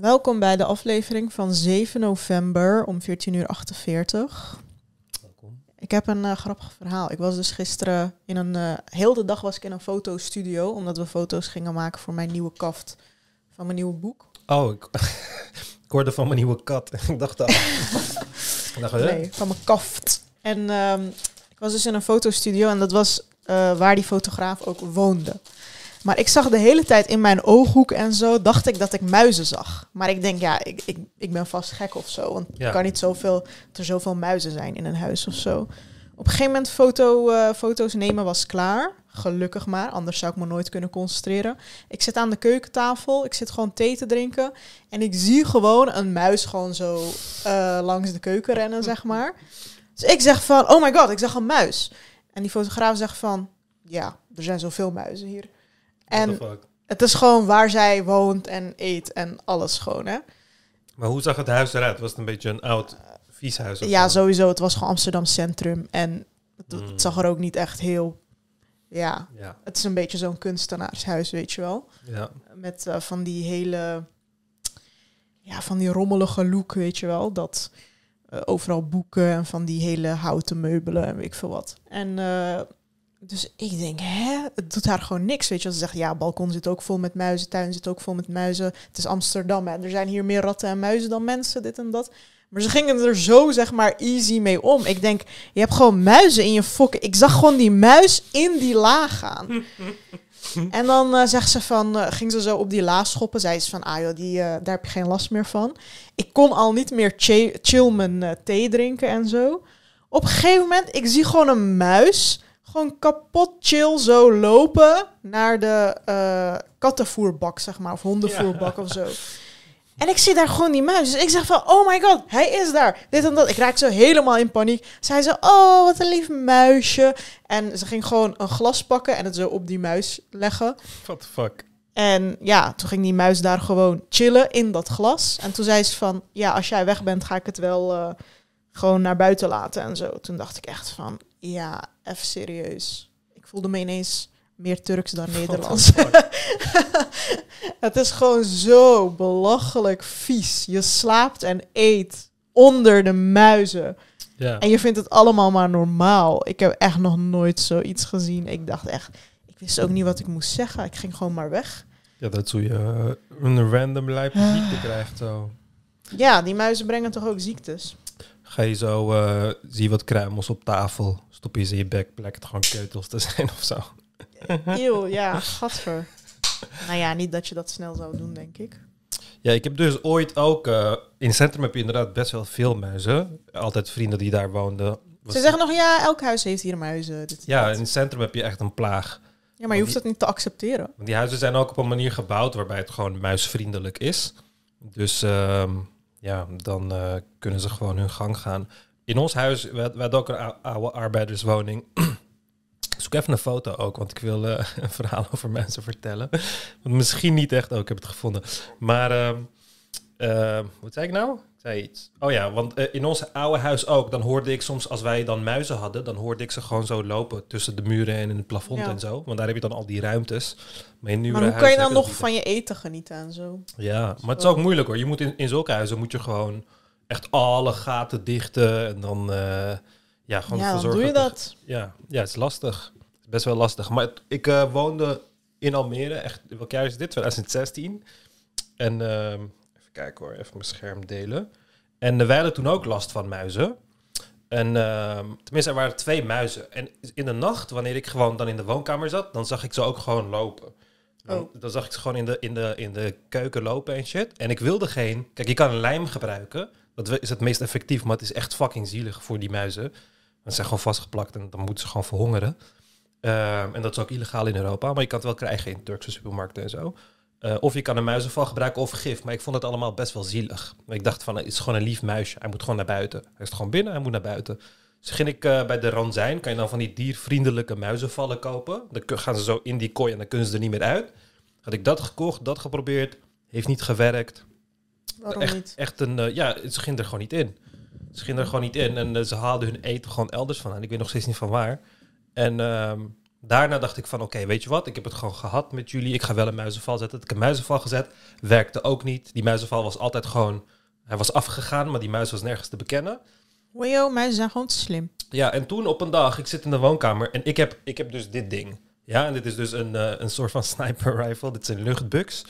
Welkom bij de aflevering van 7 november om 14.48 uur. Welkom. Ik heb een eh, grappig verhaal. Ik was dus gisteren in een... eh heel de dag was ik in een fotostudio, omdat we foto's gingen maken voor mijn nieuwe kaft van mijn nieuwe boek. Oh, ik, ik hoorde van mijn nieuwe kat. ik dacht al. ik dacht, hè? Nee, van mijn kaft. En ehm, ik was dus in een fotostudio en dat was eh, waar die fotograaf ook woonde. Maar ik zag de hele tijd in mijn ooghoek en zo, dacht ik dat ik muizen zag. Maar ik denk, ja, ik, ik, ik ben vast gek of zo. Want Ja. er kan niet zoveel, dat er zoveel muizen zijn in een huis of zo. Op een gegeven moment foto, eh, foto's nemen was klaar. Gelukkig maar, anders zou ik me nooit kunnen concentreren. Ik zit aan de keukentafel, ik zit gewoon thee te drinken. En ik zie gewoon een muis gewoon zo eh, langs de keuken rennen, zeg maar. Dus ik zeg van, oh my god, ik zag een muis. En die fotograaf zegt van, ja, er zijn zoveel muizen hier. En het is gewoon waar zij woont en eet en alles gewoon, hè. Maar hoe zag het huis eruit? Was het een beetje een oud, vies huis? Ja, sowieso. Het was gewoon Amsterdam Centrum. En het, het Mm. zag er ook niet echt heel... Ja, Ja, het is een beetje zo'n kunstenaarshuis, weet je wel. ja. Met eh, van die hele... Ja, van die rommelige look, weet je wel. Dat eh, overal boeken en van die hele houten meubelen en weet ik veel wat. En eh, dus ik denk, hè? Het doet haar gewoon niks, weet je. Ze zegt, ja, balkon zit ook vol met muizen, tuin zit ook vol met muizen. Het is Amsterdam, hè. Er zijn hier meer ratten en muizen dan mensen, dit en dat. Maar ze gingen er zo, zeg maar, easy mee om. Ik denk, je hebt gewoon muizen in je fokken. Ik zag gewoon die muis in die la gaan. en dan eh, zegt ze van, eh, ging ze zo op die la schoppen. Zei ze van, ah joh, die, eh, daar heb je geen last meer van. Ik kon al niet meer chi- chill mijn thee drinken en zo. Op een gegeven moment, ik zie gewoon een muis, gewoon kapot chill zo lopen naar de eh, kattenvoerbak, zeg maar, of hondenvoerbak of zo. En ik zie daar gewoon die muis. Dus ik zeg van, oh my god, hij is daar. Dit en dat. Ik raak zo helemaal in paniek. Zij zo, oh, wat een lief muisje. En ze ging gewoon een glas pakken en het zo op die muis leggen. What the fuck? En ja, toen ging die muis daar gewoon chillen in dat glas. En toen zei ze van, ja, als jij weg bent, ga ik het wel eh, gewoon naar buiten laten en zo. Toen dacht ik echt van, ja, even serieus. Ik voelde me ineens meer Turks dan Nederlands. het is gewoon zo belachelijk vies. Je slaapt en eet onder de muizen. Ja. En je vindt het allemaal maar normaal. Ik heb echt nog nooit zoiets gezien. Ik dacht echt, ik wist ook niet wat ik moest zeggen. Ik ging gewoon maar weg. ja, dat hoe je eh, een random lijpe ziekte krijgt. Zo. Ja, die muizen brengen toch ook ziektes? Ga je zo, eh, zie je wat kruimels op tafel, stop je ze in je bek, blijkt het gewoon keutels te zijn of zo. Eeuw, ja, gadver. Nou ja, niet dat je dat snel zou doen, denk ik. Ja, ik heb dus ooit ook... eh, in het centrum heb je inderdaad best wel veel muizen. Altijd vrienden die daar woonden. Was- Ze zeggen nog, ja, elk huis heeft hier muizen. Dit, Ja, dat. in het centrum heb je echt een plaag. ja, maar je hoeft dat niet te accepteren. Want die huizen zijn ook op een manier gebouwd waarbij het gewoon muisvriendelijk is. Dus ehm, ja, dan eh, kunnen ze gewoon hun gang gaan. In ons huis, we, we hadden ook een ou- oude arbeiderswoning. Zoek even een foto ook, want ik wil eh, een verhaal over mensen vertellen. Want misschien niet echt, oh, ik heb het gevonden. Maar, ehm, ehm, wat zei ik nou? Oh ja, want eh, in ons oude huis ook, dan hoorde ik soms, als wij dan muizen hadden, dan hoorde ik ze gewoon zo lopen tussen de muren en in het plafond Ja. en zo. Want daar heb je dan al die ruimtes. Maar, in Maar hoe kan je dan nog van je eten genieten en zo? Ja, maar het is ook moeilijk hoor. Je moet in, in zulke huizen moet je gewoon echt alle gaten dichten en dan, eh, ja, gewoon ja, zorgen doe je er- dat. ja, ja, het is lastig. Het is best wel lastig. Maar het- ik eh, woonde in Almere, echt, welk jaar is dit? 2016. En ehm, kijken hoor, even mijn scherm delen. En wij hadden toen ook last van muizen. En ehm, tenminste, er waren twee muizen. En in de nacht, wanneer ik gewoon dan in de woonkamer zat, dan zag ik ze ook gewoon lopen. Dan, Oh. dan zag ik ze gewoon in de, in, de, in de keuken lopen en shit. En ik wilde geen... Kijk, je kan een lijm gebruiken. Dat is het meest effectief, maar het is echt fucking zielig voor die muizen. Want ze zijn gewoon vastgeplakt en dan moeten ze gewoon verhongeren. Ehm, en dat is ook illegaal in Europa, maar je kan het wel krijgen in Turkse supermarkten en zo. Eh, of je kan een muizenval gebruiken of gif, maar ik vond het allemaal best wel zielig. Ik dacht van, het is gewoon een lief muisje, hij moet gewoon naar buiten. Hij is gewoon binnen, hij moet naar buiten. Dus ging ik eh, bij de Ranzijn, kan je dan van die diervriendelijke muizenvallen kopen. Dan gaan ze zo in die kooi en dan kunnen ze er niet meer uit. Had ik dat gekocht, dat geprobeerd, heeft niet gewerkt. Waarom echt, niet? Echt een, eh, ja, ze ging er gewoon niet in. Ze ging er gewoon niet in en ze haalden hun eten gewoon elders vandaan. Ik weet nog steeds niet van waar. En ehm, Daarna dacht ik van, oké, weet je wat? Ik heb het gewoon gehad met jullie. Ik ga wel een muizenval zetten. Ik heb een muizenval gezet. Werkte ook niet. Die muizenval was altijd gewoon... Hij was afgegaan, maar die muis was nergens te bekennen. Wajo, mensen zijn gewoon te slim. Ja, en toen op een dag, ik zit in de woonkamer en ik heb, ik heb dus dit ding. Ja, en dit is dus een, eh, een soort van sniper rifle. Dit is een luchtbuks.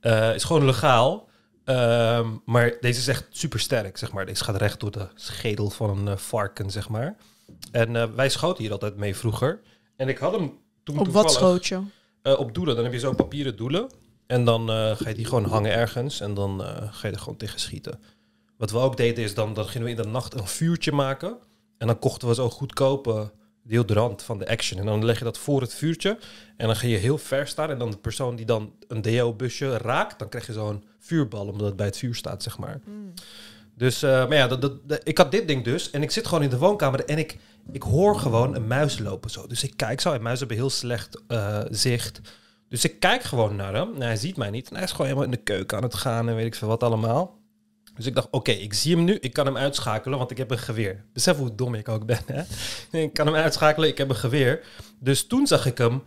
Eh is gewoon legaal. Ehm, maar deze is echt super sterk, zeg maar. Deze gaat recht door de schedel van een eh, varken, zeg maar. En wij schoten hier altijd mee vroeger. En ik had hem toen Op wat schoot je? eh, op doelen. Dan heb je zo'n papieren doelen. En dan eh, ga je die gewoon hangen ergens. En dan eh, ga je er gewoon tegen schieten. Wat we ook deden is dan, dan gingen we in de nacht een vuurtje maken. En dan kochten we zo goedkope deodorant van de Action. En dan leg je dat voor het vuurtje. En dan ga je heel ver staan. En dan de persoon die dan een deo-busje raakt, dan krijg je zo'n vuurbal. Omdat het bij het vuur staat, zeg maar. Dus, eh, maar ja, dat, ik had dit ding dus. En ik zit gewoon in de woonkamer en ik, ik hoor gewoon een muis lopen zo. Dus ik kijk zo. En muizen hebben heel slecht eh, zicht. Dus ik kijk gewoon naar hem. Hij ziet mij niet. En hij is gewoon helemaal in de keuken aan het gaan en weet ik veel wat allemaal. Dus ik dacht, oké, ik zie hem nu. Ik kan hem uitschakelen, want ik heb een geweer. Besef hoe dom ik ook ben, hè? Ik kan hem uitschakelen, ik heb een geweer. Dus toen zag ik hem.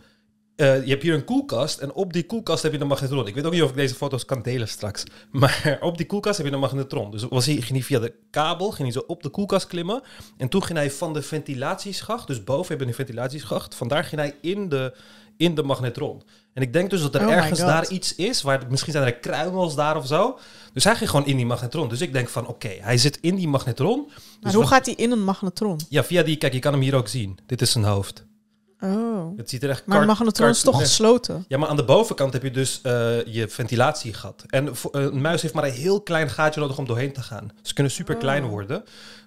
Eh, je hebt hier een koelkast en op die koelkast heb je een magnetron. Ik weet ook niet of ik deze foto's kan delen straks. Maar op die koelkast heb je een magnetron. Dus was hij, ging hij via de kabel, ging hij zo op de koelkast klimmen. En toen ging hij van de ventilatieschacht, dus boven hebben we een ventilatieschacht. Vandaar ging hij in de, in de magnetron. En ik denk dus dat er Oh ergens daar iets is, waar misschien zijn er kruimels daar of zo. Dus hij ging gewoon in die magnetron. Dus ik denk van, oké, hij zit in die magnetron. Maar Dus hoe gaat hij in een magnetron? Ja, via die, kijk, je kan hem hier ook zien. Dit is zijn hoofd. Oh. Het ziet er echt Maar kart- magnetron is toch gesloten? Ja, maar aan de bovenkant heb je dus eh, je ventilatiegat. En eh, een muis heeft maar een heel klein gaatje nodig om doorheen te gaan. Ze kunnen super klein Oh. worden.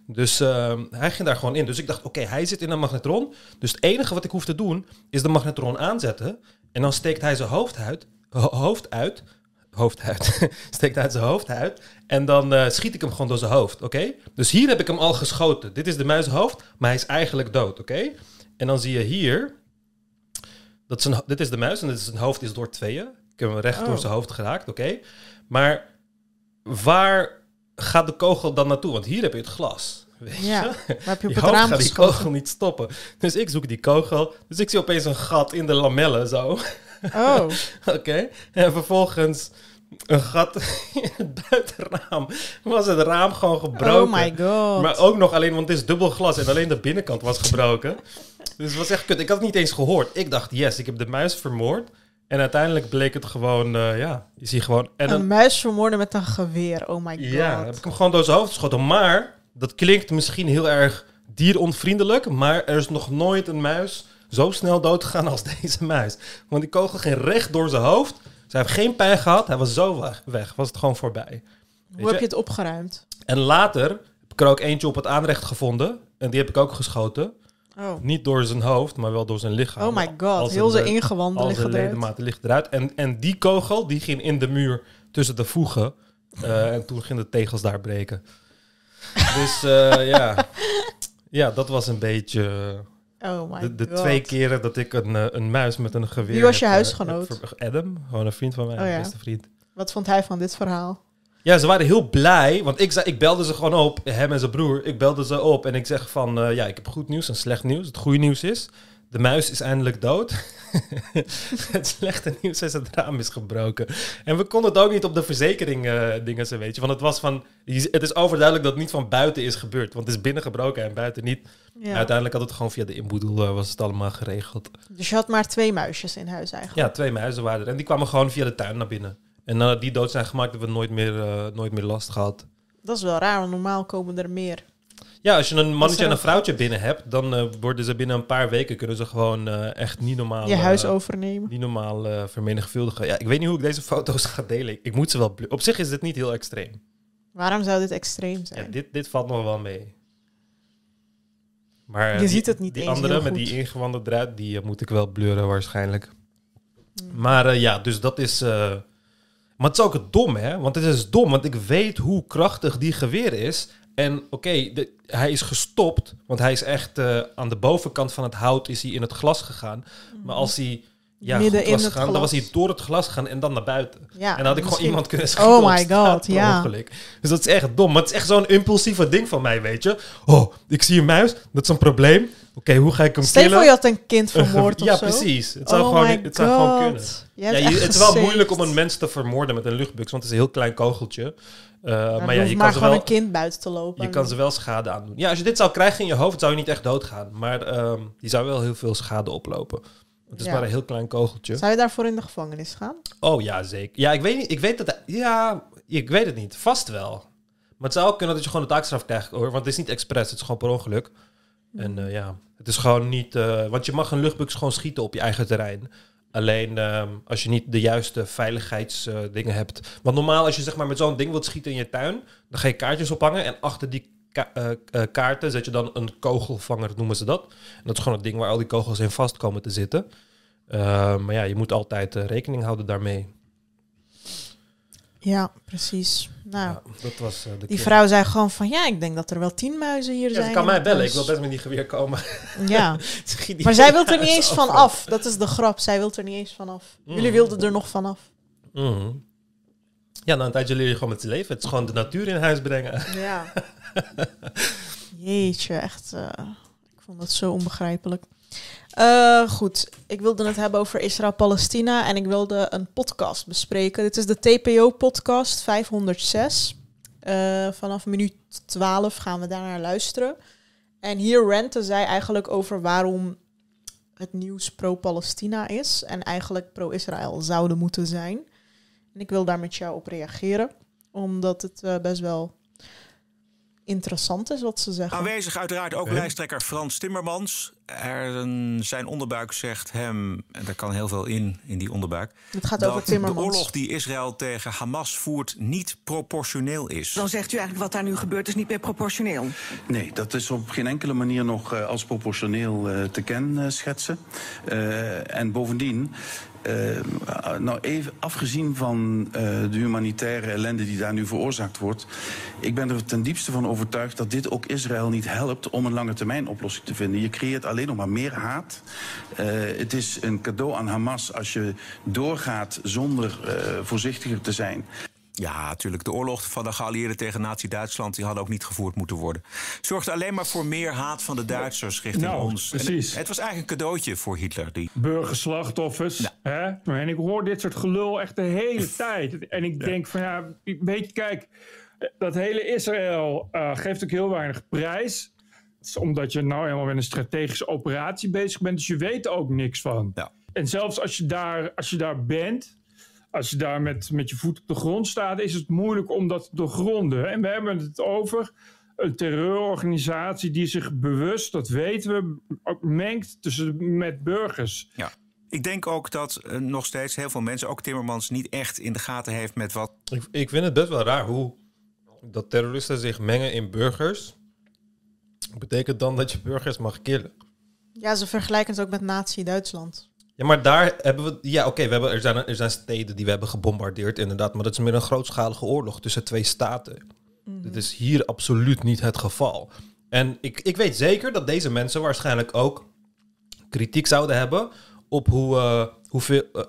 Dus ehm, hij ging daar gewoon in. Dus ik dacht, oké, hij zit in een magnetron. Dus het enige wat ik hoef te doen, is de magnetron aanzetten. En dan steekt hij zijn hoofd uit. ho- hoofd uit. Hoofd uit. steekt hij zijn hoofd uit. En dan eh, schiet ik hem gewoon door zijn hoofd, oké? Dus hier heb ik hem al geschoten. Dit is de muishoofd, maar hij is eigenlijk dood, oké? En dan zie je hier... Dat zijn, dit is de muis en dit is zijn hoofd is door tweeën. Ik heb hem recht Oh. door zijn hoofd geraakt, oké? Maar waar gaat de kogel dan naartoe? Want hier heb je het glas. Weet je? Ja. Heb je op Je het raam gaat die kogel niet stoppen. Dus ik zoek die kogel. Dus ik zie opeens een gat in de lamellen zo. Oh. Oké. En vervolgens een gat in het buitenraam. Was het raam gewoon gebroken. Oh my god. Maar ook nog alleen, want het is dubbel glas en alleen de binnenkant was gebroken. Dus het was echt kut. Ik had het niet eens gehoord. Ik dacht, yes, ik heb de muis vermoord. En uiteindelijk bleek het gewoon, eh, ja, je ziet gewoon... En dan, Een muis vermoorden met een geweer. Oh my god. ja, heb ik hem gewoon door zijn hoofd geschoten. Maar, dat klinkt misschien heel erg dieronvriendelijk, maar er is nog nooit een muis zo snel doodgegaan als deze muis. Want die kogel ging recht door zijn hoofd. Ze heeft geen pijn gehad. Hij was zo weg. weg was het gewoon voorbij. Hoe heb je? het opgeruimd? En later heb ik er ook eentje op het aanrecht gevonden. En die heb ik ook geschoten. Oh. Niet door zijn hoofd, maar wel door zijn lichaam. Oh my god. Heel zijn ingewanden liggen eruit. ledematen ligt eruit. En, en die kogel, die ging in de muur tussen de voegen. Eh, en toen gingen de tegels daar breken. Dus eh, ja. ja, dat was een beetje Oh my de, de god. twee keren dat ik een, eh, een muis met een geweer... Wie was je heb, eh, huisgenoot? heb Adam, gewoon een vriend van mij, Oh ja. beste vriend. Wat vond hij van dit verhaal? Ja, ze waren heel blij, want ik, zei, ik belde ze gewoon op, hem en zijn broer. Ik belde ze op en ik zeg van, eh, ja, ik heb goed nieuws en slecht nieuws. Het goede nieuws is, de muis is eindelijk dood. het slechte nieuws is, het raam is gebroken. En we konden het ook niet op de verzekering eh, dingen ze weet je. Want het was van, het is overduidelijk dat het niet van buiten is gebeurd. Want het is binnen gebroken en buiten niet. Ja. Uiteindelijk had het gewoon via de inboedel, eh, was het allemaal geregeld. Dus je had maar twee muisjes in huis eigenlijk. Ja, twee muizen waren er. En die kwamen gewoon via de tuin naar binnen. En nadat die dood zijn gemaakt, hebben we nooit meer, eh, nooit meer last gehad. Dat is wel raar, want normaal komen er meer. Ja, als je een mannetje en een vrouwtje binnen hebt, dan eh, worden ze binnen een paar weken kunnen ze gewoon eh, echt niet normaal, je huis eh, overnemen. niet normaal vermenigvuldigen. Ja, ik weet niet hoe ik deze foto's ga delen. Ik moet ze wel. Op zich is dit niet heel extreem. Waarom zou dit extreem Ja, zijn? dit, dit valt nog wel mee. Maar Je die, ziet het niet die eens andere heel met goed. die ingewanden eruit, die moet ik wel blurren waarschijnlijk. Hmm. Maar ja, dus dat is. maar het is ook het dom, hè? Want het is dom, want ik weet hoe krachtig die geweer is. En oké, hij is gestopt, want hij is echt eh, aan de bovenkant van het hout is hij in het glas gegaan. Mhm. Maar als hij ja, midden in het gegaan, glas. dan was hij door het glas gegaan en dan naar buiten. Ja, en dan had ik gewoon iemand kunnen schieten Oh my god, ja. ongeluk. Dus dat is echt dom. Maar het is echt zo'n impulsieve ding van mij, weet je. Oh, ik zie een muis, dat is een probleem. Oké, hoe ga ik hem Stel je voor killen? je had een kind vermoord of ja, zo. precies. Het zou, oh gewoon, het zou gewoon kunnen. Je Ja, je- het is wel moeilijk om een mens te vermoorden met een luchtbux, want het is een heel klein kogeltje. Uh, Ja, maar ja, je maar kan, ze gewoon wel, een kind buiten te lopen. je kan ze wel schade aandoen. Ja, als je dit zou krijgen in je hoofd, zou je niet echt doodgaan. Maar ehm die zou wel heel veel schade oplopen. Het is Ja. maar een heel klein kogeltje. Zou je daarvoor in de gevangenis gaan? Oh ja, zeker. Ja, ik weet niet. Ik weet dat. Ja, ik weet het niet. Vast wel. Maar het zou ook kunnen dat je gewoon de taakstraf krijgt hoor. Want het is niet expres, het is gewoon per ongeluk. En eh, ja, het is gewoon niet. eh, want je mag een luchtbux gewoon schieten op je eigen terrein. Alleen ehm, als je niet de juiste veiligheidsdingen hebt. Want normaal, als je zeg maar met zo'n ding wilt schieten in je tuin, dan ga je kaartjes ophangen. En achter die ka- eh, eh, kaarten zet je dan een kogelvanger, noemen ze dat. En dat is gewoon het ding waar al die kogels in vast komen te zitten. Eh, maar ja, je moet altijd rekening houden daarmee. Ja, precies. Nou, Ja, dat was de die keer. vrouw zei gewoon van... Ja, ik denk dat er wel tien muizen hier Ja, zijn. ze kan mij bellen. Ik wil best met die geweer komen. Ja, maar zij wil er niet eens van af. Dat is de grap. Zij wil er niet eens van af. Jullie Mm. wilden er nog vanaf. Mhm. Ja, na een tijdje leer je gewoon met z'n leven. Het is gewoon de natuur in huis brengen. Ja. Jeetje, echt. eh, ik vond dat zo onbegrijpelijk. Eh, goed, ik wilde het hebben over Israël-Palestina en ik wilde een podcast bespreken. Dit is de TPO-podcast 506. Eh, vanaf minuut 12 gaan we daarnaar luisteren. En hier ranten zij eigenlijk over waarom het nieuws pro-Palestina is en eigenlijk pro-Israël zouden moeten zijn. En ik wil daar met jou op reageren, omdat het eh, best wel interessant is wat ze zeggen. Aanwezig uiteraard ook lijsttrekker Frans Timmermans. Er, een- zijn onderbuik zegt hem, en daar kan heel veel in, in die onderbuik... Het gaat over dat de Timmermans. oorlog die Israël tegen Hamas voert niet proportioneel is. Dan zegt u eigenlijk wat daar nu gebeurt is niet meer proportioneel. Nee, dat is op geen enkele manier nog eh, als proportioneel eh, te kenschetsen. Eh en bovendien, nou even afgezien van eh, de humanitaire ellende die daar nu veroorzaakt wordt, ik ben er ten diepste van overtuigd dat dit ook Israël niet helpt om een lange termijn oplossing te vinden. Je creëert alleen nog maar meer haat. Eh, het is een cadeau aan Hamas als je doorgaat zonder eh, voorzichtiger te zijn. Ja, natuurlijk. De oorlog van de geallieerden tegen Nazi-Duitsland... die had ook niet gevoerd moeten worden. Zorgde alleen maar voor meer haat van de Duitsers richting Nou, ons. Precies. het was eigenlijk een cadeautje voor Hitler. Die... burgerslachtoffers. Hè? En ik hoor dit soort gelul echt de hele tijd. En ik denk van ja, weet je, kijk, dat hele Israël eh, geeft ook heel weinig prijs. Het is omdat je nou helemaal met een strategische operatie bezig bent. Dus je weet er ook niks van. Ja. En zelfs als je daar, als je daar bent, als je daar met, met je voet op de grond staat, is het moeilijk om dat te doorgronden. En we hebben het over een terreurorganisatie die zich bewust, dat weten we, mengt tussen, met burgers. Ja. Ik denk ook dat eh, nog steeds heel veel mensen, ook Timmermans... niet echt in de gaten heeft met wat Ik, ik vind het best wel raar hoe dat terroristen zich mengen in burgers. Betekent dan dat je burgers mag killen. Ja, ze vergelijken het ook met Nazi-Duitsland. Ja, maar daar hebben we... Ja, oké, we hebben er, zijn, er zijn steden die we hebben gebombardeerd, inderdaad. Maar dat is meer een grootschalige oorlog tussen twee staten. Dit is hier absoluut niet het geval. En ik, ik weet zeker dat deze mensen waarschijnlijk ook kritiek zouden hebben op hoe, eh, hoeveel... eh,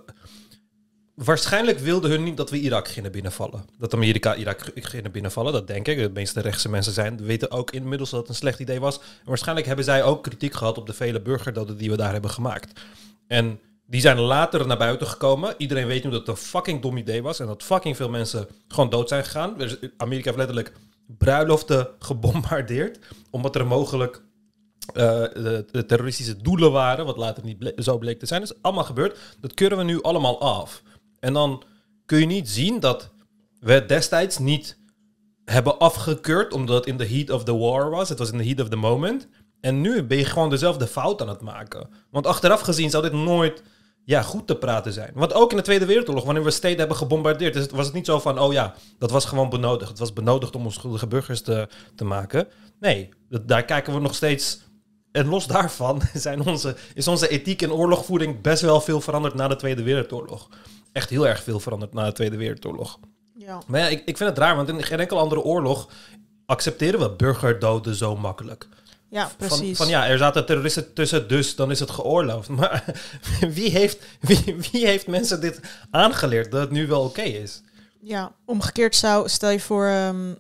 waarschijnlijk wilden hun niet dat we Irak gingen binnenvallen. Dat Amerika Irak gingen binnenvallen, dat denk ik. De meeste rechtse mensen zijn, weten ook inmiddels dat het een slecht idee was. En waarschijnlijk hebben zij ook kritiek gehad op de vele burgerdoden die we daar hebben gemaakt. En die zijn later naar buiten gekomen. Iedereen weet nu dat het een fucking dom idee was. En dat fucking veel mensen gewoon dood zijn gegaan. Is- Amerika heeft letterlijk bruiloften gebombardeerd. Omdat er mogelijk eh, de, terroristische doelen waren. Wat later niet ble- zo bleek te zijn. Dat is allemaal gebeurd. Dat keuren we nu allemaal af. En dan kun je niet zien dat we destijds niet hebben afgekeurd. Omdat het in the heat of the war was. Het was in the heat of the moment. En nu ben je gewoon dezelfde fout aan het maken. Want achteraf gezien zou dit nooit ja, goed te praten zijn. Want ook in de Tweede Wereldoorlog, wanneer we steden hebben gebombardeerd, was het niet zo van, oh ja, dat was gewoon benodigd. Het was benodigd om onschuldige burgers te, te maken. Nee, dat, daar kijken we nog steeds. En los daarvan zijn onze, is onze ethiek en oorlogvoering best wel veel veranderd na de Tweede Wereldoorlog. Echt heel erg veel veranderd na de Tweede Wereldoorlog. Ja. Maar ja, ik, ik vind het raar, want in geen enkele andere oorlog accepteren we burgerdoden zo makkelijk. Ja, precies. van ja, er zaten terroristen tussen, dus dan is het geoorloofd. Maar wie heeft, wie, wie heeft mensen dit aangeleerd dat het nu wel oké is? Ja, omgekeerd zou, stel je voor, ehm,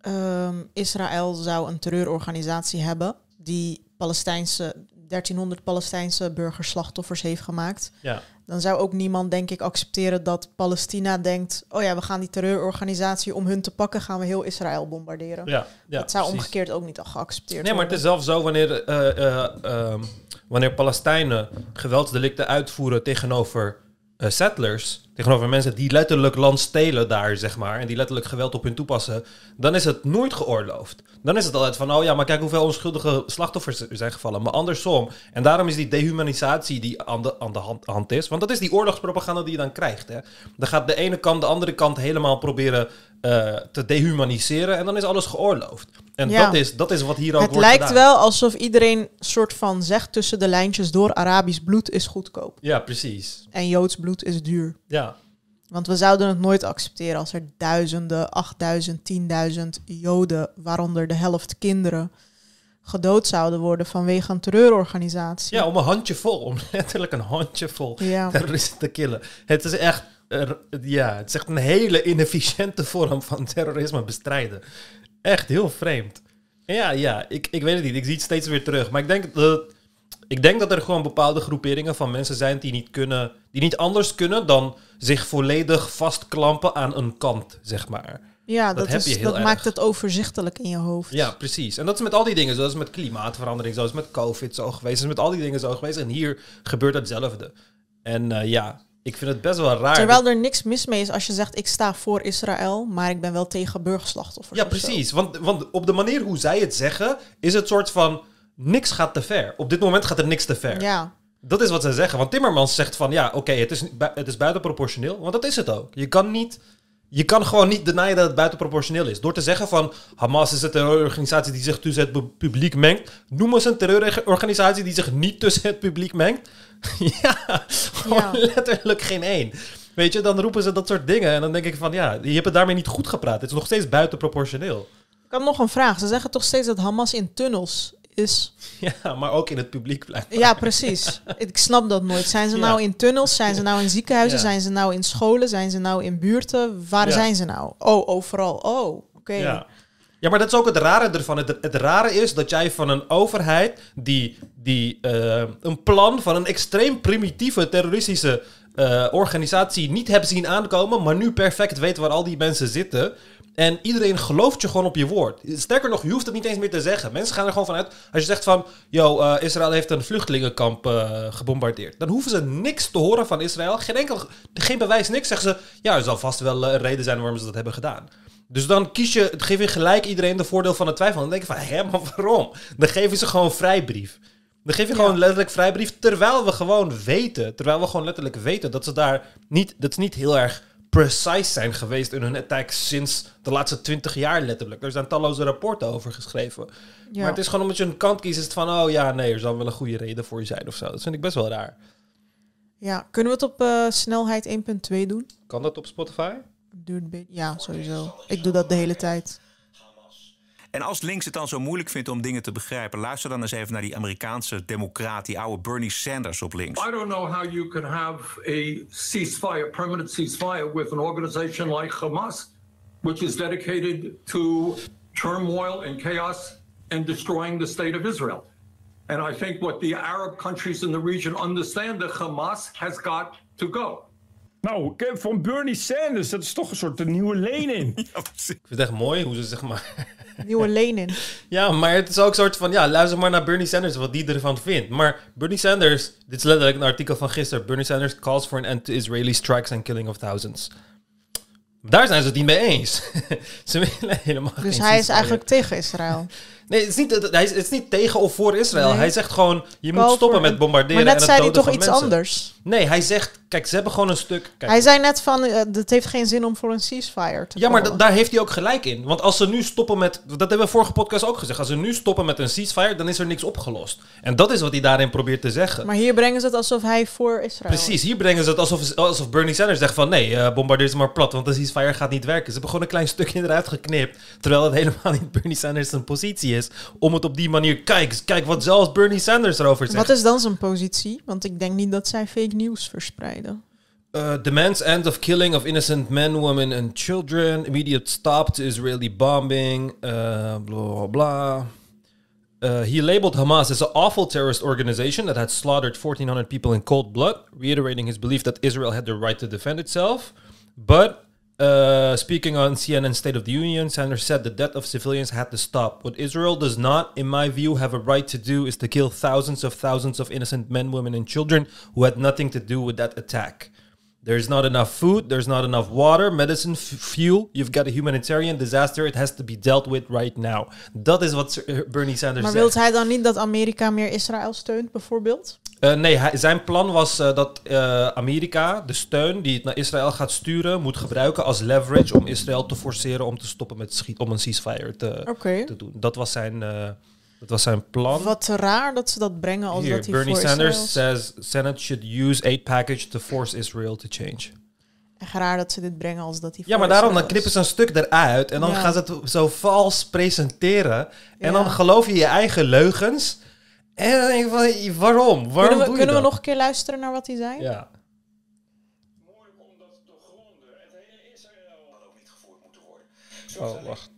ehm, Israël zou een terreurorganisatie hebben die Palestijnse, 1300 Palestijnse burgerslachtoffers heeft gemaakt. Ja, Dan zou ook niemand, denk ik, accepteren dat Palestina denkt, oh ja, we gaan die terreurorganisatie om hun te pakken, gaan we heel Israël bombarderen. ja, ja dat zou precies. omgekeerd ook niet al geaccepteerd Nee, maar het worden. is zelfs zo wanneer, eh, eh, ehm, wanneer Palestijnen geweldsdelicten uitvoeren tegenover eh, settlers, tegenover mensen die letterlijk land stelen daar, zeg maar, en die letterlijk geweld op hun toepassen, dan is het nooit geoorloofd. Dan is het altijd van, oh ja, maar kijk hoeveel onschuldige slachtoffers er zijn gevallen. Maar andersom. En daarom is die dehumanisatie die aan de, aan de hand, hand is, want dat is die oorlogspropaganda die je dan krijgt. Hè. Dan gaat de ene kant de andere kant helemaal proberen eh, te dehumaniseren en dan is alles geoorloofd. En Ja. dat, is, dat is wat hier ook Het wordt lijkt gedaan. wel alsof iedereen soort van zegt tussen de lijntjes door Arabisch bloed is goedkoop Ja, precies. en Joods bloed is duur. Ja, Want we zouden het nooit accepteren als er duizenden, achtduizend, tienduizend Joden, waaronder de helft kinderen, gedood zouden worden vanwege een terreurorganisatie. ja, om een handjevol, om letterlijk een handjevol Ja. terroristen te killen. Het is echt, ja, het is echt een hele inefficiënte vorm van terrorisme bestrijden. Echt heel vreemd. Ja, ja, ik, ik weet het niet. Ik zie het steeds weer terug. Maar ik denk dat, ik denk dat er gewoon bepaalde groeperingen van mensen zijn die niet kunnen, die niet anders kunnen dan zich volledig vastklampen aan een kant, zeg maar. Ja, Dat dat, heb is, je heel dat maakt het overzichtelijk in je hoofd. Ja, precies. En dat is met al die dingen. Zoals met klimaatverandering, zoals met COVID zo geweest. Dat is met al die dingen zo geweest. En hier gebeurt hetzelfde. En eh, ja, ik vind het best wel raar. Terwijl er niks mis mee is als je zegt ik sta voor Israël, maar ik ben wel tegen burgerslachtoffers. ja, zo. precies. Want, want op de manier hoe zij het zeggen, is het soort van... Niks gaat te ver. Op dit moment gaat er niks te ver. Ja, Dat is wat ze zeggen. Want Timmermans zegt van... Ja, oké, het, is, het is buitenproportioneel. Want dat is het ook. Je kan niet... Je kan gewoon niet denyen dat het buitenproportioneel is. Door te zeggen van Hamas is een terreurorganisatie die zich tussen het pu- publiek mengt. Noem eens een terreurorganisatie die zich niet tussen het publiek mengt. ja, gewoon Ja. letterlijk geen één. Weet je, dan roepen ze dat soort dingen. En dan denk ik van ja, je hebt het daarmee niet goed gepraat. Het is nog steeds buitenproportioneel. ik had nog een vraag. Ze zeggen toch steeds dat Hamas in tunnels is. Ja, maar ook in het publiek blijft. Ja, precies. ik snap dat nooit. Zijn ze Ja. nou in tunnels? Zijn ze nou in ziekenhuizen? Ja. Zijn ze nou in scholen? Zijn ze nou in buurten? Waar Ja. zijn ze nou? Oh, overal. Oh, oké. Ja. ja, maar dat is ook het rare ervan. Het, het rare is dat jij van een overheid die, die eh, een plan van een extreem primitieve terroristische eh, organisatie niet hebt zien aankomen, maar nu perfect weet waar al die mensen zitten. En iedereen gelooft je gewoon op je woord. Sterker nog, je hoeft het niet eens meer te zeggen. Mensen gaan er gewoon vanuit. Als je zegt van, yo, eh, Israël heeft een vluchtelingenkamp eh, gebombardeerd. Dan hoeven ze niks te horen van Israël. Geen enkel, geen bewijs, niks. Zeggen ze, ja, er zal vast wel eh, een reden zijn waarom ze dat hebben gedaan. Dus dan kies je, geef je gelijk iedereen de voordeel van de twijfel. Dan denk je van, hé, maar waarom? Dan geven ze gewoon vrijbrief. Dan geef je gewoon letterlijk vrijbrief, terwijl we gewoon weten, terwijl we gewoon letterlijk weten dat ze daar niet, dat ze niet heel erg precise zijn geweest in hun attacks sinds de laatste twintig jaar letterlijk. Er zijn talloze rapporten over geschreven. Ja. Maar het is gewoon omdat je een kant kiest, is het van, oh ja, nee, er zal wel een goede reden voor je zijn of zo. Dat vind ik best wel raar. Ja, kunnen we het op eh, snelheid 1.2 doen? Kan dat op Spotify? Duurt. Ja, sowieso. Ik doe dat de hele tijd. En als links het dan zo moeilijk vindt om dingen te begrijpen, luister dan eens even naar die Amerikaanse democraat, die oude Bernie Sanders op links. I don't know how you can have a ceasefire, permanent ceasefire, with an organization like Hamas, which is dedicated to turmoil and chaos and destroying the state of Israel. And I think what the Arab countries in the region understand that Hamas has got to go. Nou, van Bernie Sanders, dat is toch een soort een nieuwe Lenin. Ik vind het echt mooi hoe ze zeg maar... Nieuwe Lenin. Ja, maar het is ook een soort van, ja, luister maar naar Bernie Sanders, wat die ervan vindt. Maar Bernie Sanders, dit is letterlijk een artikel van gisteren. Bernie Sanders calls for an end to Israeli strikes and killing of thousands. Daar zijn ze het niet mee eens. ze willen helemaal geen Dus hij is eigenlijk tegen Israël. Nee, het is, niet, hij is, het is niet tegen of voor Israël. Nee. Hij zegt gewoon, je Call moet stoppen met bombarderen Maar en net het zei hij toch iets mensen. anders. Nee, hij zegt, kijk, ze hebben gewoon een stuk... Kijk, Hij zei net van, eh, het heeft geen zin om voor een ceasefire te Ja, maar daar heeft hij ook gelijk in. Want als ze nu stoppen met... Dat hebben we vorige podcast ook gezegd. Als ze nu stoppen met een ceasefire, dan is er niks opgelost. En dat is wat hij daarin probeert te zeggen. Maar hier brengen ze het alsof hij voor Israël is. Precies, hier brengen ze het alsof, alsof Bernie Sanders zegt van... Nee, eh, bombardeer ze maar plat, want de ceasefire gaat niet werken. Ze hebben gewoon een klein stukje eruit geknipt. Terwijl het helemaal niet Bernie Sanders zijn positie is om het op die manier... Kijk, kijk wat zelfs Bernie Sanders erover zegt. Wat is dan zijn positie? Want ik denk niet dat zij fake news verspreiden. Uh, demands end of killing of innocent men, women and children. Immediate stop to Israeli bombing. Uh, blah, blah, blah. Uh, he labeled Hamas as an awful terrorist organization that had slaughtered 1,400 people in cold blood, reiterating his belief that Israel had the right to defend itself. But uh, speaking on CNN State of the Union, Sanders said the death of civilians had to stop. What Israel does not, in my view, have a right to do is to kill thousands of thousands of innocent men, women, and children who had nothing to do with that attack. There's not enough food, there's not enough water, medicine, fuel. You've got a humanitarian disaster. It has to be dealt with right now. Dat is wat Sir- Bernie Sanders Maar zegt. wilt hij dan niet dat Amerika meer Israël steunt, bijvoorbeeld? Eh, nee, hij- zijn plan was eh, dat eh, Amerika de steun die het naar Israël gaat sturen, moet gebruiken als leverage om Israël te forceren om te stoppen met schiet, om een ceasefire te, te doen. Dat was zijn, dat was zijn plan. Wat raar dat ze dat brengen als Hier, dat hij Bernie voor Sanders Israël says Senate should use aid package to force Israel to change. Echt raar dat ze dit brengen als dat hij Ja, maar daarom dan knippen ze een stuk eruit en dan Ja. gaan ze het zo vals presenteren en Ja. dan geloof je je eigen leugens. En dan denk je van, waarom? Waarom Kunnen, we, kunnen we nog een keer luisteren naar wat hij zei? Ja. Moeilijk om dat te doorgronden. Het hele Israël had ook niet gevoerd moeten worden. Oh, wacht.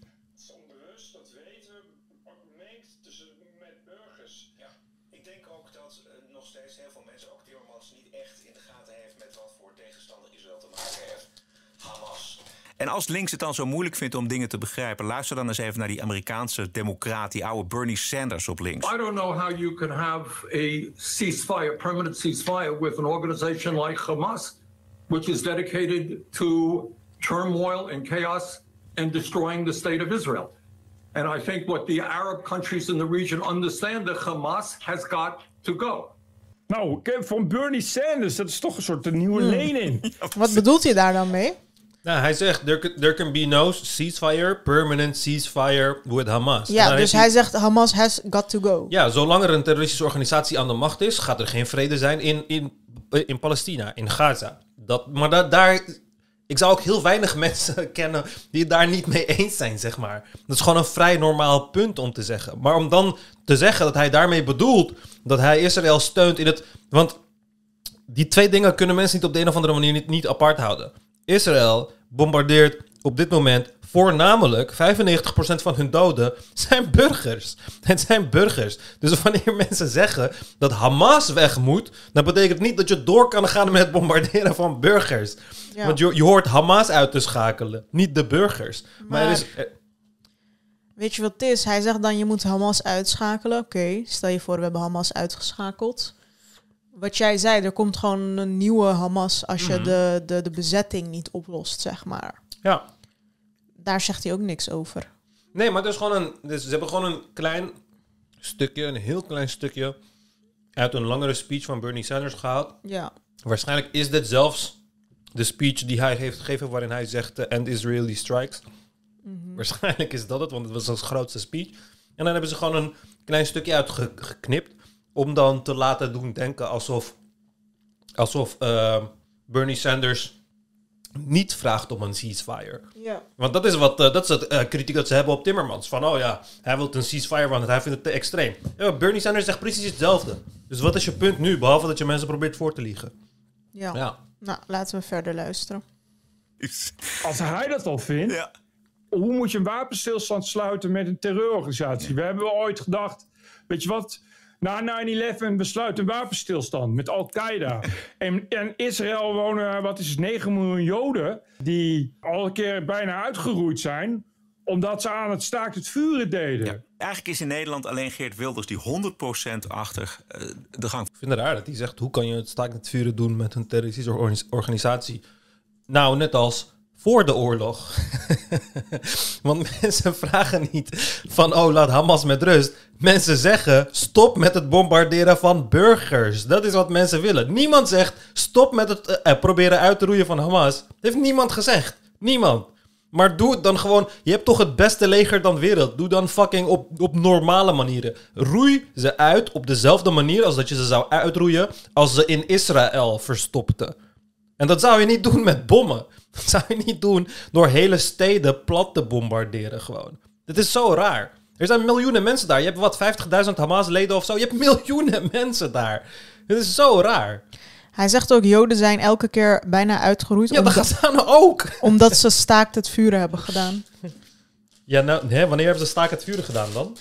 En als links het dan zo moeilijk vindt om dingen te begrijpen, luister dan eens even naar die Amerikaanse democraat, die oude Bernie Sanders op links. I don't know how you can have a ceasefire, permanent ceasefire, with an organization like Hamas, which is dedicated to turmoil and chaos and destroying the state of Israel. And I think what the Arab countries in the region understand that Hamas has got to go. Nou, van Bernie Sanders, dat is toch een soort een nieuwe Lenin. Wat bedoelt hij daar dan mee? Nou, hij zegt, there, can- there can be no ceasefire, permanent ceasefire with Hamas. Ja, dan dus hij zegt Hamas has got to go. Ja, zolang er een terroristische organisatie aan de macht is, gaat er geen vrede zijn in, in, in Palestina, in Gaza. Dat, maar da- daar, ik zou ook heel weinig mensen kennen die het daar niet mee eens zijn, zeg maar. Dat is gewoon een vrij normaal punt om te zeggen. Maar om dan te zeggen dat hij daarmee bedoelt dat hij Israël steunt in het... Want die twee dingen kunnen mensen niet op de een of andere manier niet, niet apart houden. Israël bombardeert op dit moment voornamelijk 95% van hun doden zijn burgers. Het zijn burgers. Dus wanneer mensen zeggen dat Hamas weg moet, dan betekent niet dat je door kan gaan met het bombarderen van burgers. Ja. Want je, je hoort Hamas uit te schakelen, niet de burgers. Maar, er is, Weet je wat het is? Hij zegt dan je moet Hamas uitschakelen. Oké, stel je voor we hebben Hamas uitgeschakeld. Wat jij zei, er komt gewoon een nieuwe Hamas als Mhm. je de, de, de bezetting niet oplost, zeg maar. ja. Daar zegt hij ook niks over. Nee, maar het is gewoon een. Dus ze hebben gewoon een klein stukje, een heel klein stukje. uit een langere speech van Bernie Sanders gehaald. Ja. Waarschijnlijk is dit zelfs de speech die hij heeft gegeven. waarin hij zegt: uh, End Israeli strikes. Waarschijnlijk is dat het, want het was zijn grootste speech. En dan hebben ze gewoon een klein stukje uitgeknipt. Om dan te laten doen denken alsof. alsof eh, Bernie Sanders niet vraagt om een ceasefire. ja. Want dat is wat eh, dat is het eh, kritiek dat ze hebben op Timmermans. Van oh ja, hij wil een ceasefire, want hij vindt het te extreem. Ja, Bernie Sanders zegt precies hetzelfde. Dus wat is je punt nu, behalve dat je mensen probeert voor te liegen? Ja. Ja. Nou, laten we verder luisteren. Als hij dat al vindt, Ja. hoe moet je een wapenstilstand sluiten met een terreurorganisatie? We hebben ooit gedacht, weet je wat, na 9-11 besluit een wapenstilstand met Al-Qaeda. En in Israël wonen, wat is het, 9 miljoen Joden die al een keer bijna uitgeroeid zijn, omdat ze aan het staakt het vuren deden. Ja. Eigenlijk is in Nederland alleen Geert Wilders die 100% achter eh, de gang Ik vind het raar dat hij zegt, hoe kan je het staakt het vuren doen met een terroristische orga- organisatie? Nou, net als voor de oorlog. Want mensen vragen niet van, oh, laat Hamas met rust. Mensen zeggen, stop met het bombarderen van burgers. Dat is wat mensen willen. Niemand zegt, stop met het eh, eh, proberen uit te roeien van Hamas. Dat heeft niemand gezegd. Niemand. Maar doe het dan gewoon. Je hebt toch het beste leger dan wereld. Doe dan fucking op, op normale manieren. Roei ze uit op dezelfde manier als dat je ze zou uitroeien als ze in Israël verstopten. En dat zou je niet doen met bommen. Dat zou je niet doen door hele steden plat te bombarderen gewoon. Dit is zo raar. Er zijn miljoenen mensen daar. Je hebt wat, 50.000 Hamas-leden of zo. Je hebt miljoenen mensen daar. Het is zo raar. Hij zegt ook, Joden zijn elke keer bijna uitgeroeid Ja, gaat dan ook. omdat ze staakt het vuren hebben gedaan. Ja, nou, hè, wanneer hebben ze staak het vuren gedaan dan?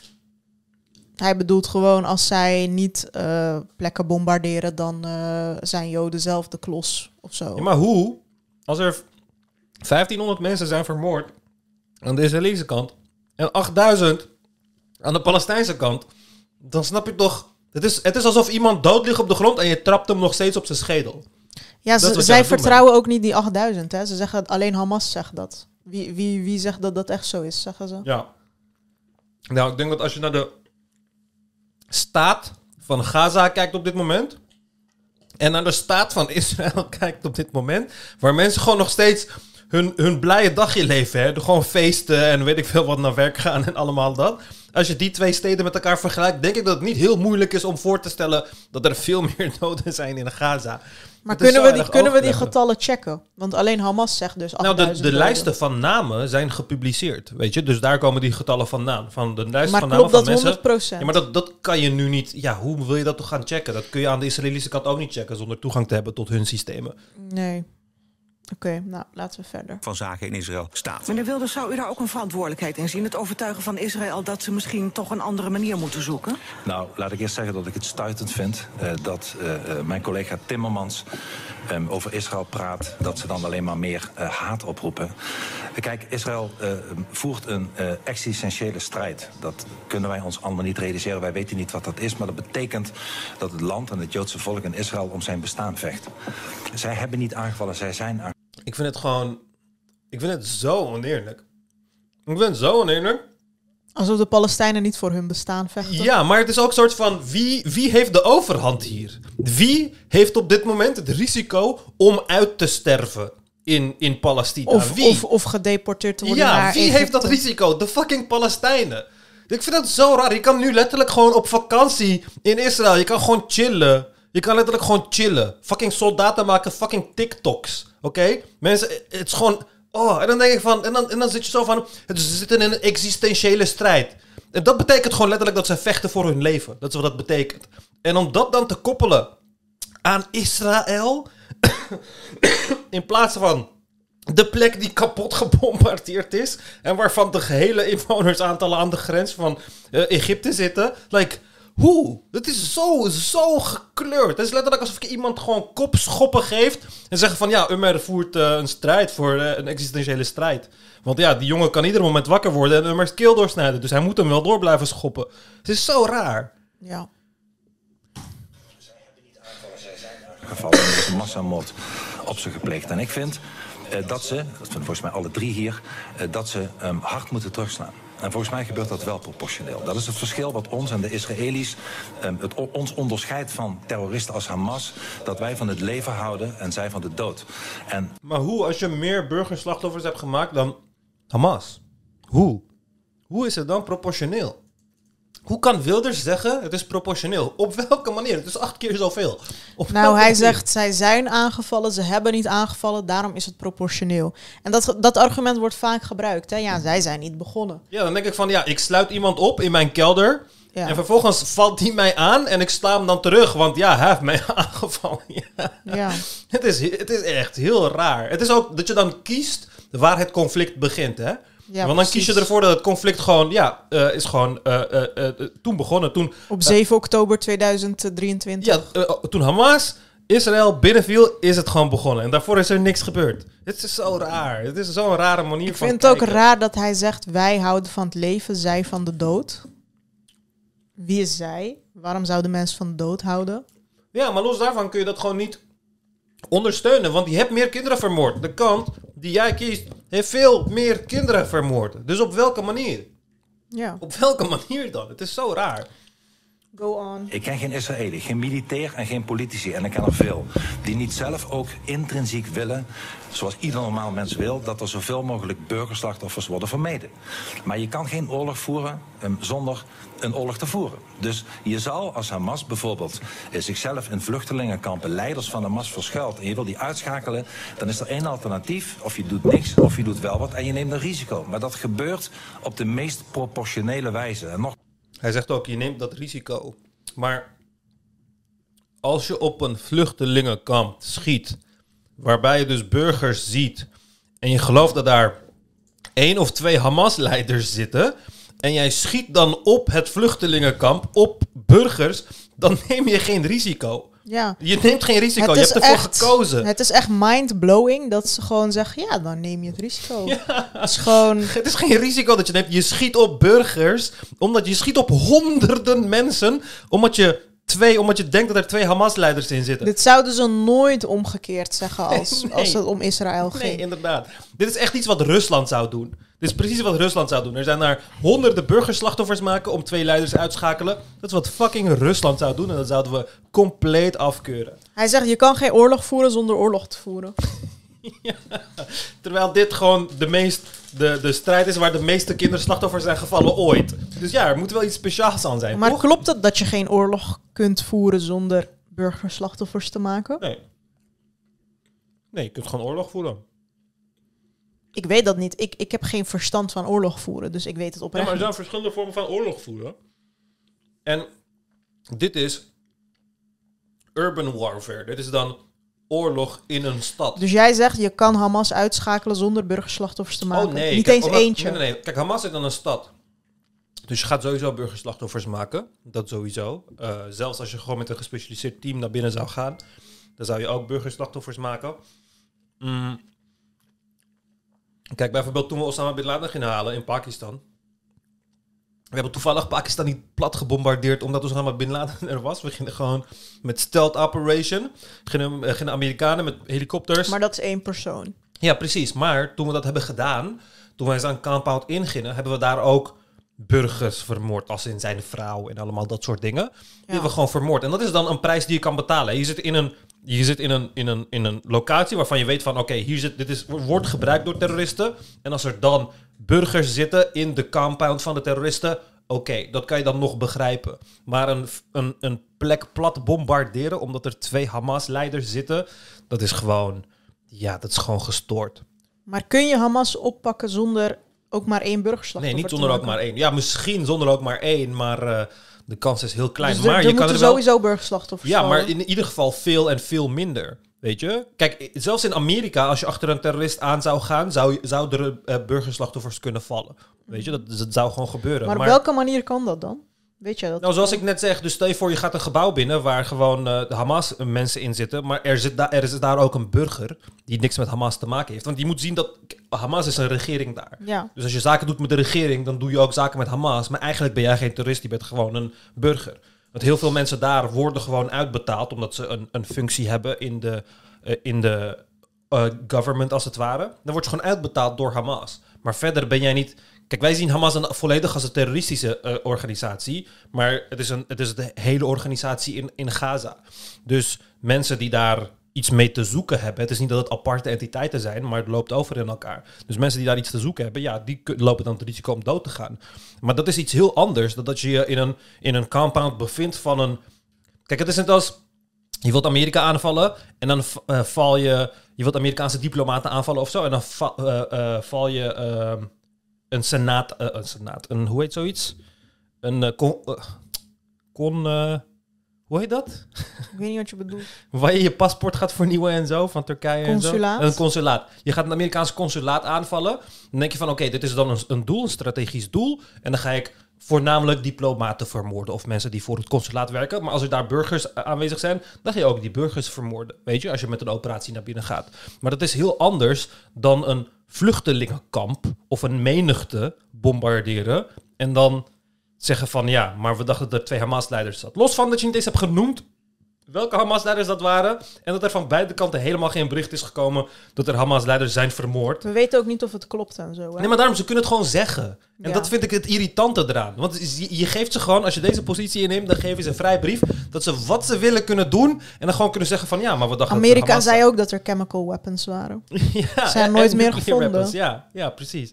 Hij bedoelt gewoon, als zij niet eh, plekken bombarderen, dan eh, zijn Joden zelf de klos of zo. Ja, maar hoe? Als er 1500 mensen zijn vermoord aan de Israëlische kant en 8000 aan de Palestijnse kant, dan snap je toch... Het is, het is alsof iemand dood ligt op de grond en je trapt hem nog steeds op zijn schedel. Ja, ze, zij vertrouwen ook niet die 8000. Hè? Ze zeggen alleen Hamas zegt dat. Wie, wie, wie zegt dat dat echt zo is, zeggen ze. Ja. Nou, ik denk dat als je naar de staat van Gaza kijkt op dit moment. En naar de staat van Israël kijkt op dit moment. Waar mensen gewoon nog steeds hun, hun blije dagje leven. Hè? Gewoon feesten en weet ik veel wat naar werk gaan en allemaal dat. Als je die twee steden met elkaar vergelijkt, denk ik dat het niet heel moeilijk is om voor te stellen dat er veel meer doden zijn in Gaza. Maar kunnen we, die, kunnen we die getallen checken? Want alleen Hamas zegt dus 8000 Nou, de, de lijsten van namen zijn gepubliceerd, weet je. Dus daar komen die getallen vandaan. Van de lijst Maar van namen van dat mensen. 100%? Ja, maar dat, dat kan je nu niet... Ja, hoe wil je dat toch gaan checken? Dat kun je aan de Israëlische kant ook niet checken... zonder toegang te hebben tot hun systemen. Nee. Oké, nou, laten we verder. van zaken in Israël staat. Meneer Wilders, zou u daar ook een verantwoordelijkheid in zien? Het overtuigen van Israël dat ze misschien toch een andere manier moeten zoeken? Nou, laat ik eerst zeggen dat ik het stuitend vind eh, dat eh, eh, mijn collega Timmermans ehm, over Israël praat, dat ze dan alleen maar meer eh, haat oproepen. Kijk, Israël eh, voert een eh, existentiële strijd. Dat kunnen wij ons allemaal niet realiseren. Wij weten niet wat dat is, maar dat betekent dat het land en het Joodse volk in Israël om zijn bestaan vecht. Zij hebben niet aangevallen, zij zijn aangevallen. Ik vind het gewoon... Ik vind het zo oneerlijk. Ik vind het zo oneerlijk. Alsof de Palestijnen niet voor hun bestaan vechten. Ja, maar het is ook een soort van... Wie, wie heeft de overhand hier? Wie heeft op dit moment het risico om uit te sterven in, in Palestina? Of, wie? of, of gedeporteerd te worden Ja, naar wie Egypte. heeft dat risico? De fucking Palestijnen. Ik vind dat zo raar. Je kan nu letterlijk gewoon op vakantie in Israël. Je kan gewoon chillen. Je kan letterlijk gewoon chillen. Fucking soldaten maken fucking TikToks. Oké? Mensen, het is gewoon... Oh, en dan denk ik van... En dan, en dan zit je zo van... Het ze zitten in een existentiële strijd. En dat betekent gewoon letterlijk dat ze vechten voor hun leven. Dat is wat dat betekent. En om dat dan te koppelen aan Israël... in plaats van de plek die kapot gebombardeerd is. En waarvan de gehele inwonersaantallen aan de grens van eh, Egypte zitten. Like, hoe? Het is zo, zo gekleurd. Het is letterlijk alsof je iemand gewoon kopschoppen geeft. En zeggen van ja, Umar voert eh, een strijd voor eh, een existentiële strijd. Want ja, die jongen kan ieder moment wakker worden en Umar's keel doorsnijden. Dus hij moet hem wel door blijven schoppen. Het is zo raar. Ja. gevallen. Er is een massamoord op ze gepleegd. En ik vind eh, dat ze, dat vinden volgens mij alle drie hier, eh, dat ze ehm, hard moeten terugslaan. En volgens mij gebeurt dat wel proportioneel. Dat is het verschil wat ons en de Israëli's, ehm, het, ons onderscheidt van terroristen als Hamas. Dat wij van het leven houden en zij van de dood. En Maar hoe, als je meer burgerslachtoffers hebt gemaakt dan Hamas? Hoe? Hoe is het dan proportioneel? Hoe kan Wilders zeggen het is proportioneel? Op welke manier? Het is acht keer zoveel. Op Nou, hij manier? zegt, zij zijn aangevallen, ze hebben niet aangevallen, daarom is het proportioneel. En dat, dat argument wordt vaak gebruikt. Hè? Ja, zij zijn niet begonnen. Ja, dan denk ik van ja, ik sluit iemand op in mijn kelder. Ja. En vervolgens valt die mij aan en ik sla hem dan terug. Want ja, hij heeft mij aangevallen. Ja. Ja. Het, is, het is echt heel raar. Het is ook dat je dan kiest waar het conflict begint, hè? Ja, Want dan kies je ervoor dat het conflict gewoon, ja, eh, is gewoon eh, eh, toen begonnen. Toen Op 7 oktober 2023. Ja, eh, toen Hamas Israël binnenviel, is het gewoon begonnen. En daarvoor is er niks gebeurd. Het is zo raar. Het is zo'n rare manier Ik van vind het ook raar dat hij zegt, wij houden van het leven, zij van de dood. Wie is zij? Waarom zouden mensen van de dood houden? Ja, maar los daarvan kun je dat gewoon niet ondersteunen. Want je hebt meer kinderen vermoord. De kant die jij kiest, heeft veel meer kinderen vermoord. Dus op welke manier? Ja. Op welke manier dan? Het is zo raar. Go on. Ik ken geen Israëli, geen militair en geen politici. En ik ken er veel. Die niet zelf ook intrinsiek willen, zoals ieder normaal mens wil, dat er zoveel mogelijk burgerslachtoffers worden vermeden. Maar je kan geen oorlog voeren um, zonder een oorlog te voeren. Dus je zal als Hamas bijvoorbeeld eh, zichzelf in vluchtelingenkampen, leiders van Hamas verschuilt en je wil die uitschakelen, dan is er één alternatief. Of je doet niks, of je doet wel wat en je neemt een risico. Maar dat gebeurt op de meest proportionele wijze. En nog Hij zegt ook, je neemt dat risico. Maar als je op een vluchtelingenkamp schiet, waarbij je dus burgers ziet, en je gelooft dat daar één of twee Hamas-leiders zitten, en jij schiet dan op het vluchtelingenkamp, op burgers, dan neem je geen risico. Ja. Je neemt geen risico, Het je hebt ervoor echt- gekozen. Het is echt mind-blowing dat ze gewoon zeggen, ja, dan neem je het risico. Het is gewoon... Het is geen risico dat je neemt. Je schiet op burgers, omdat je schiet op honderden mensen, omdat je, twee, omdat je denkt dat er twee Hamas-leiders in zitten. Dit zouden ze nooit omgekeerd zeggen als, Nee. als het om Israël ging. Nee, inderdaad. Dit is echt iets wat Rusland zou doen. Dit is precies wat Rusland zou doen. Er zijn daar honderden burgerslachtoffers maken om twee leiders uit te schakelen. Dat is wat fucking Rusland zou doen en dat zouden we compleet afkeuren. Hij zegt, je kan geen oorlog voeren zonder oorlog te voeren. Terwijl dit gewoon de, meest, de, de strijd is waar de meeste kinderslachtoffers zijn gevallen ooit. Dus ja, er moet wel iets speciaals aan zijn, Maar toch? klopt het dat je geen oorlog kunt voeren zonder burgerslachtoffers te maken? Nee. Nee, je kunt gewoon oorlog voeren. Ik weet dat niet. Ik, ik heb geen verstand van oorlog voeren, dus ik weet het Ja, oprecht maar er zijn niet. verschillende vormen van oorlog voeren. En dit is urban warfare. Dit is dan oorlog in een stad. Dus jij zegt, je kan Hamas uitschakelen zonder burgerslachtoffers te maken? oh nee. Niet kijk, eens omdat- eentje. Nee, nee, nee. Kijk, Hamas zit in een stad. Dus je gaat sowieso burgerslachtoffers maken. Dat sowieso. Eh, zelfs als je gewoon met een gespecialiseerd team naar binnen zou gaan, dan zou je ook burgerslachtoffers maken. Mm. Kijk, bijvoorbeeld toen we Osama Bin Laden gingen halen in Pakistan. We hebben toevallig Pakistan niet plat gebombardeerd omdat Osama Bin Laden er was. We gingen gewoon met stealth operation. Gingen, eh, gingen Amerikanen met helikopters. Maar dat is één persoon. Ja, precies. Maar toen we dat hebben gedaan, toen wij zijn compound ingingen, hebben we daar ook burgers vermoord, als in zijn vrouw en allemaal dat soort dingen. Die hebben we gewoon vermoord. En dat is dan een prijs die je kan betalen. Je zit in een, je zit in een, in een, in een locatie waarvan je weet van, oké, hier zit, dit is, wordt gebruikt door terroristen. En als er dan burgers zitten in de compound van de terroristen, oké, dat kan je dan nog begrijpen. Maar een, een, een plek plat bombarderen omdat er twee Hamas-leiders zitten, dat is gewoon, ja, dat is gewoon gestoord. Maar kun je Hamas oppakken zonder ook maar één burgerslachtoffer Nee, niet zonder ook maar één. Ja, misschien zonder ook maar één, maar eh, de kans is heel klein. Dus maar je kan er wel... sowieso burgerslachtoffers Ja, maar in ieder geval veel en veel minder. Weet je? Kijk, zelfs in Amerika, als je achter een terrorist aan zou gaan, zou, je- zouden er eh, burgerslachtoffers kunnen vallen. Weet je, dat, dat zou gewoon gebeuren. Maar op welke manier kan dat dan? Weet jij dat? Nou, zoals ik net zeg, dus stel je voor, je gaat een gebouw binnen waar gewoon eh, de Hamas mensen in zitten, maar er, zit er is daar ook een burger die niks met Hamas te maken heeft. Want die moet zien dat Hamas is een regering daar. Ja. Dus als je zaken doet met de regering, dan doe je ook zaken met Hamas. Maar eigenlijk ben jij geen terrorist, je bent gewoon een burger. Want heel veel mensen daar worden gewoon uitbetaald omdat ze een, een functie hebben in de, eh, in de eh, government, als het ware. Dan wordt je gewoon uitbetaald door Hamas. Maar verder ben jij niet. Kijk, wij zien Hamas een, volledig als een terroristische eh, organisatie. Maar het is, een, het is de hele organisatie in, in Gaza. Dus mensen die daar iets mee te zoeken hebben. Het is niet dat het aparte entiteiten zijn, maar het loopt over in elkaar. Dus mensen die daar iets te zoeken hebben, ja, die lopen dan het risico om dood te gaan. Maar dat is iets heel anders dan dat je je in een, in een compound bevindt van een. Kijk, het is net als. Je wilt Amerika aanvallen en dan eh, val je. Je wilt Amerikaanse diplomaten aanvallen of zo. En dan eh, eh, val je ehm, een senaat. een senaat. Een, hoe heet zoiets? Een con. con hoe heet dat? Ik weet niet wat je bedoelt. Waar je je paspoort gaat vernieuwen en zo van Turkije Consulaat? en zo. Een consulaat. Je gaat een Amerikaanse consulaat aanvallen. Dan denk je van oké, dit is dan een, een doel, een strategisch doel. En dan ga ik voornamelijk diplomaten vermoorden of mensen die voor het consulaat werken. Maar als er daar burgers aanwezig zijn, dan ga je ook die burgers vermoorden. Weet je, als je met een operatie naar binnen gaat. Maar dat is heel anders dan een vluchtelingenkamp of een menigte bombarderen. En dan zeggen van ja, maar we dachten dat er twee Hamas-leiders zat. Los van dat je niet eens hebt genoemd welke Hamas-leiders dat waren. En dat er van beide kanten helemaal geen bericht is gekomen dat er Hamas-leiders zijn vermoord. We weten ook niet of het klopt en zo. Hè? Nee, maar daarom, ze kunnen het gewoon zeggen. En Ja. dat vind ik het irritante eraan. Want je, geeft ze gewoon, als je deze positie inneemt, dan geef je ze een vrij brief. Dat ze wat ze willen kunnen doen. En dan gewoon kunnen zeggen van, ja, maar we dachten... Amerika Hamas zei ook dat er chemical weapons waren. ja, zijn nooit meer gevonden. weapons. Ja, ja, precies.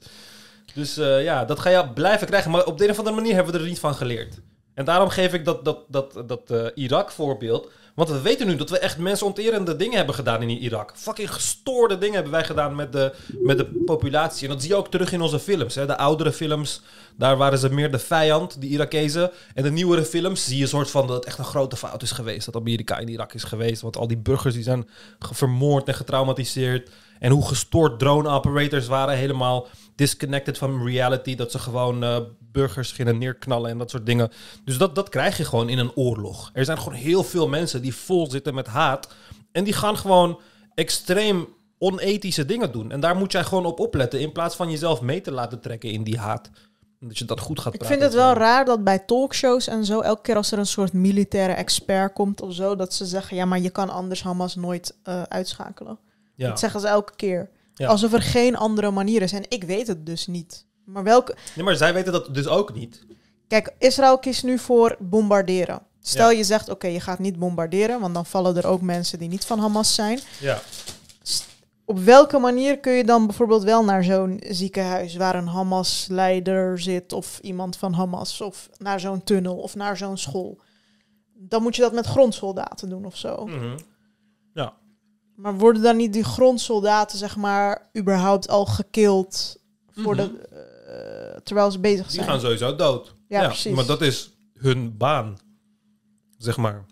Dus eh, ja, dat ga je blijven krijgen. Maar op de een of andere manier hebben we er niet van geleerd. En daarom geef ik dat, dat, dat, dat eh, Irak-voorbeeld. Want we weten nu dat we echt mensonterende dingen hebben gedaan in Irak. Fucking gestoorde dingen hebben wij gedaan met de, met de populatie. En dat zie je ook terug in onze films. Hè. De oudere films, daar waren ze meer de vijand, die Irakezen. En de nieuwere films zie je een soort van dat het echt een grote fout is geweest. Dat Amerika in Irak is geweest. Want al die burgers die zijn vermoord en getraumatiseerd. En hoe gestoord drone operators waren. Helemaal disconnected van reality. Dat ze gewoon eh, burgers gingen neerknallen en dat soort dingen. Dus dat, dat krijg je gewoon in een oorlog. Er zijn gewoon heel veel mensen die vol zitten met haat. En die gaan gewoon extreem onethische dingen doen. En daar moet jij gewoon op opletten. In plaats van jezelf mee te laten trekken in die haat. Dat je dat goed gaat Ik praten. vind het wel raar dat bij talkshows en zo, elke keer als er een soort militaire expert komt of zo, dat ze zeggen, ja, maar je kan anders Hamas nooit eh, uitschakelen. Ja. Dat zeggen ze elke keer. Ja. Alsof er geen andere manier is. En ik weet het dus niet. Maar welke... Nee, maar zij weten dat dus ook niet. Kijk, Israël kiest nu voor bombarderen. Stel Ja. je zegt, oké, je gaat niet bombarderen, want dan vallen er ook mensen die niet van Hamas zijn. Ja. Op welke manier kun je dan bijvoorbeeld wel naar zo'n ziekenhuis waar een Hamas-leider zit of iemand van Hamas of naar zo'n tunnel of naar zo'n school? Dan moet je dat met grondsoldaten doen of zo. Ja. Maar worden dan niet die grondsoldaten, zeg maar, überhaupt al gekild voor Mhm. de, eh, terwijl ze bezig Die zijn? gaan sowieso dood. Ja, precies. Maar dat is hun baan. Zeg maar.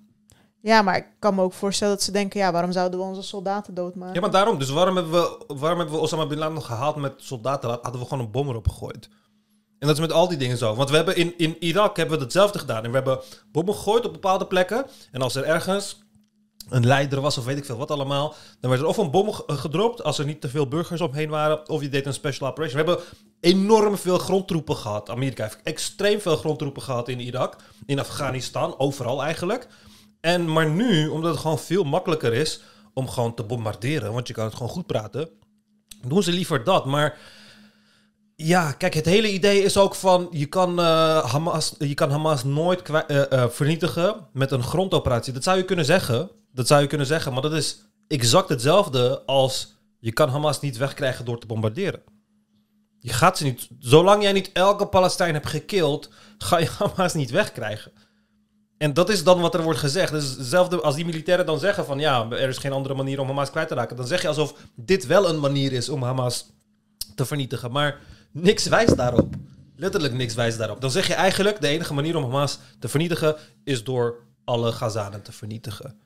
Ja, maar ik kan me ook voorstellen dat ze denken, ja, waarom zouden we onze soldaten doodmaken? Ja, maar daarom. Dus waarom hebben we, waarom hebben we Osama Bin Laden nog gehaald met soldaten? Hadden we gewoon een bom erop gegooid. En dat is met al die dingen zo. Want we hebben in, in Irak hebben we hetzelfde gedaan. En we hebben bommen gegooid op bepaalde plekken. En als er ergens een leider was of weet ik veel wat allemaal... dan werd er of een bom ge- gedropt als er niet te veel burgers omheen waren... of je deed een special operation. We hebben enorm veel grondtroepen gehad. Amerika heeft extreem veel grondtroepen gehad in Irak. In Afghanistan, overal eigenlijk. En maar nu, omdat het gewoon veel makkelijker is om gewoon te bombarderen, want je kan het gewoon goed praten, doen ze liever dat. Maar ja, kijk, het hele idee is ook van je kan, eh, Hamas, je kan Hamas nooit eh, eh, vernietigen met een grondoperatie. Dat zou je kunnen zeggen. Dat zou je kunnen zeggen, maar dat is exact hetzelfde als je kan Hamas niet wegkrijgen door te bombarderen. Je gaat ze niet, zolang jij niet elke Palestijn hebt gekild, ga je Hamas niet wegkrijgen. En dat is dan wat er wordt gezegd. Dus hetzelfde als die militairen dan zeggen van ja, er is geen andere manier om Hamas kwijt te raken. Dan zeg je alsof dit wel een manier is om Hamas te vernietigen. Maar niks wijst daarop. Letterlijk niks wijst daarop. Dan zeg je eigenlijk de enige manier om Hamas te vernietigen is door alle Gazanen te vernietigen.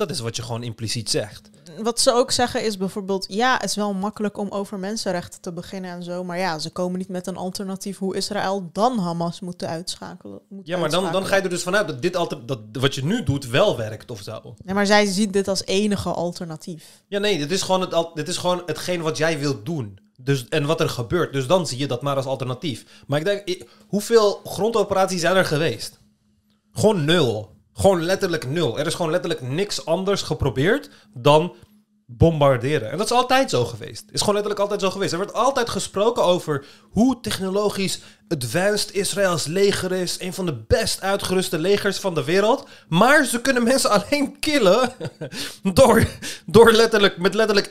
Dat is wat je gewoon impliciet zegt. Wat ze ook zeggen is bijvoorbeeld, ja, het is wel makkelijk om over mensenrechten te beginnen en zo, maar ja, ze komen niet met een alternatief hoe Israël dan Hamas moet uitschakelen. moet Ja, maar dan, dan ga je er dus vanuit dat dit altijd, dat wat je nu doet wel werkt of zo. Nee, maar zij zien dit als enige alternatief. Ja, nee, dit is gewoon, het, dit is gewoon hetgeen wat jij wilt doen. Dus, en wat er gebeurt. Dus dan zie je dat maar als alternatief. Maar ik denk, hoeveel grondoperaties zijn er geweest? Gewoon nul. Gewoon letterlijk nul. Er is gewoon letterlijk niks anders geprobeerd dan bombarderen. En dat is altijd zo geweest. Is gewoon letterlijk altijd zo geweest. Er wordt altijd gesproken over hoe technologisch advanced Israëls leger is. Een van de best uitgeruste legers van de wereld. Maar ze kunnen mensen alleen killen door, door letterlijk, met letterlijk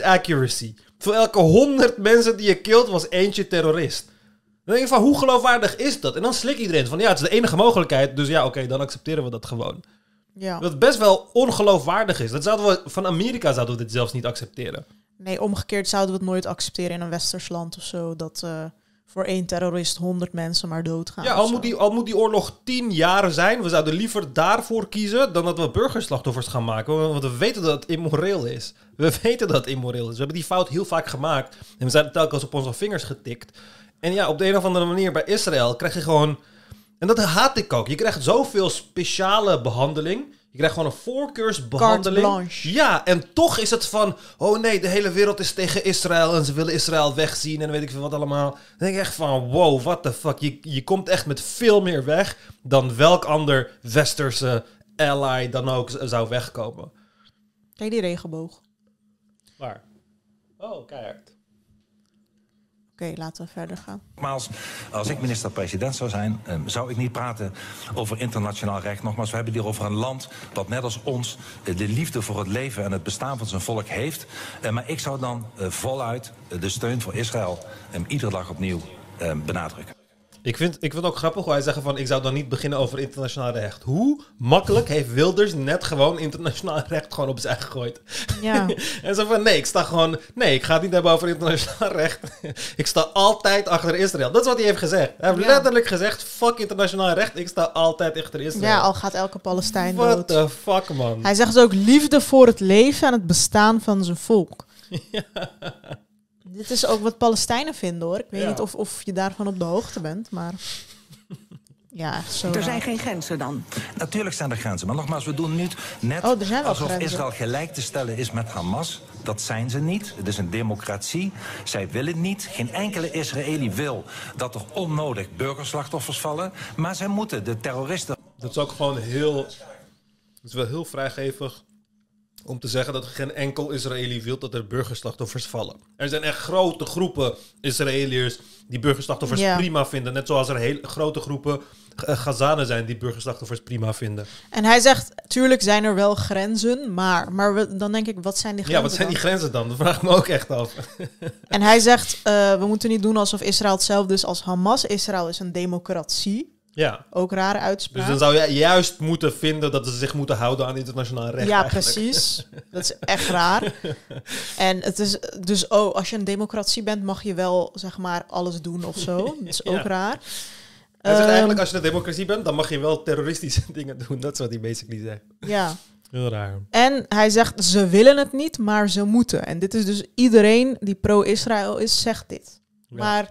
1% accuracy. Voor elke 100 mensen die je kilt was eentje terrorist. Dan denk je van, hoe geloofwaardig is dat? En dan slik iedereen van, ja, het is de enige mogelijkheid. Dus ja, oké, dan accepteren we dat gewoon. Ja. Wat best wel ongeloofwaardig is. Dat zouden we, van Amerika zouden we dit zelfs niet accepteren. Nee, omgekeerd zouden we het nooit accepteren in een westers land of zo, dat eh, voor één terrorist honderd mensen maar doodgaan. Ja, al moet, die, al moet die oorlog tien jaar zijn, we zouden liever daarvoor kiezen dan dat we burgerslachtoffers gaan maken. Want we weten dat het immoreel is. We weten dat het immoreel is. We hebben die fout heel vaak gemaakt. En we zijn telkens op onze vingers getikt. En ja, op de een of andere manier bij Israël krijg je gewoon... En dat haat ik ook. Je krijgt zoveel speciale behandeling. Je krijgt gewoon een voorkeursbehandeling. Ja, en toch is het van... Oh nee, de hele wereld is tegen Israël en ze willen Israël wegzien en weet ik veel wat allemaal. Dan denk ik echt van, wow, what the fuck. Je, je komt echt met veel meer weg dan welk ander westerse ally dan ook zou wegkomen. Kijk die regenboog. Waar? Oh, keihard. Oké, laten we verder gaan. Nogmaals, als ik minister-president zou zijn, eh, zou ik niet praten over internationaal recht. Nogmaals, we hebben hier over een land dat net als ons eh, de liefde voor het leven en het bestaan van zijn volk heeft. Eh, maar ik zou dan eh, voluit de steun voor Israël eh, iedere dag opnieuw eh, benadrukken. Ik vind, ik vind het ook grappig hoe hij zegt van... ik zou dan niet beginnen over internationaal recht. Hoe makkelijk heeft Wilders net gewoon internationaal recht gewoon op zijn gegooid? Ja. en zo van, nee, ik sta gewoon... Nee, ik ga het niet hebben over internationaal recht. ik sta altijd achter Israël. Dat is wat hij heeft gezegd. Hij heeft Ja. letterlijk gezegd, fuck internationaal recht. Ik sta altijd achter Israël. ja, al gaat elke Palestijn What dood. the fuck, man. Hij zegt dus ook liefde voor het leven en het bestaan van zijn volk. Dit is ook wat Palestijnen vinden hoor. Ik weet Ja. niet of, of je daarvan op de hoogte bent, maar... Ja, echt zo Er zijn geen grenzen dan. Natuurlijk zijn er grenzen, maar nogmaals, we doen niet net Oh, alsof grenzen. Israël gelijk te stellen is met Hamas. Dat zijn ze niet. Het is een democratie. Zij willen niet. Geen enkele Israëli wil dat er onnodig burgerslachtoffers vallen. Maar zij moeten de terroristen Dat is ook gewoon heel... Het is wel heel vrijgevig om te zeggen dat geen enkel Israëli wil dat er burgerslachtoffers vallen. Er zijn echt grote groepen Israëliërs die burgerslachtoffers Ja. prima vinden. Net zoals er heel grote groepen uh, Gazanen zijn die burgerslachtoffers prima vinden. En hij zegt, tuurlijk zijn er wel grenzen, maar, maar we- dan denk ik, wat zijn die Ja, grenzen wat zijn die grenzen dan? Dat vraag ik me ook echt af. En hij zegt, eh, we moeten niet doen alsof Israël hetzelfde is als Hamas. Israël is een democratie. Ja. Ook rare uitspraak. Dus dan zou je juist moeten vinden dat ze zich moeten houden aan internationaal recht. ja, eigenlijk. precies. Dat is echt raar. En het is dus, oh, als je een democratie bent, mag je wel, zeg maar, alles doen of zo. Dat is ook raar. Hij zegt Ehm, eigenlijk, als je een democratie bent, dan mag je wel terroristische dingen doen. Dat is wat hij basically zegt. Ja. Heel raar. En hij zegt, ze willen het niet, maar ze moeten. En dit is dus iedereen die pro-Israël is, zegt dit. Ja. Maar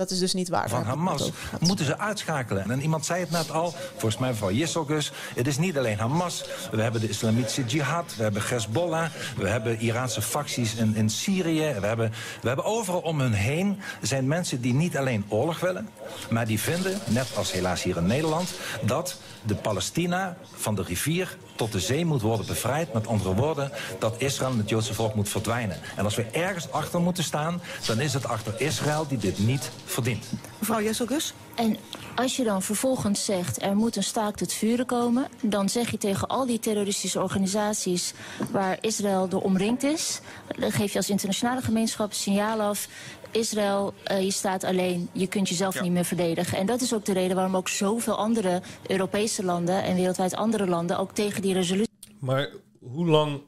dat is dus niet waar. van Hamas moeten ze uitschakelen. En iemand zei het net al, volgens mij mevrouw Jisselgus. Het is niet alleen Hamas. We hebben de islamitische jihad, we hebben Hezbollah, we hebben Iraanse facties in, in Syrië. We hebben, we hebben overal om hun heen zijn mensen die niet alleen oorlog willen, maar die vinden, net als helaas hier in Nederland, dat de Palestina van de rivier tot de zee moet worden bevrijd. Met andere woorden, dat Israël en het Joodse volk moet verdwijnen. En als we ergens achter moeten staan, dan is het achter Israël die dit niet verdient. Mevrouw Jesselgus? En als je dan vervolgens zegt er moet een staakt het vuren komen, dan zeg je tegen al die terroristische organisaties waar Israël door omringd is, dan geef je als internationale gemeenschap een signaal af. Israël, eh, je staat alleen, je kunt jezelf niet meer verdedigen. En dat is ook de reden waarom ook zoveel andere Europese landen en wereldwijd andere landen ook tegen die resolutie. Maar hoe lang...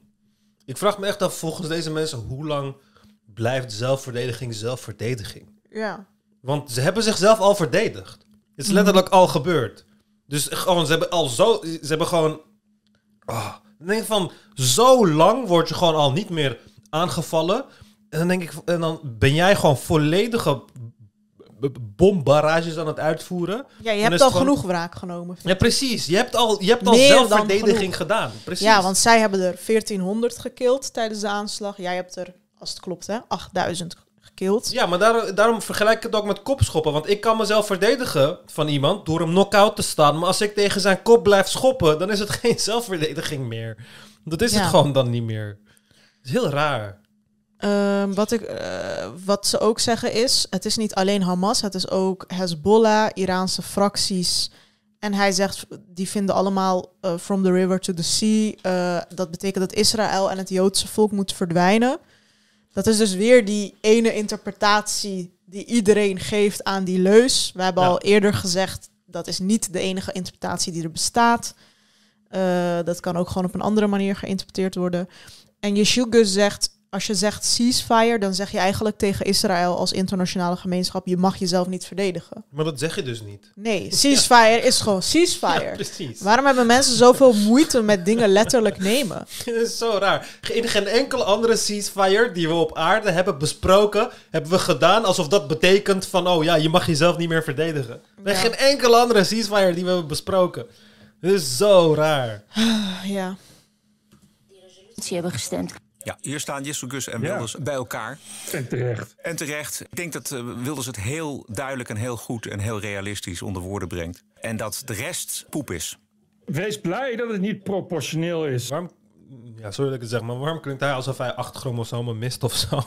Ik vraag me echt af, volgens deze mensen, hoe lang blijft zelfverdediging zelfverdediging? Ja. Want ze hebben zichzelf al verdedigd. Het is letterlijk al gebeurd. Dus gewoon, ze hebben al zo... Ze hebben gewoon... Dan denk van, zo lang word je gewoon al niet meer aangevallen. En dan denk ik, en dan ben jij gewoon volledige b- b- bombarrages aan het uitvoeren. Ja, je hebt al gewoon- genoeg wraak genomen. Ja, precies. Je hebt al, je hebt al Meer zelfverdediging gedaan. Precies. Ja, want zij hebben er 1400 gekild tijdens de aanslag. Jij hebt er, als het klopt, hè, 8000 gekild. Ja, maar daar, daarom vergelijk ik het ook met kopschoppen. Want ik kan mezelf verdedigen van iemand door hem knock-out te staan. Maar als ik tegen zijn kop blijf schoppen, dan is het geen zelfverdediging meer. Dat is Ja. het gewoon dan niet meer. Het is heel raar. Ehm, wat, ik, eh, wat ze ook zeggen is, het is niet alleen Hamas, het is ook Hezbollah, Iraanse fracties. En hij zegt, die vinden allemaal eh, from the river to the sea. eh, dat betekent dat Israël en het Joodse volk moet verdwijnen. Dat is dus weer die ene interpretatie die iedereen geeft aan die leus. We hebben Ja. al eerder gezegd, dat is niet de enige interpretatie die er bestaat. Dat kan ook gewoon op een andere manier geïnterpreteerd worden. En Yeshua zegt, als je zegt ceasefire, dan zeg je eigenlijk tegen Israël als internationale gemeenschap, je mag jezelf niet verdedigen. Maar dat zeg je dus niet. Nee, ceasefire is gewoon ceasefire. Ja, precies. Waarom hebben mensen zoveel moeite met dingen letterlijk nemen? Het is zo raar. In geen enkele andere ceasefire die we op aarde hebben besproken, hebben we gedaan alsof dat betekent van, oh ja, je mag jezelf niet meer verdedigen. Er Ja. geen enkele andere ceasefire die we hebben besproken. Het is zo raar. Ja. hebben gestemd. Ja, hier staan Jessel Gus en Ja. Wilders bij elkaar. En terecht. En terecht. Ik denk dat eh, Wilders het heel duidelijk en heel goed en heel realistisch onder woorden brengt. En dat de rest poep is. Wees blij dat het niet proportioneel is. Waarom, ja, sorry dat ik het zeg, maar waarom klinkt hij alsof hij acht chromosomen mist of zo?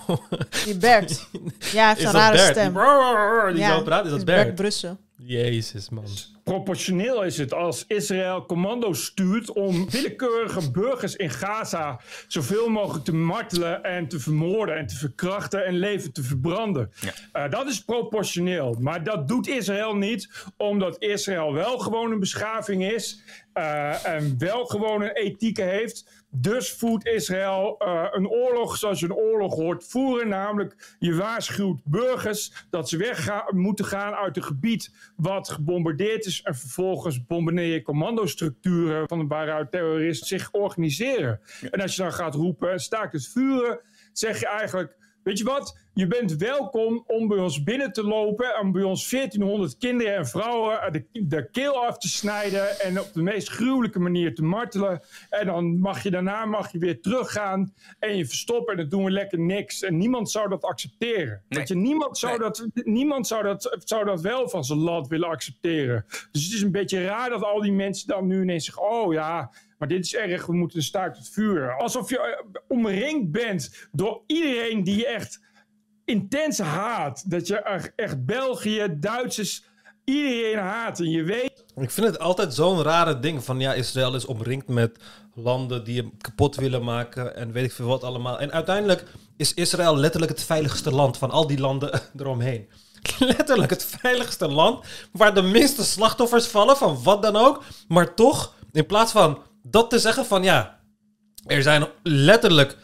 Die Bert. Ja, hij heeft Is een dat rare Bert? stem. Die, die Ja, zo praat, is dat het Bert? Bert Brussen. Jezus, man. Proportioneel is het als Israël commando's stuurt om willekeurige burgers in Gaza zoveel mogelijk te martelen en te vermoorden en te verkrachten en leven te verbranden. Eh, dat is proportioneel. Maar dat doet Israël niet, omdat Israël wel gewoon een beschaving is eh, en wel gewoon een ethiek heeft. Dus voert Israël eh, een oorlog zoals je een oorlog hoort voeren. Namelijk, je waarschuwt burgers dat ze weg moeten gaan uit een gebied wat gebombardeerd is. En vervolgens bombardeer je commandostructuren van waaruit terroristen zich organiseren. En als je dan gaat roepen, staakt het vuren, zeg je eigenlijk... Weet je wat? Je bent welkom om bij ons binnen te lopen. En bij ons 1400 kinderen en vrouwen de, de keel af te snijden. En op de meest gruwelijke manier te martelen. En dan mag je daarna mag je weer teruggaan. En je verstoppen. En dan doen we lekker niks. En niemand zou dat accepteren. Weet je, niemand, zou, dat, niemand zou, dat, zou dat wel van zijn land willen accepteren. Dus het is een beetje raar dat al die mensen dan nu ineens zeggen: Oh ja. Maar dit is erg, we moeten een staakt het vuur. Alsof je eh, omringd bent door iedereen die je echt intens haat. Dat je echt- België, Duitsers, iedereen haat. En je weet Ik vind het altijd zo'n rare ding van ja, Israël is omringd met landen die hem kapot willen maken en weet ik veel wat allemaal. En uiteindelijk is Israël letterlijk het veiligste land van al die landen eromheen. Letterlijk het veiligste land waar de minste slachtoffers vallen van wat dan ook. Maar toch, in plaats van dat te zeggen van ja, er zijn letterlijk.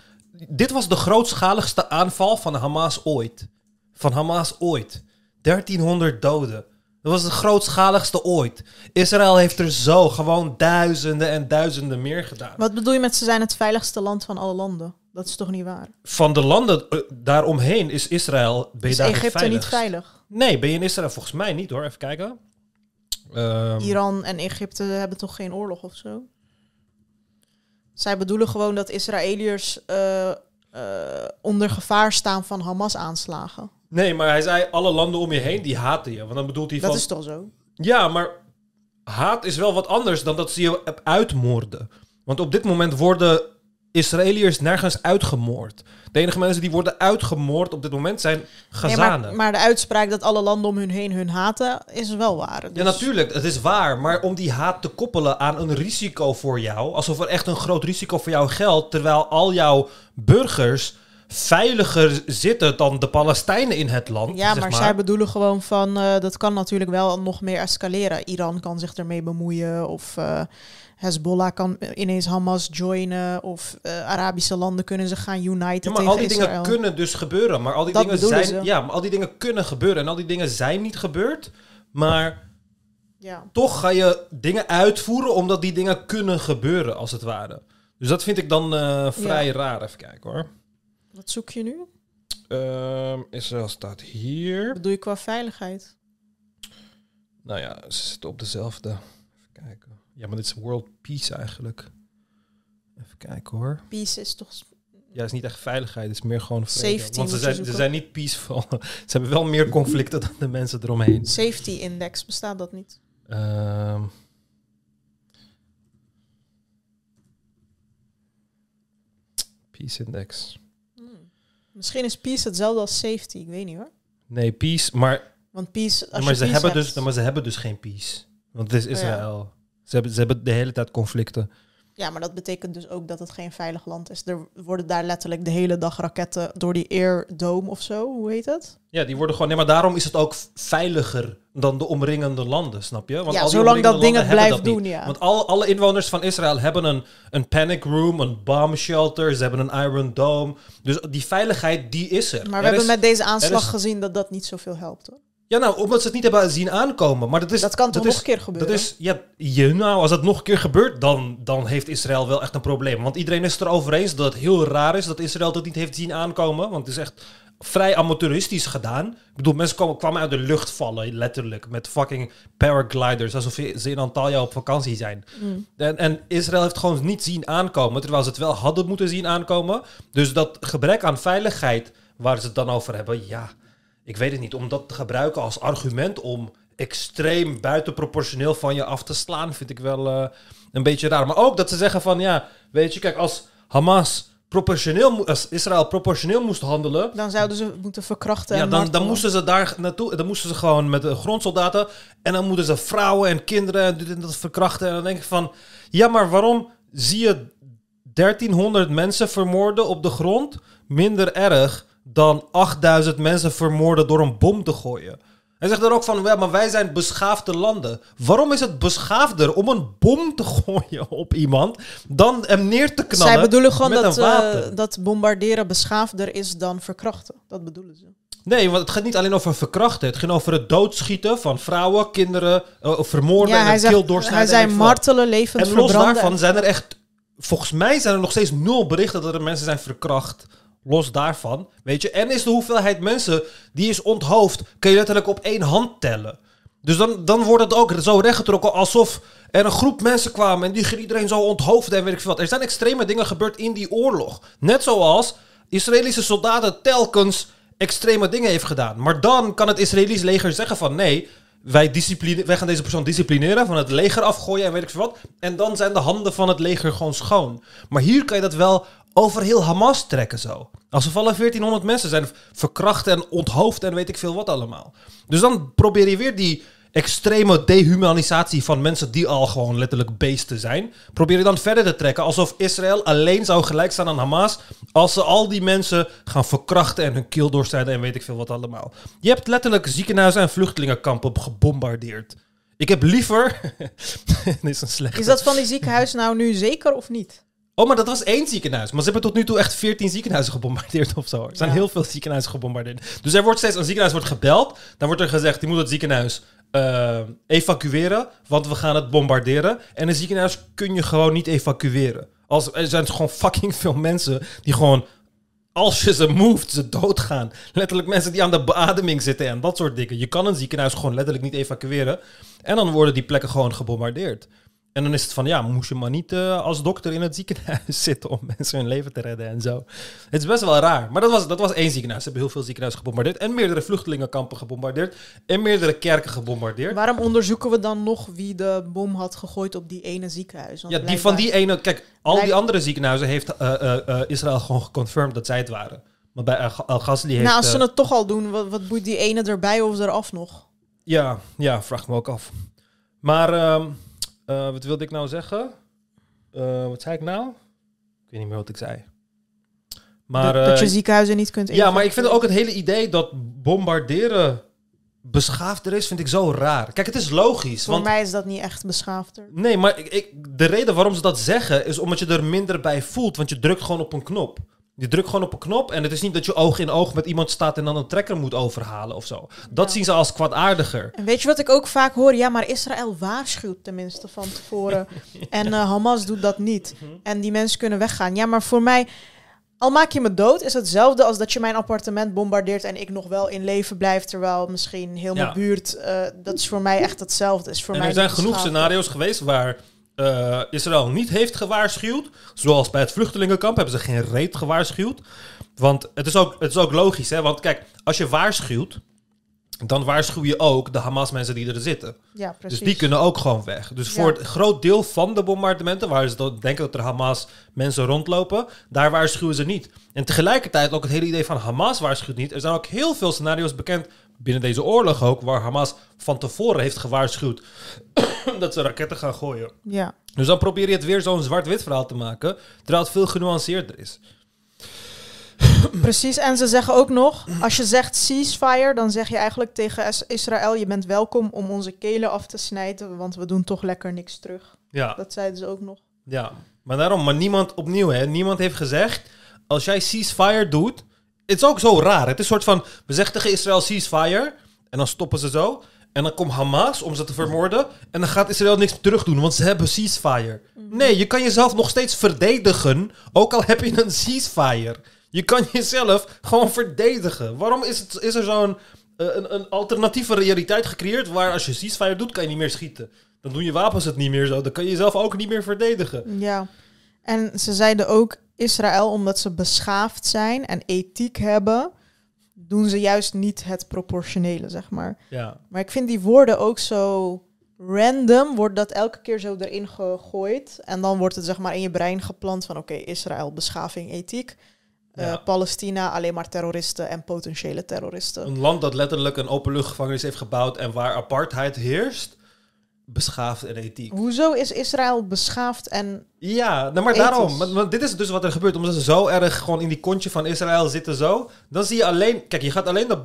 Dit was de grootschaligste aanval van Hamas ooit. Van Hamas ooit. 1300 doden. Dat was de grootschaligste ooit. Israël heeft er zo gewoon duizenden en duizenden meer gedaan. Wat bedoel je met ze zijn het veiligste land van alle landen? Dat is toch niet waar? Van de landen eh, daaromheen is Israël. Ben je Is daar Egypte niet veilig? Nee, ben je in Israël volgens mij niet hoor. Even kijken. Ehm, Iran en Egypte hebben toch geen oorlog of zo? Zij bedoelen gewoon dat Israëliërs eh, eh, onder gevaar staan van Hamas-aanslagen. Nee, maar hij zei alle landen om je heen die haten je. Want dan bedoelt hij Dat van... is toch zo? Ja, maar haat is wel wat anders dan dat ze je uitmoorden. Want op dit moment worden Israëliërs nergens uitgemoord. De enige mensen die worden uitgemoord op dit moment zijn Nee, Gazanen. maar, maar de uitspraak dat alle landen om hun heen hun haten, is wel waar. Ja, Dus- natuurlijk, het is waar. Maar om die haat te koppelen aan een risico voor jou, alsof er echt een groot risico voor jou geldt, terwijl al jouw burgers veiliger zitten dan de Palestijnen in het land. Ja, zeg maar, zij bedoelen gewoon van eh, dat kan natuurlijk wel nog meer escaleren. Iran kan zich ermee bemoeien of eh, Hezbollah kan ineens Hamas joinen of eh, Arabische landen kunnen zich gaan uniten Ja, maar al die dingen kunnen dus gebeuren. Maar al die Dat dingen zijn. ze. Ja, maar al die dingen kunnen gebeuren. En al die dingen zijn niet gebeurd. Maar Ja. toch ga je dingen uitvoeren omdat die dingen kunnen gebeuren, als het ware. Dus dat vind ik dan eh, vrij Ja. raar. Even kijken hoor. Wat zoek je nu? Ehm, Israël staat hier. Wat bedoel je qua veiligheid? Nou ja, ze zitten op dezelfde. Ja, maar dit is world peace eigenlijk. Even kijken hoor. Peace is toch... Ja, het is niet echt veiligheid, het is meer gewoon vrede. Safety Want ze zijn, ze zijn niet peaceful. ze hebben wel meer conflicten dan de mensen eromheen. Safety index, bestaat dat niet? Ehm. Peace Index. Misschien is peace hetzelfde als safety, ik weet niet hoor. Nee, peace, maar, Want peace, als maar, je ze peace hebben hebt- dus, maar ze hebben dus geen peace. Want het is Oh ja. Ze, hebben, ze hebben de hele tijd conflicten. Ja, maar dat betekent dus ook dat het geen veilig land is. Er worden daar letterlijk de hele dag raketten door die Air Dome of zo, hoe heet het? Ja, die worden gewoon... Nee, maar daarom is het ook veiliger dan de omringende landen, snap je? Want Ja, al zolang dat ding het blijft dat doen, niet. ja. Want al, alle inwoners van Israël hebben een, een panic room, een bomb shelter, ze hebben een Iron Dome. Dus die veiligheid, die is er. Maar we Er hebben is- met deze aanslag is- gezien dat dat niet zoveel helpt hoor. Ja, nou, omdat ze het niet hebben zien aankomen. Maar dat, is, Dat kan toch is- nog een keer gebeuren? Dat is, ja, je, nou, als dat nog een keer gebeurt, dan, dan heeft Israël wel echt een probleem. Want iedereen is het erover eens dat het heel raar is dat Israël dat niet heeft zien aankomen. Want het is echt vrij amateuristisch gedaan. Ik bedoel, mensen kwamen, kwamen uit de lucht vallen, letterlijk. Met fucking paragliders, alsof ze in Antalya op vakantie zijn. Mm. En, en Israël heeft gewoon niet zien aankomen, terwijl ze het wel hadden moeten zien aankomen. Dus dat gebrek aan veiligheid waar ze het dan over hebben, ja, ik weet het niet. Om dat te gebruiken als argument om extreem buitenproportioneel van je af te slaan, vind ik wel eh, een beetje raar. Maar ook dat ze zeggen van, ja, weet je, kijk, als Hamas proportioneel, als Israël proportioneel moest handelen, Dan zouden ze moeten verkrachten ja, dan, dan moesten ze daar naartoe. Dan moesten ze gewoon met de grondsoldaten. En dan moeten ze vrouwen en kinderen en dit en dat verkrachten. En dan denk ik van, ja, maar waarom zie je 1300 mensen vermoorden op de grond minder erg dan 8000 mensen vermoorden door een bom te gooien? Hij zegt er ook van, ja, maar wij zijn beschaafde landen. Waarom is het beschaafder om een bom te gooien op iemand dan hem neer te knallen Zij bedoelen gewoon met dat, een wapen? eh, dat bombarderen beschaafder is dan verkrachten. Dat bedoelen ze. Nee, want het gaat niet alleen over verkrachten. Het ging over het doodschieten van vrouwen, kinderen, eh, vermoorden Ja, en zegt, keel doorsnijden. hij en zei martelen, levend En los verbranden. daarvan zijn er echt... Volgens mij zijn er nog steeds nul berichten dat er mensen zijn verkracht. Los daarvan, weet je. En is de hoeveelheid mensen die is onthoofd... kun je letterlijk op één hand tellen. Dus dan, dan wordt het ook zo rechtgetrokken alsof er een groep mensen kwamen... en die iedereen zo onthoofden en weet ik veel wat. Er zijn extreme dingen gebeurd in die oorlog. Net zoals Israëlische soldaten telkens extreme dingen heeft gedaan. Maar dan kan het Israëlisch leger zeggen van... nee, wij, wij gaan deze persoon disciplineren, van het leger afgooien en weet ik veel wat. En dan zijn de handen van het leger gewoon schoon. Maar hier kan je dat wel over heel Hamas trekken zo. Als er vallen 1400 mensen zijn verkracht en onthoofd en weet ik veel wat allemaal. Dus dan probeer je weer die extreme dehumanisatie van mensen die al gewoon letterlijk beesten zijn. Probeer je dan verder te trekken alsof Israël alleen zou gelijk staan aan Hamas als ze al die mensen gaan verkrachten en hun keel doorsnijden en weet ik veel wat allemaal. Je hebt letterlijk ziekenhuizen en vluchtelingenkampen gebombardeerd. Ik heb liever... Is. Is dat van die ziekenhuis nou nu zeker of niet? Oh, maar dat was één ziekenhuis. Maar ze hebben tot nu toe echt 14 ziekenhuizen gebombardeerd of zo. Er zijn Ja. heel veel ziekenhuizen gebombardeerd. Dus er wordt steeds een ziekenhuis wordt gebeld. Dan wordt er gezegd, je moet het ziekenhuis eh, evacueren, want we gaan het bombarderen. En een ziekenhuis kun je gewoon niet evacueren. Als, er zijn gewoon fucking veel mensen die gewoon, als je ze moved, ze doodgaan. Letterlijk mensen die aan de beademing zitten en dat soort dingen. Je kan een ziekenhuis gewoon letterlijk niet evacueren. En dan worden die plekken gewoon gebombardeerd. En dan is het van, ja, moest je maar niet eh, als dokter in het ziekenhuis zitten om mensen hun leven te redden en zo. Het is best wel raar. Maar dat was, dat was één ziekenhuis. Ze hebben heel veel ziekenhuizen gebombardeerd. En meerdere vluchtelingenkampen gebombardeerd. En meerdere kerken gebombardeerd. Waarom onderzoeken we dan nog wie de bom had gegooid op die ene ziekenhuis? Want Ja, die van die ene... Kijk, al die andere ziekenhuizen heeft eh, eh, Israël gewoon geconfirmed dat zij het waren. Maar bij Al- Al-Ghazali heeft... Nou, als ze het toch al doen, wat, wat boeit die ene erbij of eraf nog? Ja, ja, vraag me ook af. Maar ehm, eh, wat wilde ik nou zeggen? Eh, wat zei ik nou? Ik weet niet meer wat ik zei. Maar, dat, dat je eh, ziekenhuizen niet kunt ja, maar ik vind ook het hele idee dat bombarderen beschaafder is, vind ik zo raar. Kijk, het is logisch. Voor want mij is dat niet echt beschaafder. Nee, maar ik, ik, de reden waarom ze dat zeggen is omdat je er minder bij voelt. Want je drukt gewoon op een knop. Je drukt gewoon op een knop en het is niet dat je oog in oog met iemand staat en dan een trekker moet overhalen of zo. Dat zien ze als kwaadaardiger. En weet je wat ik ook vaak hoor? Ja, maar Israël waarschuwt tenminste van tevoren. En eh, Hamas doet dat niet. Mhm. En die mensen kunnen weggaan. Ja, maar voor mij, al maak je me dood, is hetzelfde als dat je mijn appartement bombardeert en ik nog wel in leven blijf, terwijl misschien heel mijn Ja. buurt, eh, dat is voor mij echt hetzelfde. Is voor en mij er zijn genoeg scenario's geweest waar eh, Israël niet heeft gewaarschuwd. Zoals bij het vluchtelingenkamp hebben ze geen reet gewaarschuwd. Want het is ook, het is ook logisch, hè? Want kijk, als je waarschuwt, dan waarschuw je ook de Hamas-mensen die er zitten. Ja, precies. Dus die kunnen ook gewoon weg. Dus voor het groot deel van de bombardementen, waar ze denken dat er Hamas mensen rondlopen, daar waarschuwen ze niet. En tegelijkertijd ook het hele idee van Hamas waarschuwt niet. Er zijn ook heel veel scenario's bekend binnen deze oorlog ook, waar Hamas van tevoren heeft gewaarschuwd dat ze raketten gaan gooien. Ja. Dus dan probeer je het weer zo'n zwart-wit verhaal te maken, terwijl het veel genuanceerder is. Precies, en ze zeggen ook nog, als je zegt ceasefire, dan zeg je eigenlijk tegen Is- Israël, je bent welkom om onze kelen af te snijden, want we doen toch lekker niks terug. Ja. Dat zeiden ze ook nog. Ja, maar daarom, maar niemand opnieuw, hè, niemand heeft gezegd, als jij ceasefire doet, het is ook zo raar. Het is een soort van, we zeggen tegen Israël ceasefire, en dan stoppen ze zo, en dan komt Hamas om ze te vermoorden, en dan gaat Israël niks terug doen, want ze hebben ceasefire. Nee, je kan jezelf nog steeds verdedigen, ook al heb je een ceasefire. Je kan jezelf gewoon verdedigen. Waarom is, het, is er zo'n eh, een, een alternatieve realiteit gecreëerd waar als je ceasefire doet, kan je niet meer schieten? Dan doen je wapens het niet meer zo. Dan kan je jezelf ook niet meer verdedigen. Ja. En ze zeiden ook Israël, omdat ze beschaafd zijn en ethiek hebben, doen ze juist niet het proportionele, zeg maar. Ja. Maar ik vind die woorden ook zo random, wordt dat elke keer zo erin gegooid. En dan wordt het zeg maar in je brein geplant van oké, Israël, beschaving, ethiek. Eh. Palestina, alleen maar terroristen en potentiële terroristen. Een land dat letterlijk een openluchtgevangenis heeft gebouwd en waar apartheid heerst, beschaafd en ethiek. Hoezo is Israël beschaafd en Ja, nou, maar Ethisch. daarom. Want, want dit is dus wat er gebeurt. Omdat ze zo erg gewoon in die kontje van Israël zitten zo. Dan zie je alleen... Kijk, je gaat alleen de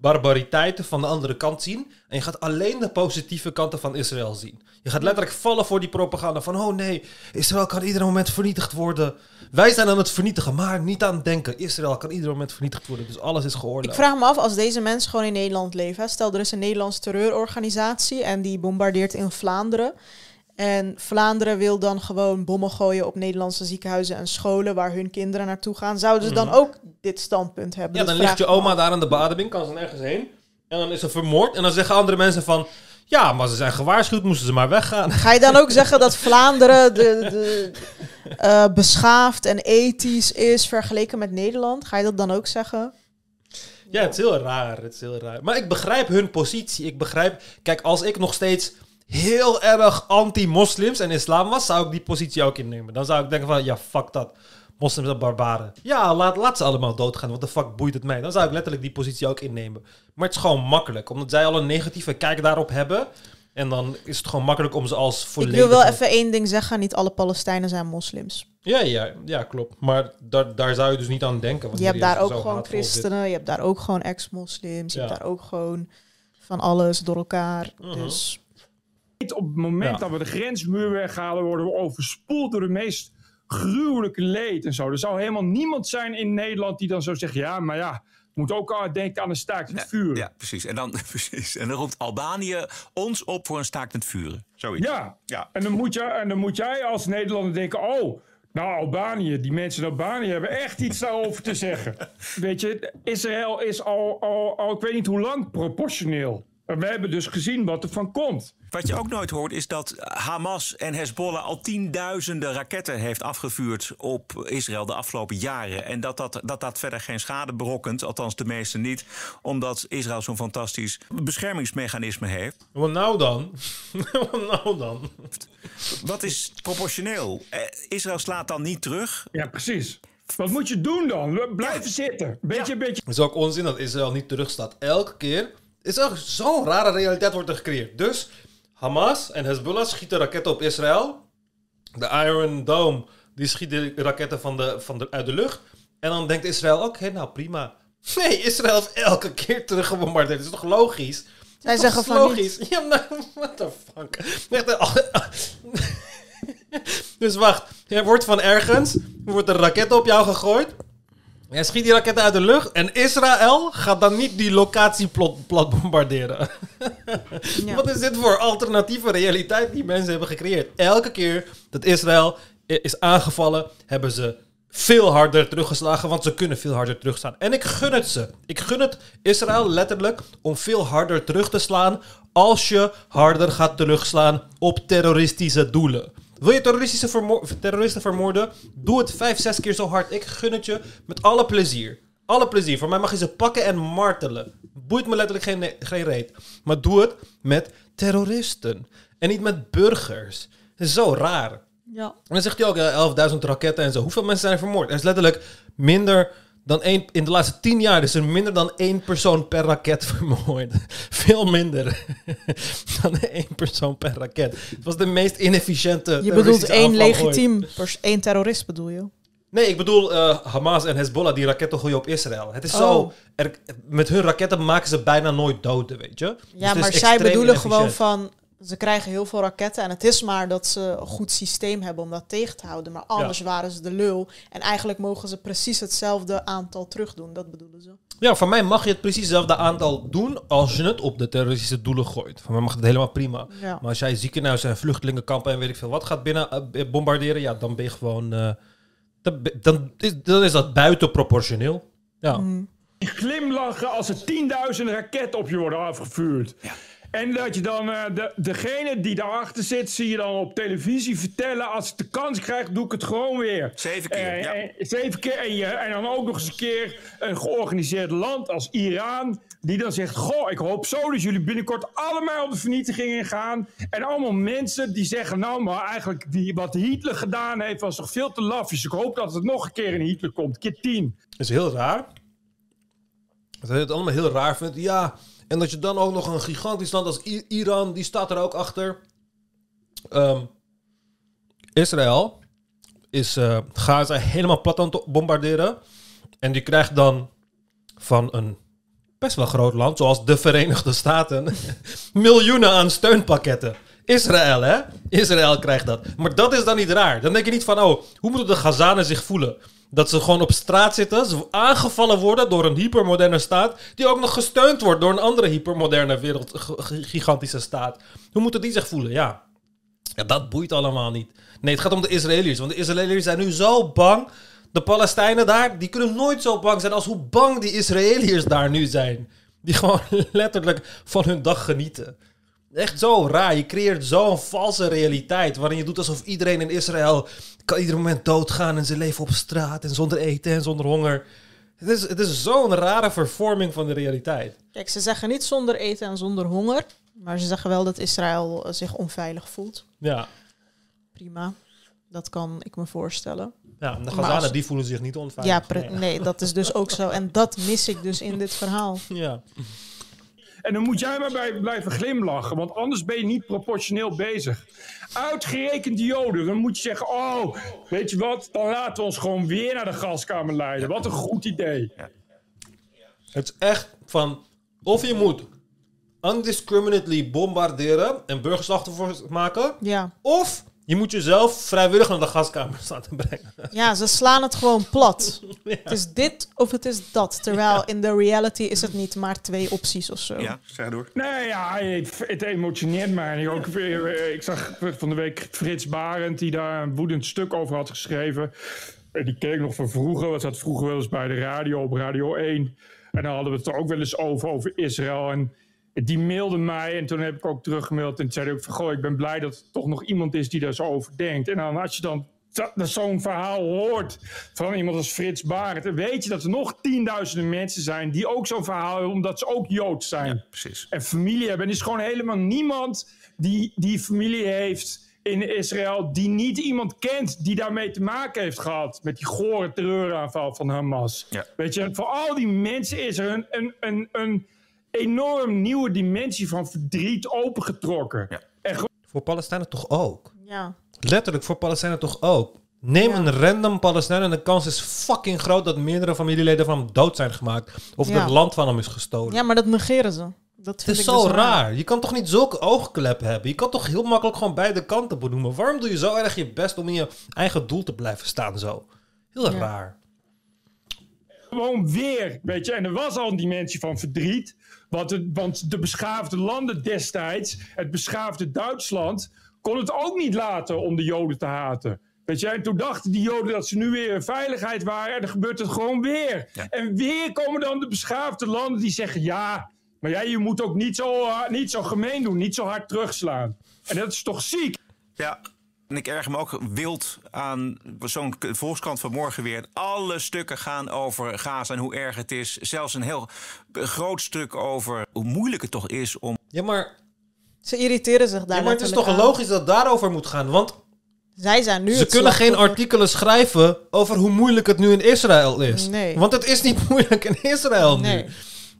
barbariteiten van de andere kant zien. En je gaat alleen de positieve kanten van Israël zien. Je gaat letterlijk vallen voor die propaganda van... Oh nee, Israël kan ieder moment vernietigd worden. Wij zijn aan het vernietigen, maar niet aan het denken. Israël kan ieder moment vernietigd worden. Dus alles is Ik geoorloofd. vraag me af, als deze mensen gewoon in Nederland leven. Stel, er is een Nederlandse terreurorganisatie en die bombardeert in Vlaanderen. En Vlaanderen wil dan gewoon bommen gooien op Nederlandse ziekenhuizen en scholen waar hun kinderen naartoe gaan. Zouden ze dan Mhm. ook dit standpunt hebben? Ja, dan ligt je oma af. daar aan de bademing, kan ze nergens heen. En dan is ze vermoord. En dan zeggen andere mensen van... Ja, maar ze zijn gewaarschuwd, moesten ze maar weggaan. Ga je dan ook zeggen dat Vlaanderen de, de, eh, beschaafd en ethisch is vergeleken met Nederland? Ga je dat dan ook zeggen? Ja, het is heel raar. Het is heel raar. Maar ik begrijp hun positie. Ik begrijp... Kijk, als ik nog steeds heel erg anti-moslims en islam was, zou ik die positie ook innemen. Dan zou ik denken van, ja, fuck dat. Moslims zijn barbaren. Ja, laat, laat ze allemaal doodgaan. Wat de fuck boeit het mij? Dan zou ik letterlijk die positie ook innemen. Maar het is gewoon makkelijk. Omdat zij al een negatieve kijk daarop hebben. En dan is het gewoon makkelijk om ze als Ik volledig... wil wel even één ding zeggen. Niet alle Palestijnen zijn moslims. Ja, ja, ja, klopt. Maar daar, daar zou je dus niet aan denken. Je hebt daar ook gewoon christenen. Je hebt daar ook gewoon ex-moslims. Je Ja. hebt daar ook gewoon van alles door elkaar. Mhm. Dus Op het moment Ja. dat we de grensmuur weghalen, worden we overspoeld door de meest gruwelijke leed en zo. Er zou helemaal niemand zijn in Nederland die dan zo zegt: ja, maar ja, moet ook aan denken aan een staakt het vuur. Ja, precies. En dan, precies. En dan roept Albanië ons op voor een staakt het vuren. Zoiets. Ja. Ja. En, dan moet je, en dan moet jij als Nederlander denken: oh, nou, Albanië, die mensen in Albanië hebben echt iets daarover te zeggen. Weet je, Israël is al, al, al, ik weet niet hoe lang, proportioneel. En we hebben dus gezien wat er van komt. Wat je ook nooit hoort is dat Hamas en Hezbollah al tienduizenden raketten heeft afgevuurd op Israël de afgelopen jaren. En dat dat, dat, dat verder geen schade berokkent, althans de meeste niet, omdat Israël zo'n fantastisch beschermingsmechanisme heeft. Wat nou dan? Wat nou dan? Wat is proportioneel? Eh, Israël slaat dan niet terug. Ja, precies. Wat moet je doen dan? Blijven zitten. Beetje, beetje. Het is ook onzin dat Israël niet terugstaat. Elke keer is er zo'n rare realiteit wordt er gecreëerd. Dus Hamas en Hezbollah schieten raketten op Israël. De Iron Dome die schiet de raketten van de, van de, uit de lucht. En dan denkt Israël, oké, nou prima. Nee, Israël heeft elke keer teruggebombardeerd. Dat is toch logisch? zij Dat zeggen is van logisch. niet. Ja, maar what the fuck? Echt, eh, dus wacht, er wordt van ergens, er wordt een raket op jou gegooid. Jij schiet die raketten uit de lucht en Israël gaat dan niet die locatie plot, plat bombarderen. Ja. Wat is dit voor alternatieve realiteit die mensen hebben gecreëerd? Elke keer dat Israël is aangevallen, hebben ze veel harder teruggeslagen, want ze kunnen veel harder terugslaan. En ik gun het ze. Ik gun het Israël letterlijk om veel harder terug te slaan als je harder gaat terugslaan op terroristische doelen. Wil je terroristische vermo- terroristen vermoorden? Doe het vijf, zes keer zo hard. Ik gun het je met alle plezier. Alle plezier. Voor mij mag je ze pakken en martelen. Boeit me letterlijk geen, geen reet. Maar doe het met terroristen. En niet met burgers. Het is zo raar. Ja. En dan zegt hij ook eh, 11.000 raketten en zo. Hoeveel mensen zijn er vermoord? Er is letterlijk minder dan één... In de laatste tien jaar is er minder dan één persoon per raket vermoord. Veel minder dan één persoon per raket. Het was de meest inefficiënte Je bedoelt één legitiem, één terrorist bedoel je? Nee, ik bedoel eh, Hamas en Hezbollah die raketten gooien op Israël. Het is zo... Oh. Er, met hun raketten maken ze bijna nooit doden, weet je? Dus Ja, is maar zij bedoelen gewoon van... Ze krijgen heel veel raketten en het is maar dat ze een goed systeem hebben om dat tegen te houden. Maar anders waren ze de lul. En eigenlijk mogen ze precies hetzelfde aantal terugdoen. Dat bedoelen ze. Ja, van mij mag je het precies hetzelfde aantal doen als je het op de terroristische doelen gooit. Van mij mag het helemaal prima. Ja. Maar als jij ziekenhuizen en vluchtelingenkampen en weet ik veel wat gaat binnen eh, bombarderen, ja, dan ben je gewoon. eh, dan, dan, is, dan is dat buitenproportioneel. Ja. Mm. glimlachen als er 10.000 raketten op je worden afgevuurd. En dat je dan eh, de, degene die daarachter zit, zie je dan op televisie vertellen. Als ik de kans krijg, doe ik het gewoon weer. Zeven keer, Eh, ja. en- zeven keer. En, je, en dan ook nog eens een keer een georganiseerd land als Iran. Die dan zegt: Goh, ik hoop zo dat jullie binnenkort allemaal op de vernietiging ingaan. En allemaal mensen die zeggen: Nou, maar eigenlijk die, wat Hitler gedaan heeft, was toch veel te laf. Dus ik hoop dat het nog een keer in Hitler komt. Keer tien. Dat is heel raar. Dat je het allemaal heel raar vindt. Ja, en dat je dan ook nog een gigantisch land als Iran, die staat er ook achter. Ehm, Israël is eh, Gaza helemaal plat aan het bombarderen. En die krijgt dan van een best wel groot land, zoals de Verenigde Staten, miljoenen aan steunpakketten. Israël, hè? Israël krijgt dat. Maar dat is dan niet raar. Dan denk je niet van, oh, hoe moeten de Gazanen zich voelen? Dat ze gewoon op straat zitten, aangevallen worden door een hypermoderne staat, die ook nog gesteund wordt door een andere hypermoderne wereld, gigantische staat. Hoe moeten die zich voelen? Ja. ja, dat boeit allemaal niet. Nee, het gaat om de Israëliërs, want de Israëliërs zijn nu zo bang. De Palestijnen daar, die kunnen nooit zo bang zijn als hoe bang die Israëliërs daar nu zijn. Die gewoon letterlijk van hun dag genieten. Echt zo raar. Je creëert zo'n valse realiteit. Waarin je doet alsof iedereen in Israël kan ieder moment doodgaan. En ze leven op straat en zonder eten en zonder honger. Het is, het is zo'n rare vervorming van de realiteit. Kijk, ze zeggen niet zonder eten en zonder honger. Maar ze zeggen wel dat Israël zich onveilig voelt. Ja, Prima. Dat kan ik me voorstellen. ja de Gazanen als- die voelen zich niet onveilig. Ja, nee, dat is dus ook zo. En dat mis ik dus in dit verhaal. Ja. En dan moet jij maar bij blijven glimlachen, want anders ben je niet proportioneel bezig. Uitgerekend die Joden, dan moet je zeggen: Oh, weet je wat, dan laten we ons gewoon weer naar de gaskamer leiden. Wat een goed idee. Het is echt van... Of je moet undiscriminately bombarderen en burgerslachtoffers maken. Ja. Of je moet jezelf vrijwillig naar de gaskamer laten brengen. ja, ze slaan het gewoon plat. Het is dit of het is dat. Terwijl in de reality is het niet maar twee opties of zo. Ja, zeg door. Nee, ja, het, het emotioneert mij. En ik, ook, weer- ik zag van de week Frits Barend, die daar een woedend stuk over had geschreven. En die keek nog van vroeger, want zat vroeger wel eens bij de radio op Radio 1. En dan hadden we het er ook wel eens over, over Israël. En die mailde mij en toen heb ik ook teruggemaild. En toen zei ook van, goh, ik ben blij dat er toch nog iemand is die daar zo over denkt. En dan als je dan zo- zo'n verhaal hoort van iemand als Frits Barend... dan weet je dat er nog tienduizenden mensen zijn die ook zo'n verhaal hebben... omdat ze ook Joods zijn Precies. en familie hebben. En er is gewoon helemaal niemand die, die familie heeft in Israël... die niet iemand kent die daarmee te maken heeft gehad... met die gore terreuraanval van Hamas. Ja. Weet je, voor al die mensen is er een, een, een, een enorm nieuwe dimensie van verdriet opengetrokken. Ja. En Voor Palestijnen toch ook? Ja. Letterlijk voor Palestijnen toch ook? Neem Ja. een random Palestijn en de kans is fucking groot dat meerdere familieleden van hem dood zijn gemaakt. Of Ja. het land van hem is gestolen. ja, maar dat negeren ze. Dat het vind is ik zo dus raar. Je kan toch niet zulke oogklep hebben? Je kan toch heel makkelijk gewoon beide kanten benoemen? Waarom doe je zo erg je best om in je eigen doel te blijven staan zo? Heel Ja. raar. gewoon weer, weet je. En er was al een dimensie van verdriet. Want, het, want de beschaafde landen destijds, het beschaafde Duitsland, kon het ook niet laten om de Joden te haten. Weet je, en toen dachten die Joden dat ze nu weer in veiligheid waren. En dan gebeurt het gewoon weer. Ja. En weer komen dan de beschaafde landen die zeggen: ja, maar jij, je moet ook niet zo, eh, niet zo gemeen doen, niet zo hard terugslaan. En dat is toch ziek? Ja, en ik erger me ook wild aan zo'n Volkskrant van morgen weer. Alle stukken gaan over Gaza en hoe erg het is. Zelfs een heel groot stuk over hoe moeilijk het toch is om... Ja, maar, Ze irriteren zich daar ja, maar het is toch aan. logisch dat het daarover moet gaan? Want Zij zijn nu Ze het kunnen geen artikelen schrijven over hoe moeilijk het nu in Israël is. Nee. Want het is niet moeilijk in Israël nu.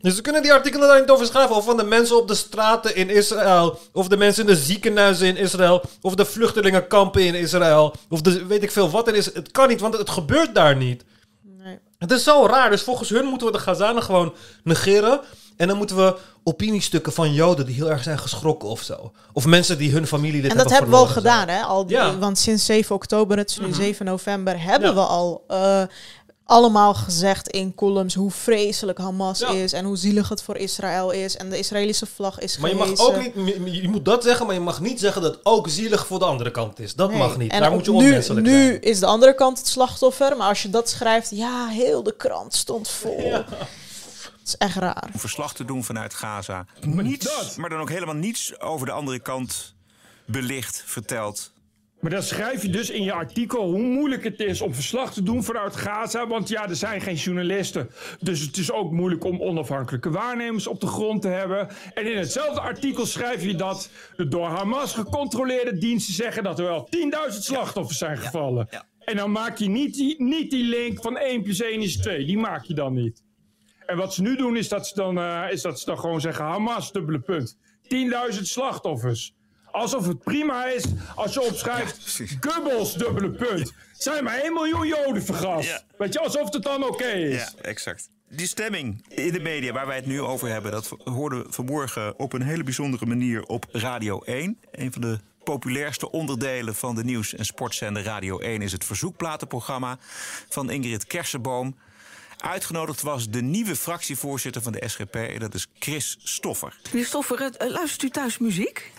Dus ze kunnen die artikelen daar niet over schrijven. Of van de mensen op de straten in Israël. Of de mensen in de ziekenhuizen in Israël. Of de vluchtelingenkampen in Israël. Of de weet ik veel wat er is. Het kan niet, want het gebeurt daar niet. Nee. Het is zo raar. Dus volgens hun moeten we de Gazanen gewoon negeren. En dan moeten we opiniestukken van Joden die heel erg zijn geschrokken of zo. Of mensen die hun familie dit En dat hebben hebben we al gedaan, hè? Al die, Ja. Mhm. Want sinds 7 oktober, het is nu 7 november, hebben Ja. we al eh, allemaal gezegd in columns hoe vreselijk Hamas Ja. is en hoe zielig het voor Israël is. En de Israëlische vlag is Maar je mag ook niet, je- moet dat zeggen, maar je mag niet zeggen dat het ook zielig voor de andere kant is. Dat Nee. mag niet. En Daar moet je nu, onmenselijk nu zijn. is de andere kant het slachtoffer, maar als je dat schrijft, ja, heel de krant stond vol. Het is echt raar. Om verslag te doen vanuit Gaza. Maar Niets, dat- maar dan ook helemaal niets over de andere kant belicht, verteld. Maar dan schrijf je dus in je artikel hoe moeilijk het is om verslag te doen vanuit Gaza. Want ja, er zijn geen journalisten. Dus het is ook moeilijk om onafhankelijke waarnemers op de grond te hebben. En in hetzelfde artikel schrijf je dat de door Hamas gecontroleerde diensten zeggen dat er wel 10.000 slachtoffers zijn gevallen. En dan maak je niet die, niet die link van 1 plus 1 is 2. Die maak je dan niet. En wat ze nu doen is dat ze dan, eh, is dat ze dan gewoon zeggen Hamas, dubbele punt. 10.000 slachtoffers. Alsof het prima is als je opschrijft Goebbels, dubbele punt. Zijn maar 1 miljoen Joden vergast. Ja. Weet je, alsof het dan oké is. Ja, exact. Die stemming in de media waar wij het nu over hebben, dat hoorden we vanmorgen op een hele bijzondere manier op Radio 1. Een van de populairste onderdelen van de nieuws- en sportzender Radio 1 is het verzoekplatenprogramma van Ingrid Kersenboom. Uitgenodigd was de nieuwe fractievoorzitter van de SGP, dat is Chris Stoffer. Meneer Stoffer, luistert u thuis muziek?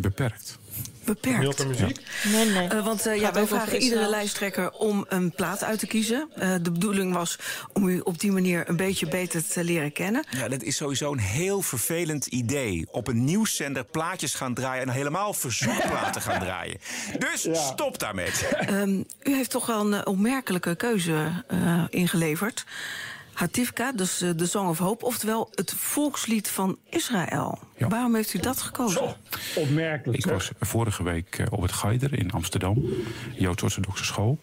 Beperkt. Beperkt. muziek? Nee, nee. Eh, want eh, ja, wij vragen iedere lijsttrekker om een plaat uit te kiezen. Eh, de bedoeling was om u op die manier een beetje beter te leren kennen. Ja, dat is sowieso een heel vervelend idee. Op een nieuwszender plaatjes gaan draaien en helemaal verzoekplaten gaan draaien. Dus stop daarmee. Ehm, u heeft toch wel een opmerkelijke keuze eh, ingeleverd. Hativka, dus eh, de Song of Hope, oftewel het volkslied van Israël. Waarom heeft u dat gekozen? Opmerkelijk. Ik was vorige week eh, op het Geider in Amsterdam, Joods-Orthodoxe school.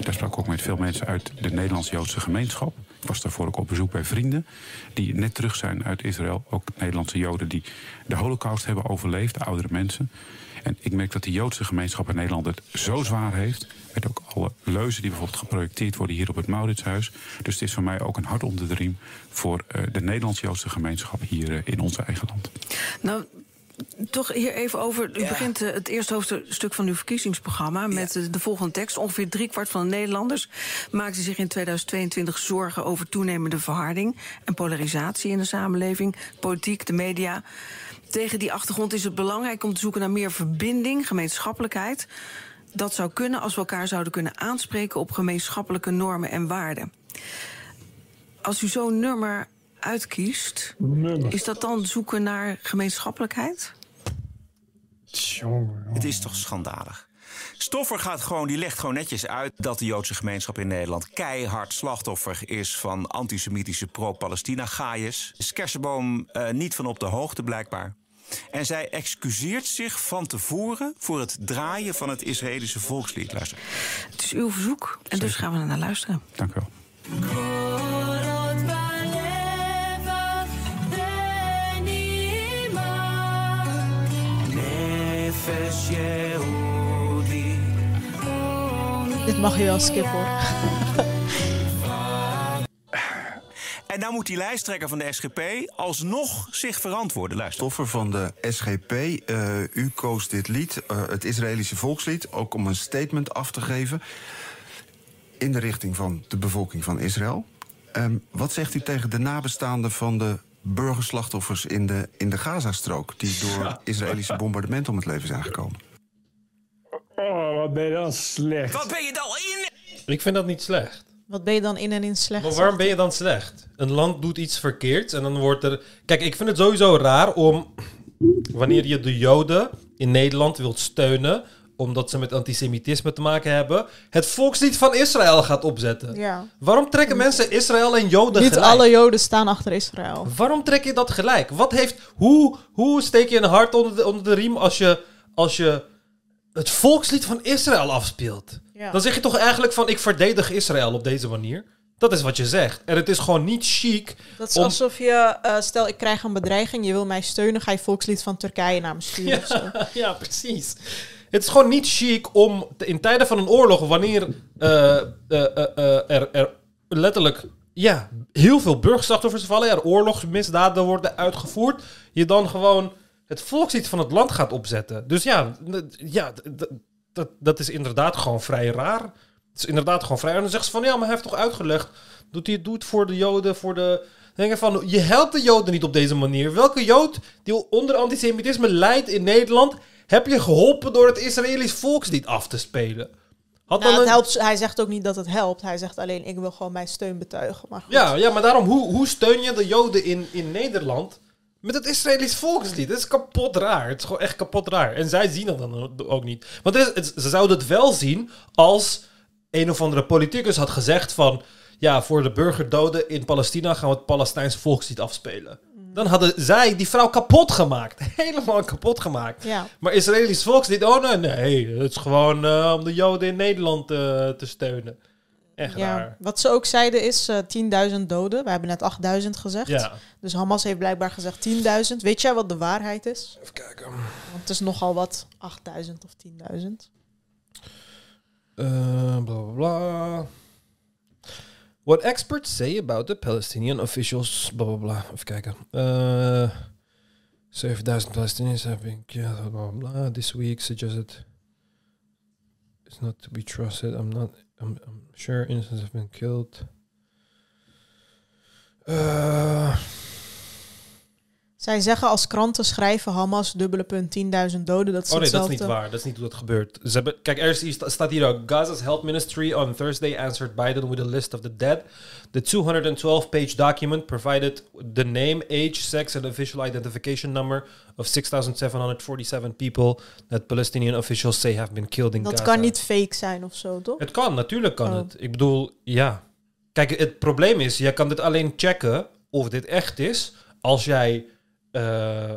Daar sprak ik ook met veel mensen uit de Nederlands-Joodse gemeenschap. Ik was daarvoor ook op bezoek bij vrienden die net terug zijn uit Israël. Ook Nederlandse Joden die de holocaust hebben overleefd, oudere mensen. En ik merk dat de Joodse gemeenschap in Nederland het zo zwaar heeft. Met ook alle leuzen die bijvoorbeeld geprojecteerd worden hier op het Mauritshuis. Dus het is voor mij ook een hart onder de riem voor eh, de Nederlands-Joodse gemeenschap hier eh, in ons eigen land. Nou, toch hier even over. U begint eh, het eerste hoofdstuk van uw verkiezingsprogramma met de volgende tekst. Ongeveer driekwart van de Nederlanders maakte zich in 2022 zorgen over toenemende verharding en polarisatie in de samenleving, politiek, de media. Tegen die achtergrond is het belangrijk om te zoeken naar meer verbinding, gemeenschappelijkheid. Dat zou kunnen als we elkaar zouden kunnen aanspreken op gemeenschappelijke normen en waarden. Als u zo'n nummer uitkiest, is dat dan zoeken naar gemeenschappelijkheid? Het is toch schandalig. Stoffer gaat gewoon, die legt gewoon netjes uit dat de Joodse gemeenschap in Nederland keihard slachtoffer is van antisemitische pro-Palestina-gaaiers. Is Kersenboom eh, niet van op de hoogte blijkbaar. En zij excuseert zich van tevoren voor het draaien van het Israëlische volkslied. Luister. Het is uw verzoek en dus gaan we er naar luisteren. Dank u wel. Dit mag je wel skippen hoor. En nou moet die lijsttrekker van de SGP alsnog zich verantwoorden. Luister. Stoffer van de SGP, eh, u koos dit lied, eh, het Israëlische volkslied, ook om een statement af te geven in de richting van de bevolking van Israël. Ehm, wat zegt u tegen de nabestaanden van de burgerslachtoffers in de, in de Gazastrook, die door Israëlische bombardementen om het leven zijn gekomen? Oh, wat ben je dan slecht. Wat ben je dan in? Ik vind dat niet slecht. Wat ben je dan in en in slecht? Maar waarom ben je dan slecht? Een land doet iets verkeerds en dan wordt er... Kijk, ik vind het sowieso raar om... Wanneer je de Joden in Nederland wilt steunen... omdat ze met antisemitisme te maken hebben... het volkslied van Israël gaat opzetten. Ja. Waarom trekken mensen Israël en Joden Niet gelijk? alle Joden staan achter Israël. Waarom trek je dat gelijk? Wat heeft, hoe, hoe steek je een hart onder de, onder de riem als je, als je het volkslied van Israël afspeelt? Ja. Dan zeg je toch eigenlijk van ik verdedig Israël op deze manier. Dat is wat je zegt. En het is gewoon niet chic. Dat is om- alsof je, eh, stel ik krijg een bedreiging, je wil mij steunen, ga je volkslied van Turkije naar me sturen of zo. ja, precies. Het is gewoon niet chic om te- in tijden van een oorlog, wanneer eh, eh, er, er letterlijk ja, heel veel burgerslachtoffers vallen, er oorlogsmisdaden worden uitgevoerd, je dan gewoon het volkslied van het land gaat opzetten. Dus ja, ja dat, dat is inderdaad gewoon vrij raar. Het is inderdaad gewoon vrij. En dan zegt ze van ja, maar hij heeft toch uitgelegd. Doet hij het doet voor de Joden, voor de. Van, je helpt de Joden niet op deze manier. Welke Jood die onder antisemitisme lijdt in Nederland, heb je geholpen door het Israëlisch volkslied af te spelen? Had Nou, dan een- helpt, hij zegt ook niet dat het helpt. Hij zegt alleen, ik wil gewoon mijn steun betuigen. Maar goed. Ja, ja, maar daarom, hoe, hoe steun je de Joden in, in Nederland met het Israëlisch volkslied? Dat is kapot raar. Het is gewoon echt kapot raar. En zij zien dat dan ook niet. Want het is, het- ze zouden het wel zien als een of andere politicus had gezegd van... Ja, voor de burgerdoden in Palestina gaan we het Palestijnse volkslied afspelen. Dan hadden zij die vrouw kapot gemaakt. Helemaal kapot gemaakt. Ja. Maar Israëlisch volkslied, oh nee, nee. Het is gewoon eh, om de Joden in Nederland eh, te steunen. Echt Ja, raar. wat ze ook zeiden is eh 10.000 doden. We hebben net 8.000 gezegd. Ja. Dus Hamas heeft blijkbaar gezegd 10.000. Weet jij wat de waarheid is? Even kijken. Want het is nogal wat, 8.000 of 10.000. Uh, blah blah blah. What experts say about the Palestinian officials, blah blah blah. Even kijken. Uh, 7000 Palestinians have been killed, blah blah blah. This week suggested it's not to be trusted. I'm not. I'm, I'm sure innocents have been killed. Uh, Zij zeggen als kranten schrijven Hamas dubbele punt 10.000 doden. Dat is Oh nee, dat is niet waar. Dat is niet hoe dat gebeurt. Ze hebben, kijk, er staat hier ook. Gaza's health ministry on Thursday answered Biden with a list of the dead. The 212-page document provided the name, age, sex and official identification number of 6,747 people that Palestinian officials say have been killed in Dat Gaza. kan niet fake zijn of zo, toch? Het kan, natuurlijk kan Oh. het. Ik bedoel, ja. Kijk, het probleem is, jij kan dit alleen checken of dit echt is als jij... eh,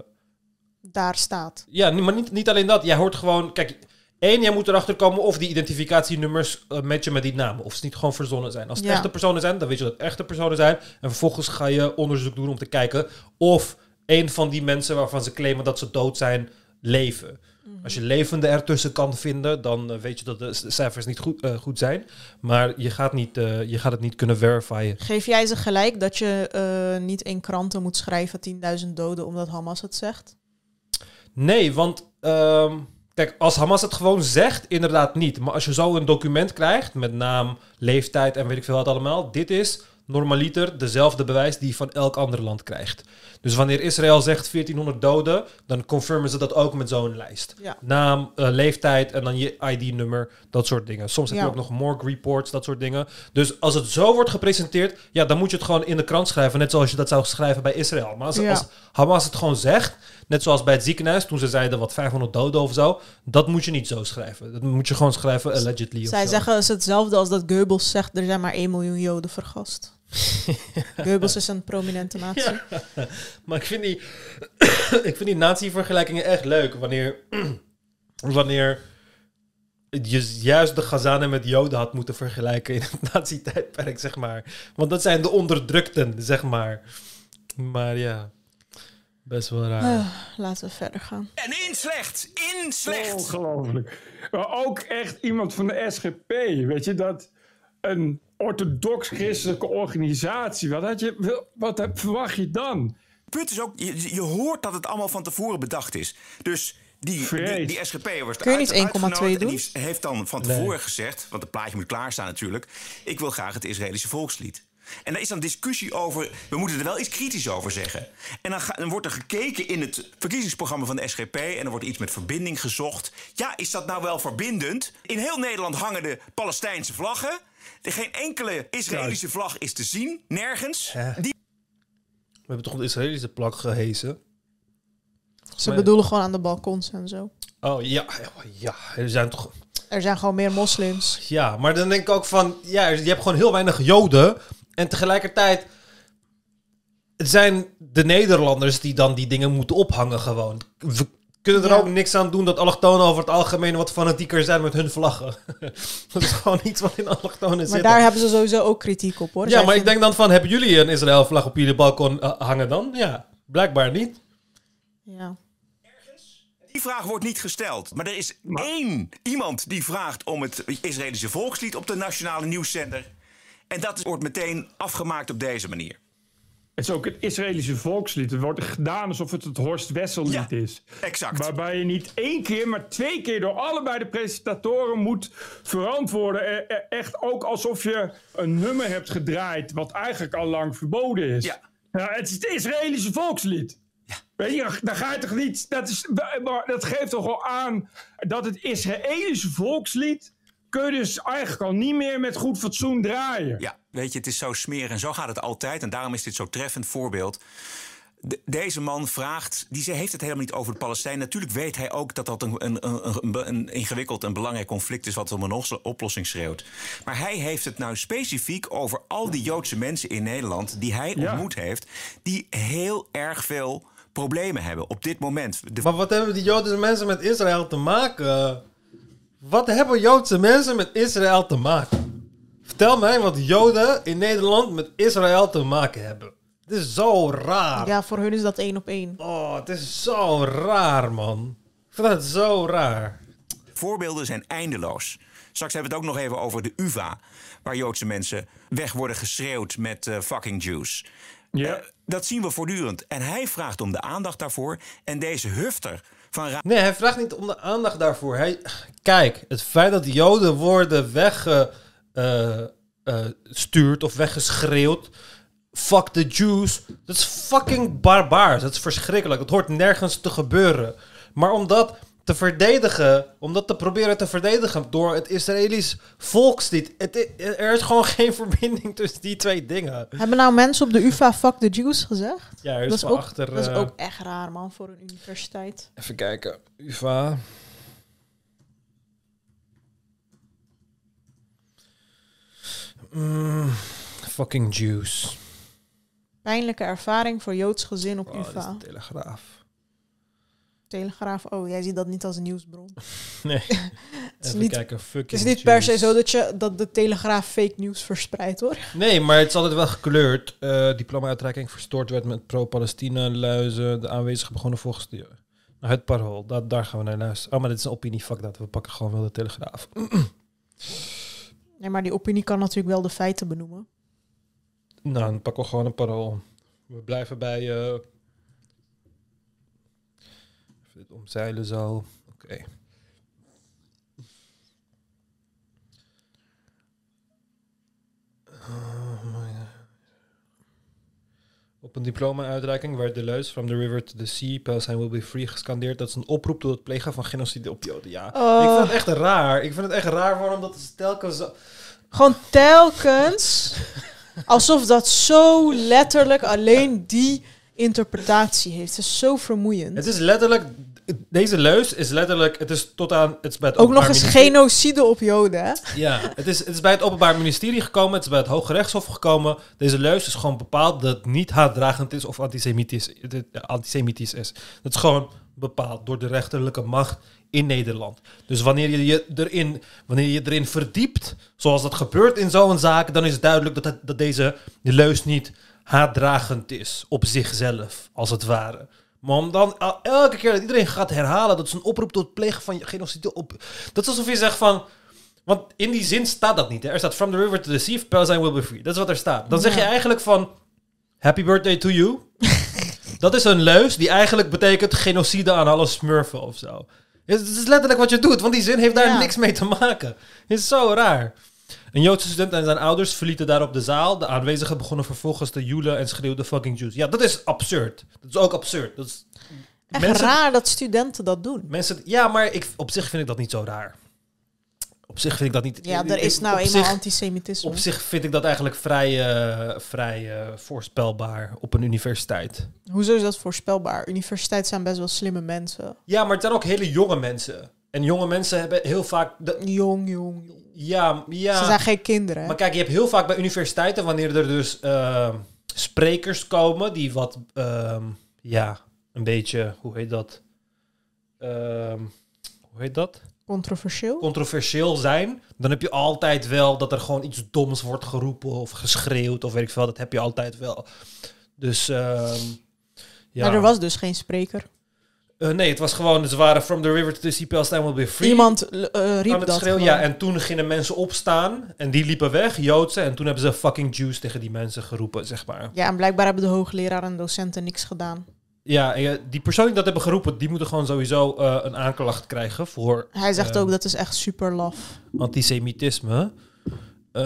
Daar staat. ja, maar niet, niet alleen dat. Jij hoort gewoon... Kijk, één, jij moet erachter komen of die identificatienummers uh, matchen met die namen. Of ze niet gewoon verzonnen zijn. Als het Ja. echte personen zijn, dan weet je dat het echte personen zijn. En vervolgens ga je onderzoek doen om te kijken of een van die mensen waarvan ze claimen dat ze dood zijn, leven. Mhm. Als je levende ertussen kan vinden, dan eh, weet je dat de cijfers niet goed, eh, goed zijn. Maar je gaat, niet, eh, je gaat het niet kunnen verifiëren. Geef jij ze gelijk dat je niet in kranten moet schrijven 10.000 doden omdat Hamas het zegt? Nee, want ehm, kijk, als Hamas het gewoon zegt, inderdaad niet. Maar als je zo een document krijgt met naam, leeftijd en weet ik veel wat allemaal, dit is normaliter dezelfde bewijs die je van elk ander land krijgt. Dus wanneer Israël zegt 1400 doden, dan confirmen ze dat ook met zo'n lijst. Ja. Naam, eh, leeftijd en dan je ID-nummer, dat soort dingen. Soms heb je Ja. ook nog morgue reports, dat soort dingen. Dus als het zo wordt gepresenteerd, ja, dan moet je het gewoon in de krant schrijven, net zoals je dat zou schrijven bij Israël. Maar als, Ja. als Hamas het gewoon zegt, net zoals bij het ziekenhuis, toen ze zeiden wat 500 doden of zo, dat moet je niet zo schrijven. Dat moet je gewoon schrijven allegedly. of Zij zo. zeggen het is hetzelfde als dat Goebbels zegt er zijn maar 1 miljoen Joden vergast. Goebbels is een prominente natie. Ja. Maar ik vind die, ik vind die nazi-vergelijkingen echt leuk. Wanneer, wanneer je juist de Gazanen met Joden had moeten vergelijken in het nazi-tijdperk, zeg maar. Want dat zijn de onderdrukten, zeg maar. Maar ja, best wel raar. Eh, laten we verder gaan. En in slecht, in slecht. Ongelooflijk. Maar ook echt iemand van de SGP, weet je, dat een orthodox-christelijke organisatie, wat, had je, wat heb- verwacht je dan? Het punt is ook, je, je hoort dat het allemaal van tevoren bedacht is. Dus die, die, SGP was Kun je niet 1,2 uitgenodigd en doen? die heeft dan van Nee. tevoren gezegd, want het plaatje moet klaarstaan natuurlijk, ik wil graag het Israëlische volkslied. En daar is dan discussie over, we moeten er wel iets kritisch over zeggen. En dan, ga- dan wordt er gekeken in het verkiezingsprogramma van de SGP en er wordt iets met verbinding gezocht. Ja, is dat nou wel verbindend? In heel Nederland hangen de Palestijnse vlaggen. Er geen enkele Israëlische vlag is te zien, nergens. Die We hebben toch de Israëlische plak gehezen? Ze Maar- bedoelen gewoon aan de balkons en zo. Oh ja, ja, er zijn toch... Er zijn gewoon meer moslims. Ja, maar dan denk ik ook van, ja, je hebt gewoon heel weinig Joden. En tegelijkertijd het zijn de Nederlanders die dan die dingen moeten ophangen gewoon. Kunnen er Ja. ook niks aan doen dat allochtonen over het algemeen wat fanatieker zijn met hun vlaggen. dat is gewoon iets wat in allochtonen Maar zit. daar hebben ze sowieso ook kritiek op hoor. Ja, Zij maar ik denk dan van, hebben jullie een Israël-vlag op jullie balkon eh, hangen dan? Ja, blijkbaar niet. Ja. Die vraag wordt niet gesteld. Maar er is één iemand die vraagt om het Israëlische volkslied op de nationale nieuwszender. En dat wordt meteen afgemaakt op deze manier. Het is ook het Israëlische volkslied. Het wordt gedaan alsof het het Horst Wessel lied is. Exact. Waarbij je niet één keer, maar twee keer door allebei de presentatoren moet verantwoorden. Eh, eh, Echt ook alsof je een nummer hebt gedraaid wat eigenlijk al lang verboden is. Ja. het is het Israëlische volkslied. Weet je, dan ga je toch niet. Dat, is, maar dat geeft toch wel aan dat het Israëlische volkslied kun je dus eigenlijk al niet meer met goed fatsoen draaien. Ja, weet je, het is zo smerig en zo gaat het altijd. En daarom is dit zo'n treffend voorbeeld. De- deze man vraagt, die ze- heeft het helemaal niet over de Palestijn. Natuurlijk weet hij ook dat dat een, een, een, een, ingewikkeld en belangrijk conflict is... wat om een os- oplossing schreeuwt. Maar hij heeft het nou specifiek over al die Joodse mensen in Nederland... die hij Ja. ontmoet heeft, die heel erg veel problemen hebben op dit moment. De Maar wat hebben die Joodse mensen met Israël te maken? Wat hebben Joodse mensen met Israël te maken? Vertel mij wat Joden in Nederland met Israël te maken hebben. Het is zo raar. Ja, voor hun is dat één op één. Oh, het is zo raar, man. Ik vind het zo raar. Voorbeelden zijn eindeloos. Straks hebben we het ook nog even over de UvA, waar Joodse mensen weg worden geschreeuwd met eh, fucking Jews. Ja. Eh, dat zien we voortdurend. En hij vraagt om de aandacht daarvoor. En deze hufter Nee, hij vraagt niet om de aandacht daarvoor. Hij, kijk, het feit dat Joden worden weggestuurd of weggeschreeuwd. Fuck the Jews. Dat is fucking barbaars. Dat is verschrikkelijk. Dat hoort nergens te gebeuren. Maar om dat te verdedigen, om dat te proberen te verdedigen door het Israëlisch volkslied. Het, er is gewoon geen verbinding tussen die twee dingen. Hebben nou mensen op de UvA fuck the Jews gezegd? Ja, dat, is ook, achter, dat is eh, ook echt raar, man, voor een universiteit. Even kijken. UvA. Mm, fucking Jews. Pijnlijke ervaring voor Joods gezin op Oh, dat is UvA. de Telegraaf. Telegraaf, oh, jij ziet dat niet als een nieuwsbron. Nee. het is niet, kijken, het is niet per se zo dat, je, dat de Telegraaf fake nieuws verspreidt, hoor. Nee, maar het is altijd wel gekleurd. Eh diploma-uitreiking verstoord werd met pro-Palestina-luizen. De aanwezigen begonnen volgens de... Nou, het parool, dat, daar gaan we naar luisteren. Oh, maar dit is een opinie, fuck dat. We pakken gewoon wel de Telegraaf. Nee, maar die opinie kan natuurlijk wel de feiten benoemen. Nou, dan pakken we gewoon een parool. We blijven bij... eh even dit omzeilen zo. Oké. Oh. Op een diploma-uitreiking werd de leus From the River to the Sea, Palestine will be free gescandeerd. Dat is een oproep tot het plegen van genocide op Joden. Ja, Oh. ik vind het echt raar. Ik vind het echt raar waarom dat is telkens zo... Gewoon telkens. alsof dat zo letterlijk alleen die interpretatie heeft. Het is zo vermoeiend. Het is letterlijk... Deze leus is letterlijk... Het is tot aan... Het is bij het Ook nog eens Ministerie- genocide op Joden, hè? Ja, het is, het is bij het Openbaar Ministerie gekomen, het is bij het Hoge Rechtshof gekomen. Deze leus is gewoon bepaald dat het niet haatdragend is of antisemitisch, ja, antisemitisch is. Dat is gewoon bepaald door de rechterlijke macht in Nederland. Dus wanneer je je erin, wanneer je erin verdiept, zoals dat gebeurt in zo'n zaak, dan is het duidelijk dat, het, dat deze de leus niet haatdragend is op zichzelf, als het ware. Maar om dan elke keer dat iedereen gaat herhalen dat is een oproep tot het plegen van genocide op. Dat is alsof je zegt van. Want in die zin staat dat niet. Hè? Er staat From the river to the sea, Palestine will be free. Dat is wat er staat. Dan zeg je eigenlijk van... Happy birthday to you. dat is een leus die eigenlijk betekent genocide aan alle smurfen of zo. Het is letterlijk wat je doet, want die zin heeft daar Ja. niks mee te maken. Het is zo raar. Een Joodse student en zijn ouders verlieten daarop de zaal. De aanwezigen begonnen vervolgens te joelen en schreeuwden fucking Jews. Ja, dat is absurd. Dat is ook absurd. Dat is, Echt raar dat studenten dat doen. Mensen, ja, maar ik, op zich vind ik dat niet zo raar. Op zich vind ik dat niet... Ja, er is nou eenmaal antisemitisme. Op zich vind ik dat eigenlijk vrij, eh, vrij eh, voorspelbaar op een universiteit. Hoezo is dat voorspelbaar? Universiteiten zijn best wel slimme mensen. Ja, maar het zijn ook hele jonge mensen. En jonge mensen hebben heel vaak... De... Jong, jong, jong. Ja, ja. Ze zijn geen kinderen. hè? Maar kijk, je hebt heel vaak bij universiteiten, wanneer er dus ehm, sprekers komen die wat, ehm, ja, een beetje, hoe heet dat? Ehm, hoe heet dat? Controversieel? Controversieel zijn. Dan heb je altijd wel dat er gewoon iets doms wordt geroepen of geschreeuwd of weet ik veel. Dat heb je altijd wel. Dus, ja. Maar er was dus geen spreker. Eh, nee, het was gewoon, ze waren from the river to the sea, Palestine will be free. Iemand eh, riep het dat schreeuwen. Ja, en toen gingen mensen opstaan en die liepen weg, Joodse. En toen hebben ze fucking Jews tegen die mensen geroepen, zeg maar. Ja, en blijkbaar hebben de hoogleraar en docenten niks gedaan. Ja, en, die persoon die dat hebben geroepen, die moeten gewoon sowieso eh, een aanklacht krijgen voor... Hij zegt ook dat is echt super laf. Antisemitisme. Eh,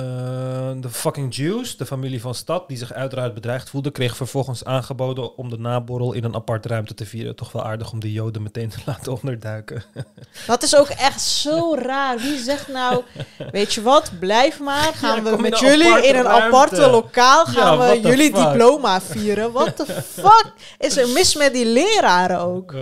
de fucking Jews, de familie van Stad, die zich uiteraard bedreigd voelde, kreeg vervolgens aangeboden om de naborrel in een aparte ruimte te vieren. Toch wel aardig om de Joden meteen te laten onderduiken. Dat is ook echt zo raar. Wie zegt nou, weet je wat, blijf maar. Gaan Ja, we met jullie in een ruimte. aparte lokaal, gaan Ja, we jullie fuck? diploma vieren. What the fuck is er mis met die leraren ook? Eh,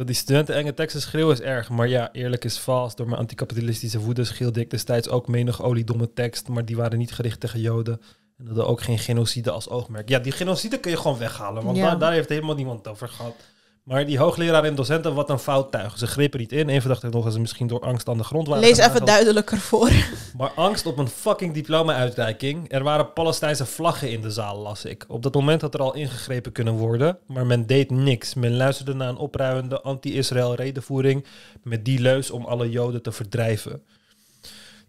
dat die studenten enge teksten schreeuwen is erg. Maar ja, eerlijk is vals. Door mijn anticapitalistische woede schreeuwde ik destijds ook menig oliedomme tekst. Maar die waren niet gericht tegen Joden. En hadden ook geen genocide als oogmerk. Ja, die genocide kun je gewoon weghalen. Want Ja. daar, daar heeft helemaal niemand over gehad. Maar die hoogleraar en docenten, wat een fout tuig. Ze grepen niet in. Even dacht ik nog eens misschien door angst aan de grond waren. Lees even duidelijker voor. Maar angst op een fucking diploma-uitreiking. Er waren Palestijnse vlaggen in de zaal, las ik. Op dat moment had er al ingegrepen kunnen worden, maar men deed niks. Men luisterde naar een opruimende anti-Israël redenvoering met die leus om alle Joden te verdrijven.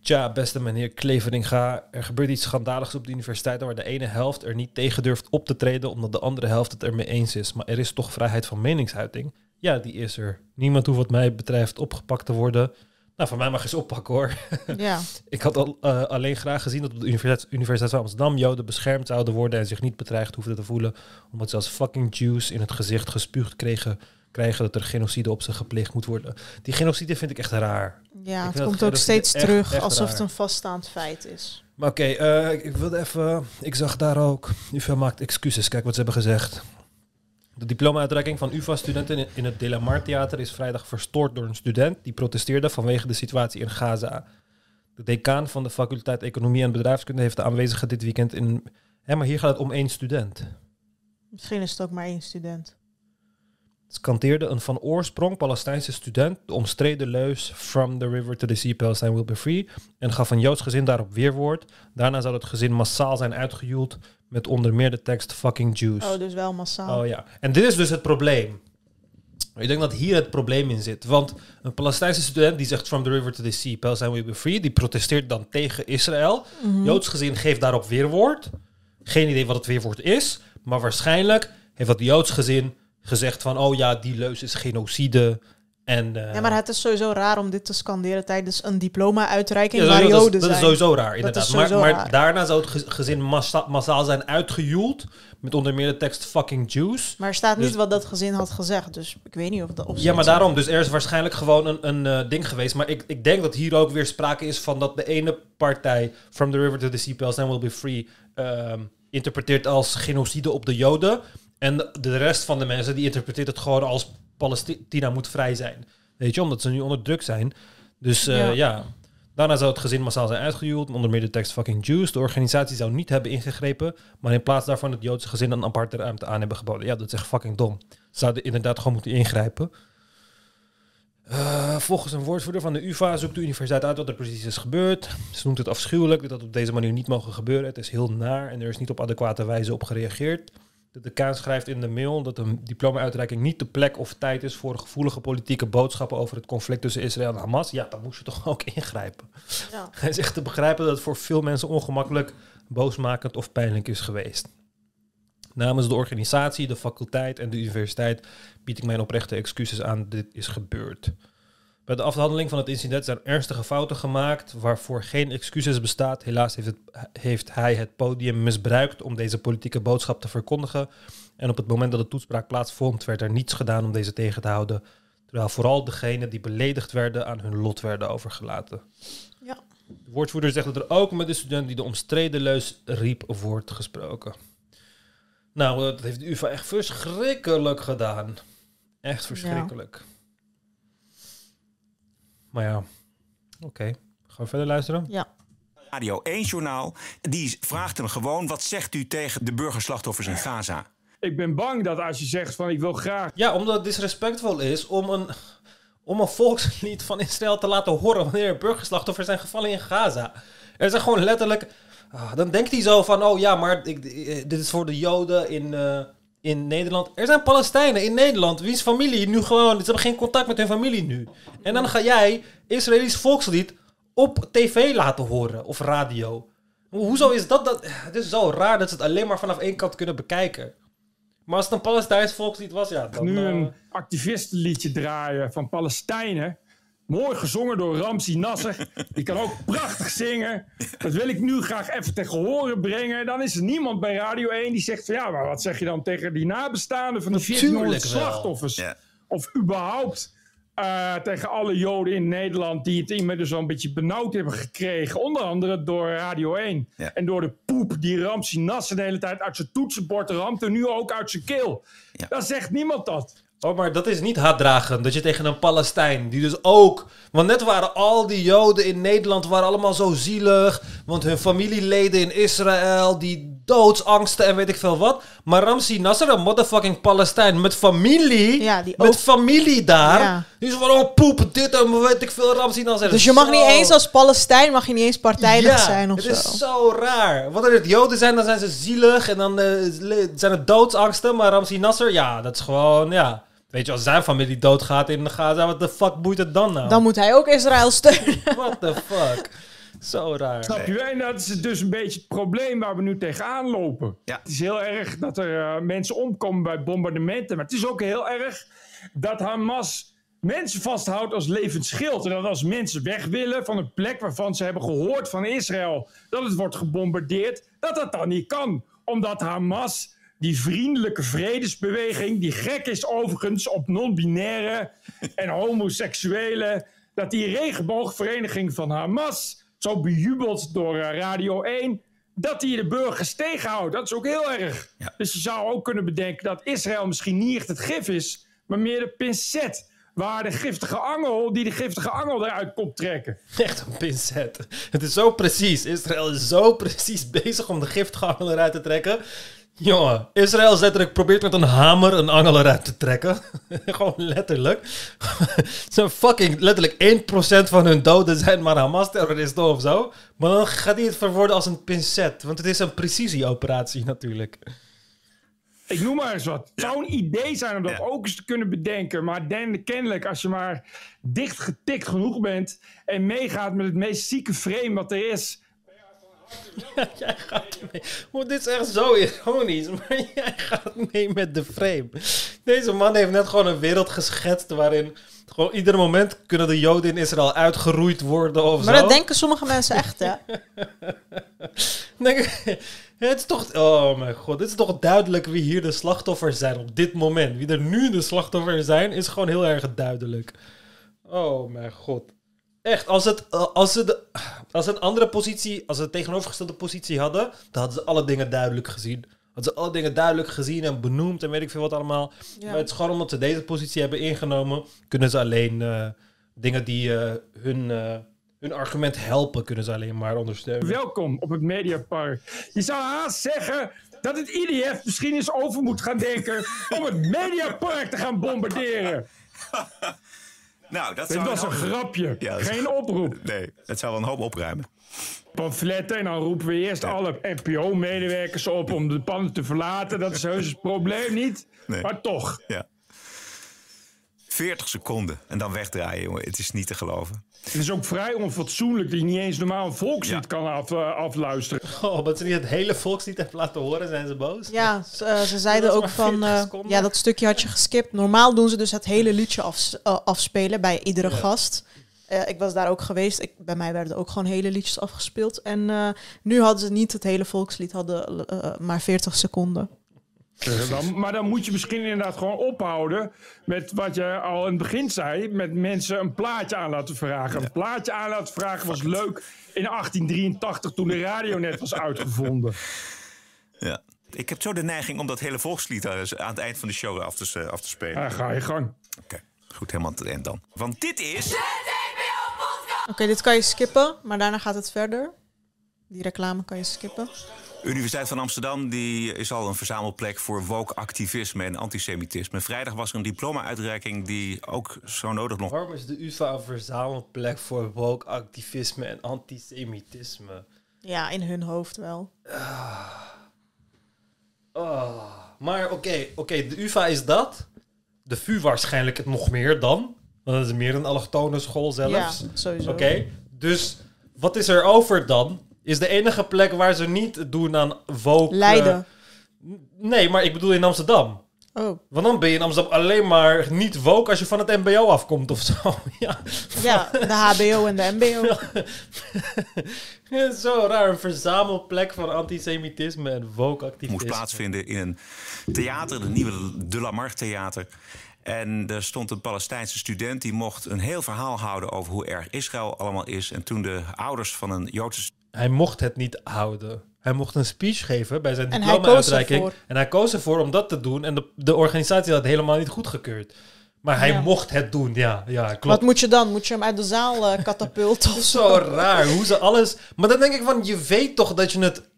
Tja, beste meneer Kleveringa, er gebeurt iets schandaligs op de universiteiten waar de ene helft er niet tegen durft op te treden omdat de andere helft het ermee eens is. Maar er is toch vrijheid van meningsuiting? Ja, die is er. Niemand hoeft wat mij betreft opgepakt te worden. Nou, van mij mag eens oppakken hoor. Ja. Ik had al, eh, alleen graag gezien dat op de Universiteit, Universiteit van Amsterdam Joden beschermd zouden worden en zich niet bedreigd hoefden te voelen, omdat ze als fucking Jews in het gezicht gespuugd kregen, krijgen dat er genocide op ze gepleegd moet worden. Die genocide vind ik echt raar. Ja, Ik het komt ook steeds echt- terug echt alsof raar. het een vaststaand feit is. Maar oké, eh, ik, ik wilde even, ik zag daar ook, UvA maakt excuses, kijk wat ze hebben gezegd. De diploma-uitreiking van UvA-studenten in- het De La Mar Theater is vrijdag verstoord door een student die protesteerde vanwege de situatie in Gaza. De decaan van de faculteit Economie en Bedrijfskunde heeft de aanwezigen dit weekend in... Hé, maar hier gaat het om één student. Misschien is het ook maar één student. Scanteerde een van oorsprong Palestijnse student de omstreden leus From the river to the sea, Palestine will be free. En gaf een Joods gezin daarop weerwoord. Daarna zou het gezin massaal zijn uitgejoeld met onder meer de tekst fucking Jews. Oh, dus wel massaal. Oh ja. En dit is dus het probleem. Ik denk dat hier het probleem in zit. Want een Palestijnse student die zegt from the river to the sea, Palestine will be free, die protesteert dan tegen Israël. Mhm. Joods gezin geeft daarop weerwoord. Geen idee wat het weerwoord is. Maar waarschijnlijk heeft dat Joods gezin gezegd van, oh ja, die leus is genocide. En, eh, Ja, maar het is sowieso raar om dit te scanderen tijdens een diploma-uitreiking ja, waar Joden dat, is, dat zijn. is sowieso raar, inderdaad. maar maar raar. daarna zou het ge- gezin massa- massaal zijn uitgejoeld. Met onder meer de tekst fucking Jews. Maar er staat niet Dus- wat dat gezin had gezegd, dus ik weet niet of dat... Of Ja, maar daarom. Dus er is waarschijnlijk gewoon een, een eh, ding geweest. Maar ik, ik denk dat hier ook weer sprake is van dat de ene partij, From the River to the Sea, Palestine will be free, ehm, interpreteert als genocide op de Joden. En de, rest van de mensen die interpreteert het gewoon als Palestina moet vrij zijn. Weet je, omdat ze nu onder druk zijn. Dus eh, Ja. ja. Daarna zou het gezin massaal zijn uitgejoeld, onder meer de tekst fucking Jews. De organisatie zou niet hebben ingegrepen, maar in plaats daarvan het Joodse gezin een aparte ruimte aan hebben geboden. Ja, dat is echt fucking dom. Ze zouden inderdaad gewoon moeten ingrijpen. Eh, volgens een woordvoerder van de UvA zoekt de universiteit uit wat er precies is gebeurd. Ze noemt het afschuwelijk dat dat op deze manier niet mogen gebeuren. Het is heel naar en er is niet op adequate wijze op gereageerd. De decaan schrijft in de mail dat een diploma-uitreiking niet de plek of tijd is voor gevoelige politieke boodschappen over het conflict tussen Israël en Hamas. Ja, dan moest je toch ook ingrijpen. Ja. Hij zegt te begrijpen dat het voor veel mensen ongemakkelijk, boosmakend of pijnlijk is geweest. Namens de organisatie, de faculteit en de universiteit bied ik mijn oprechte excuses aan dat dit is gebeurd. Bij de afhandeling van het incident zijn ernstige fouten gemaakt waarvoor geen excuses bestaat. Helaas heeft, het, heeft hij het podium misbruikt om deze politieke boodschap te verkondigen. En op het moment dat de toespraak plaatsvond, werd er niets gedaan om deze tegen te houden. Terwijl vooral degenen die beledigd werden aan hun lot werden overgelaten. Ja. De woordvoerder zegt dat er ook met de student die de omstreden leus riep wordt gesproken. Nou, eh, dat heeft de UvA echt verschrikkelijk gedaan. Echt verschrikkelijk. Maar ja, oké. Gaan we verder luisteren? Ja. Radio 1 Journaal, die vraagt hem gewoon... wat zegt u tegen de burgerslachtoffers in Gaza? Ik ben bang dat als je zegt van ik wil graag... Ja, omdat het disrespectvol is om een, om een volkslied van Israël te laten horen... wanneer er burgerslachtoffers zijn gevallen in Gaza. Er zijn gewoon letterlijk... ah, dan denkt hij zo van, oh ja, maar ik, eh, dit is voor de Joden in, eh, in Nederland. Er zijn Palestijnen in Nederland, wiens familie nu gewoon... Ze hebben geen contact met hun familie nu. En dan ga jij Israëlisch volkslied op tv laten horen of radio. Ho- Hoezo is dat, dat... Het is zo raar dat ze het alleen maar vanaf één kant kunnen bekijken. Maar als het een Palestijns volkslied was, ja, dan... nu eh, een activistenliedje draaien van Palestijnen. Mooi gezongen door Ramsi Nasser. Die kan ook prachtig zingen. Dat wil ik nu graag even tegen horen brengen. Dan is er niemand bij Radio 1 die zegt van... ja, maar wat zeg je dan tegen die nabestaanden van Natuurlijk 1400 wel. slachtoffers? Of überhaupt eh, tegen alle Joden in Nederland... die het inmiddels al een beetje benauwd hebben gekregen. Onder andere door Radio 1. En door de poep die Ramsi Nasser de hele tijd uit zijn toetsenbord ramt... en nu ook uit zijn keel. Dan zegt niemand dat. Oh, maar dat is niet haatdragen. Dat je tegen een Palestijn, die dus ook... Want net waren al die Joden in Nederland waren allemaal zo zielig. Want hun familieleden in Israël, die doodsangsten en weet ik veel wat. Maar Ramsi Nasser, een motherfucking Palestijn met familie. met ook- familie daar. Ja. Die is van, oh poep, dit en weet ik veel, Ramsi Nasser. Dus je mag Zo- niet eens als Palestijn, mag je niet eens partijdig ja, zijn of het zo. is zo raar. Wanneer het Joden zijn, dan zijn ze zielig en dan eh, zijn het doodsangsten. Maar Ramsi Nasser, ja, dat is gewoon, ja. Weet je, als zijn familie doodgaat in Gaza, wat de fuck boeit het dan nou? Dan moet hij ook Israël steunen. What the fuck? Zo raar. Snap je? En dat is dus een beetje het probleem waar we nu tegenaan lopen. Het is heel erg dat er eh, mensen omkomen bij bombardementen. Maar het is ook heel erg dat Hamas mensen vasthoudt als levend schild. En dat als mensen weg willen van een plek waarvan ze hebben gehoord van Israël dat het wordt gebombardeerd, dat dat dan niet kan. Omdat Hamas, die vriendelijke vredesbeweging, die gek is overigens op non-binaire en homoseksuelen, dat die regenboogvereniging van Hamas, zo bejubeld door eh, Radio 1, dat die de burgers tegenhoudt. Dat is ook heel erg. Dus je zou ook kunnen bedenken dat Israël misschien niet echt het gif is, maar meer de pincet. Waar de giftige angel, die de giftige angel eruit komt trekken. Echt een pincet. Het is zo precies. Israël is zo precies bezig om de giftige angel eruit te trekken. Jongen, Israël is letterlijk probeert met een hamer een angel eruit te trekken. Gewoon letterlijk. Zo'n fucking letterlijk 1% van hun doden zijn maar Hamas-terroristen of zo. Maar dan gaat hij het verwoorden als een pincet. Want het is een precisieoperatie natuurlijk. Ik noem maar eens wat. Het zou een idee zijn om dat ook eens te kunnen bedenken. Maar dan, kennelijk, als je maar dicht getikt genoeg bent... en meegaat met het meest zieke frame wat er is... jij gaat mee. Dit is echt zo ironisch, maar jij gaat mee met de frame. Deze man heeft net gewoon een wereld geschetst waarin gewoon ieder moment kunnen de Joden in Israël uitgeroeid worden of Maar zo. dat denken sommige mensen echt, hè? Denk het is toch, oh mijn god, het is toch duidelijk wie hier de slachtoffers zijn op dit moment. Wie er nu de slachtoffers zijn, is gewoon heel erg duidelijk. Oh mijn god. Echt, als, het, als, ze de, als ze een andere positie, als ze een tegenovergestelde positie hadden, dan hadden ze alle dingen duidelijk gezien. Hadden ze alle dingen duidelijk gezien en benoemd en weet ik veel wat allemaal. Ja. Maar het is gewoon omdat ze deze positie hebben ingenomen, kunnen ze alleen eh, dingen die eh, hun, eh, hun argument helpen, kunnen ze alleen maar ondersteunen. Welkom op het Mediapark. Je zou haast zeggen dat het IDF misschien eens over moet gaan denken... om het Mediapark te gaan bombarderen. Nou, dat Dit was een hoop- grapje. Ja, Geen oproep. Nee, dat zou wel een hoop opruimen. Pamfletten en dan roepen we eerst alle NPO-medewerkers op om de pannen te verlaten. Dat is heus het probleem niet. Nee. Maar toch. Ja. 40 seconden en dan wegdraaien, jongen. Het is niet te geloven. Het is ook vrij onfatsoenlijk dat je niet eens normaal een volkslied kan af, eh, afluisteren. Oh, omdat ze niet het hele volkslied hebben laten horen, zijn ze boos? Ja, ze, eh, ze zeiden ook van... 40 eh, ja, dat stukje had je geskipt. Normaal doen ze dus het hele liedje af, afspelen bij iedere gast. Ik was daar ook geweest. Ik, bij mij werden ook gewoon hele liedjes afgespeeld. En nu hadden ze niet het hele volkslied, hadden maar 40 seconden. Dan, maar dan moet je misschien inderdaad gewoon ophouden met wat je al in het begin zei. Met mensen een plaatje aan laten vragen. Een plaatje aan laten vragen was leuk in 1883 toen de radio net was uitgevonden. Ja. Ik heb zo de neiging om dat hele volkslied aan het eind van de show af te, af te spelen. Ja, ga je gang. Oké, goed, helemaal tot het eind dan. Want dit is... Oké, dit kan je skippen, maar daarna gaat het verder. Die reclame kan je skippen. Universiteit van Amsterdam die is al een verzamelplek voor woke activisme en antisemitisme. Vrijdag was er een diploma-uitreiking die ook zo nodig nog. Waarom is de UvA een verzamelplek voor woke activisme en antisemitisme? Ja, in hun hoofd wel. Oh. Maar oké, oké, de UvA is dat. De VU waarschijnlijk het nog meer dan. Want dat is meer een allochtone school zelfs. Ja, sowieso. Oké, dus wat is er over dan? Is de enige plek waar ze niet doen aan woke... Leiden. nee, maar ik bedoel in Amsterdam. Oh, Want dan ben je in Amsterdam alleen maar niet woke als je van het mbo afkomt of zo. Ja, ja, de HBO en de MBO. Ja, zo raar. Een verzamelplek van antisemitisme en woke activisme. moest plaatsvinden in een theater, de nieuwe De La Mar Theater. En er stond een Palestijnse student die mocht een heel verhaal houden over hoe erg Israël allemaal is. En toen de ouders van een Joodse Hij mocht het niet houden. Hij mocht een speech geven bij zijn diploma-uitreiking. En hij koos ervoor om dat te doen. En de, de organisatie had het helemaal niet goedgekeurd. Maar hij Ja. mocht het doen, ja. ja klopt. Wat moet je dan? Moet je hem uit de zaal eh katapulten of Zo raar, hoe ze alles... Maar dan denk ik van, je weet toch dat je het...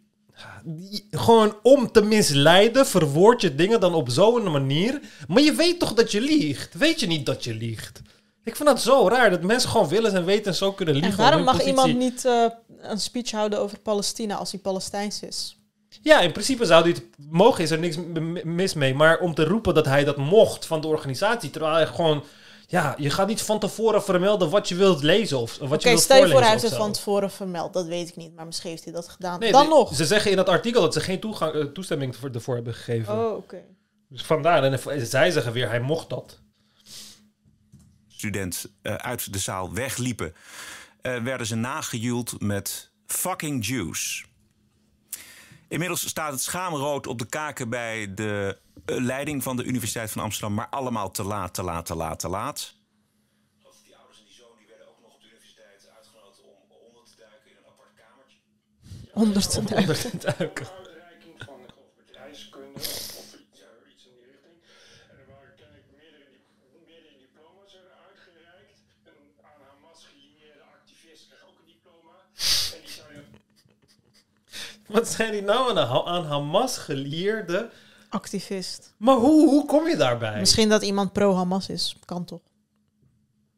Gewoon om te misleiden, verwoord je dingen dan op zo'n manier. Maar je weet toch dat je liegt? Weet je niet dat je liegt? Ik vind dat zo raar, dat mensen gewoon willen en weten en zo kunnen liegen. En om waarom mag positie- iemand niet eh, een speech houden over Palestina als hij Palestijns is? Ja, in principe zou dit mogen, is er niks mis mee. Maar om te roepen dat hij dat mocht van de organisatie, terwijl hij gewoon... Ja, je gaat niet van tevoren vermelden wat je wilt lezen of of wat Oké, je wilt stel je voor hij voorlezen heeft het van tevoren vermeld. Dat weet ik niet, maar misschien heeft hij dat gedaan. Nee, dan de- nog. Ze zeggen in dat artikel dat ze geen toegang, eh, toestemming voor, ervoor hebben gegeven. Oh, oké. Dus vandaar. En zij zeggen weer, hij mocht dat. student eh, uit de zaal wegliepen, werden ze nagejoeld met fucking Jews. Inmiddels staat het schaamrood op de kaken bij de eh, leiding van de Universiteit van Amsterdam, maar allemaal te laat, te laat, te laat, te laat. Die ouders en die zoon die werden ook nog op de universiteit uitgenodigd om onder te duiken in een apart kamertje. Onder te duiken. Onder te duiken. Uitreiking van geloof, bedrijfskunde of, of iets, ja, iets in die richting. En er waren kennelijk meerdere, di- meerdere diploma's werden uitgereikt. Een aan Hamas gelieerde activist kreeg ook een diploma. En die zou je Wat zijn die nou aan, de ha- aan Hamas gelieerde? Activist. Maar hoe, hoe kom je daarbij? Misschien dat iemand pro-Hamas is. Kan toch?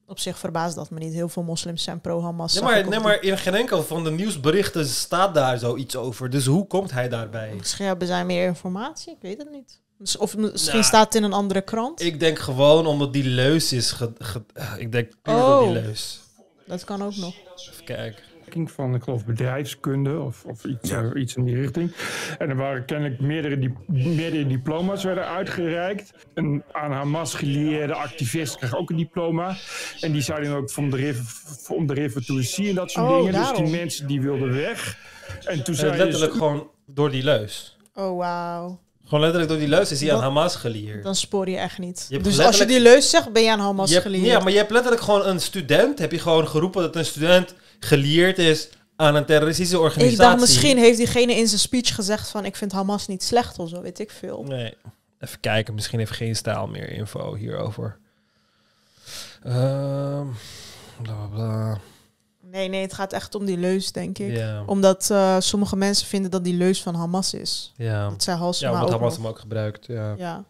Op zich verbaast dat me niet. Heel veel moslims zijn pro-Hamas. Nee maar, nee, maar in geen enkel van de nieuwsberichten staat daar zoiets over. Dus hoe komt hij daarbij? Misschien hebben zij meer informatie. Ik weet het niet. Dus- Of misschien Nou, staat het in een andere krant. Ik denk gewoon omdat die leus is... Ge, ge- ik denk puur Oh. die leus. Dat kan ook nog. Even kijken. Van, ik geloof, bedrijfskunde of, of iets, Ja. eh, iets in die richting. En er waren kennelijk meerdere, di- meerdere diploma's werden uitgereikt. Een aan Hamas gelieerde activist kreeg ook een diploma. En die zou dan ook van de river, from the river to sea en dat soort Oh, dingen. Dus die mensen die wilden weg. En toen Eh, zei letterlijk dus, gewoon door die leus. Oh, wauw. Gewoon letterlijk door die leus is hij aan Hamas gelieerd. Dan spoor je echt niet. Je dus als je die letterlijk- leus zegt, ben je aan Hamas Je hebt- geleerd. Ja, maar je hebt letterlijk gewoon een student. Heb je gewoon geroepen dat een student gelieerd is aan een terroristische organisatie. Ik dacht, misschien heeft diegene in zijn speech gezegd van... ik vind Hamas niet slecht of zo, weet ik veel. Nee. Even kijken, misschien heeft geen stijl meer info hierover. Ehm bla bla. Nee, nee, het gaat echt om die leus, denk ik. Ja. Omdat eh, sommige mensen vinden dat die leus van Hamas is. Ja, Dat Halsema ja omdat Hamas hem ook gebruikt. Ja. Ja.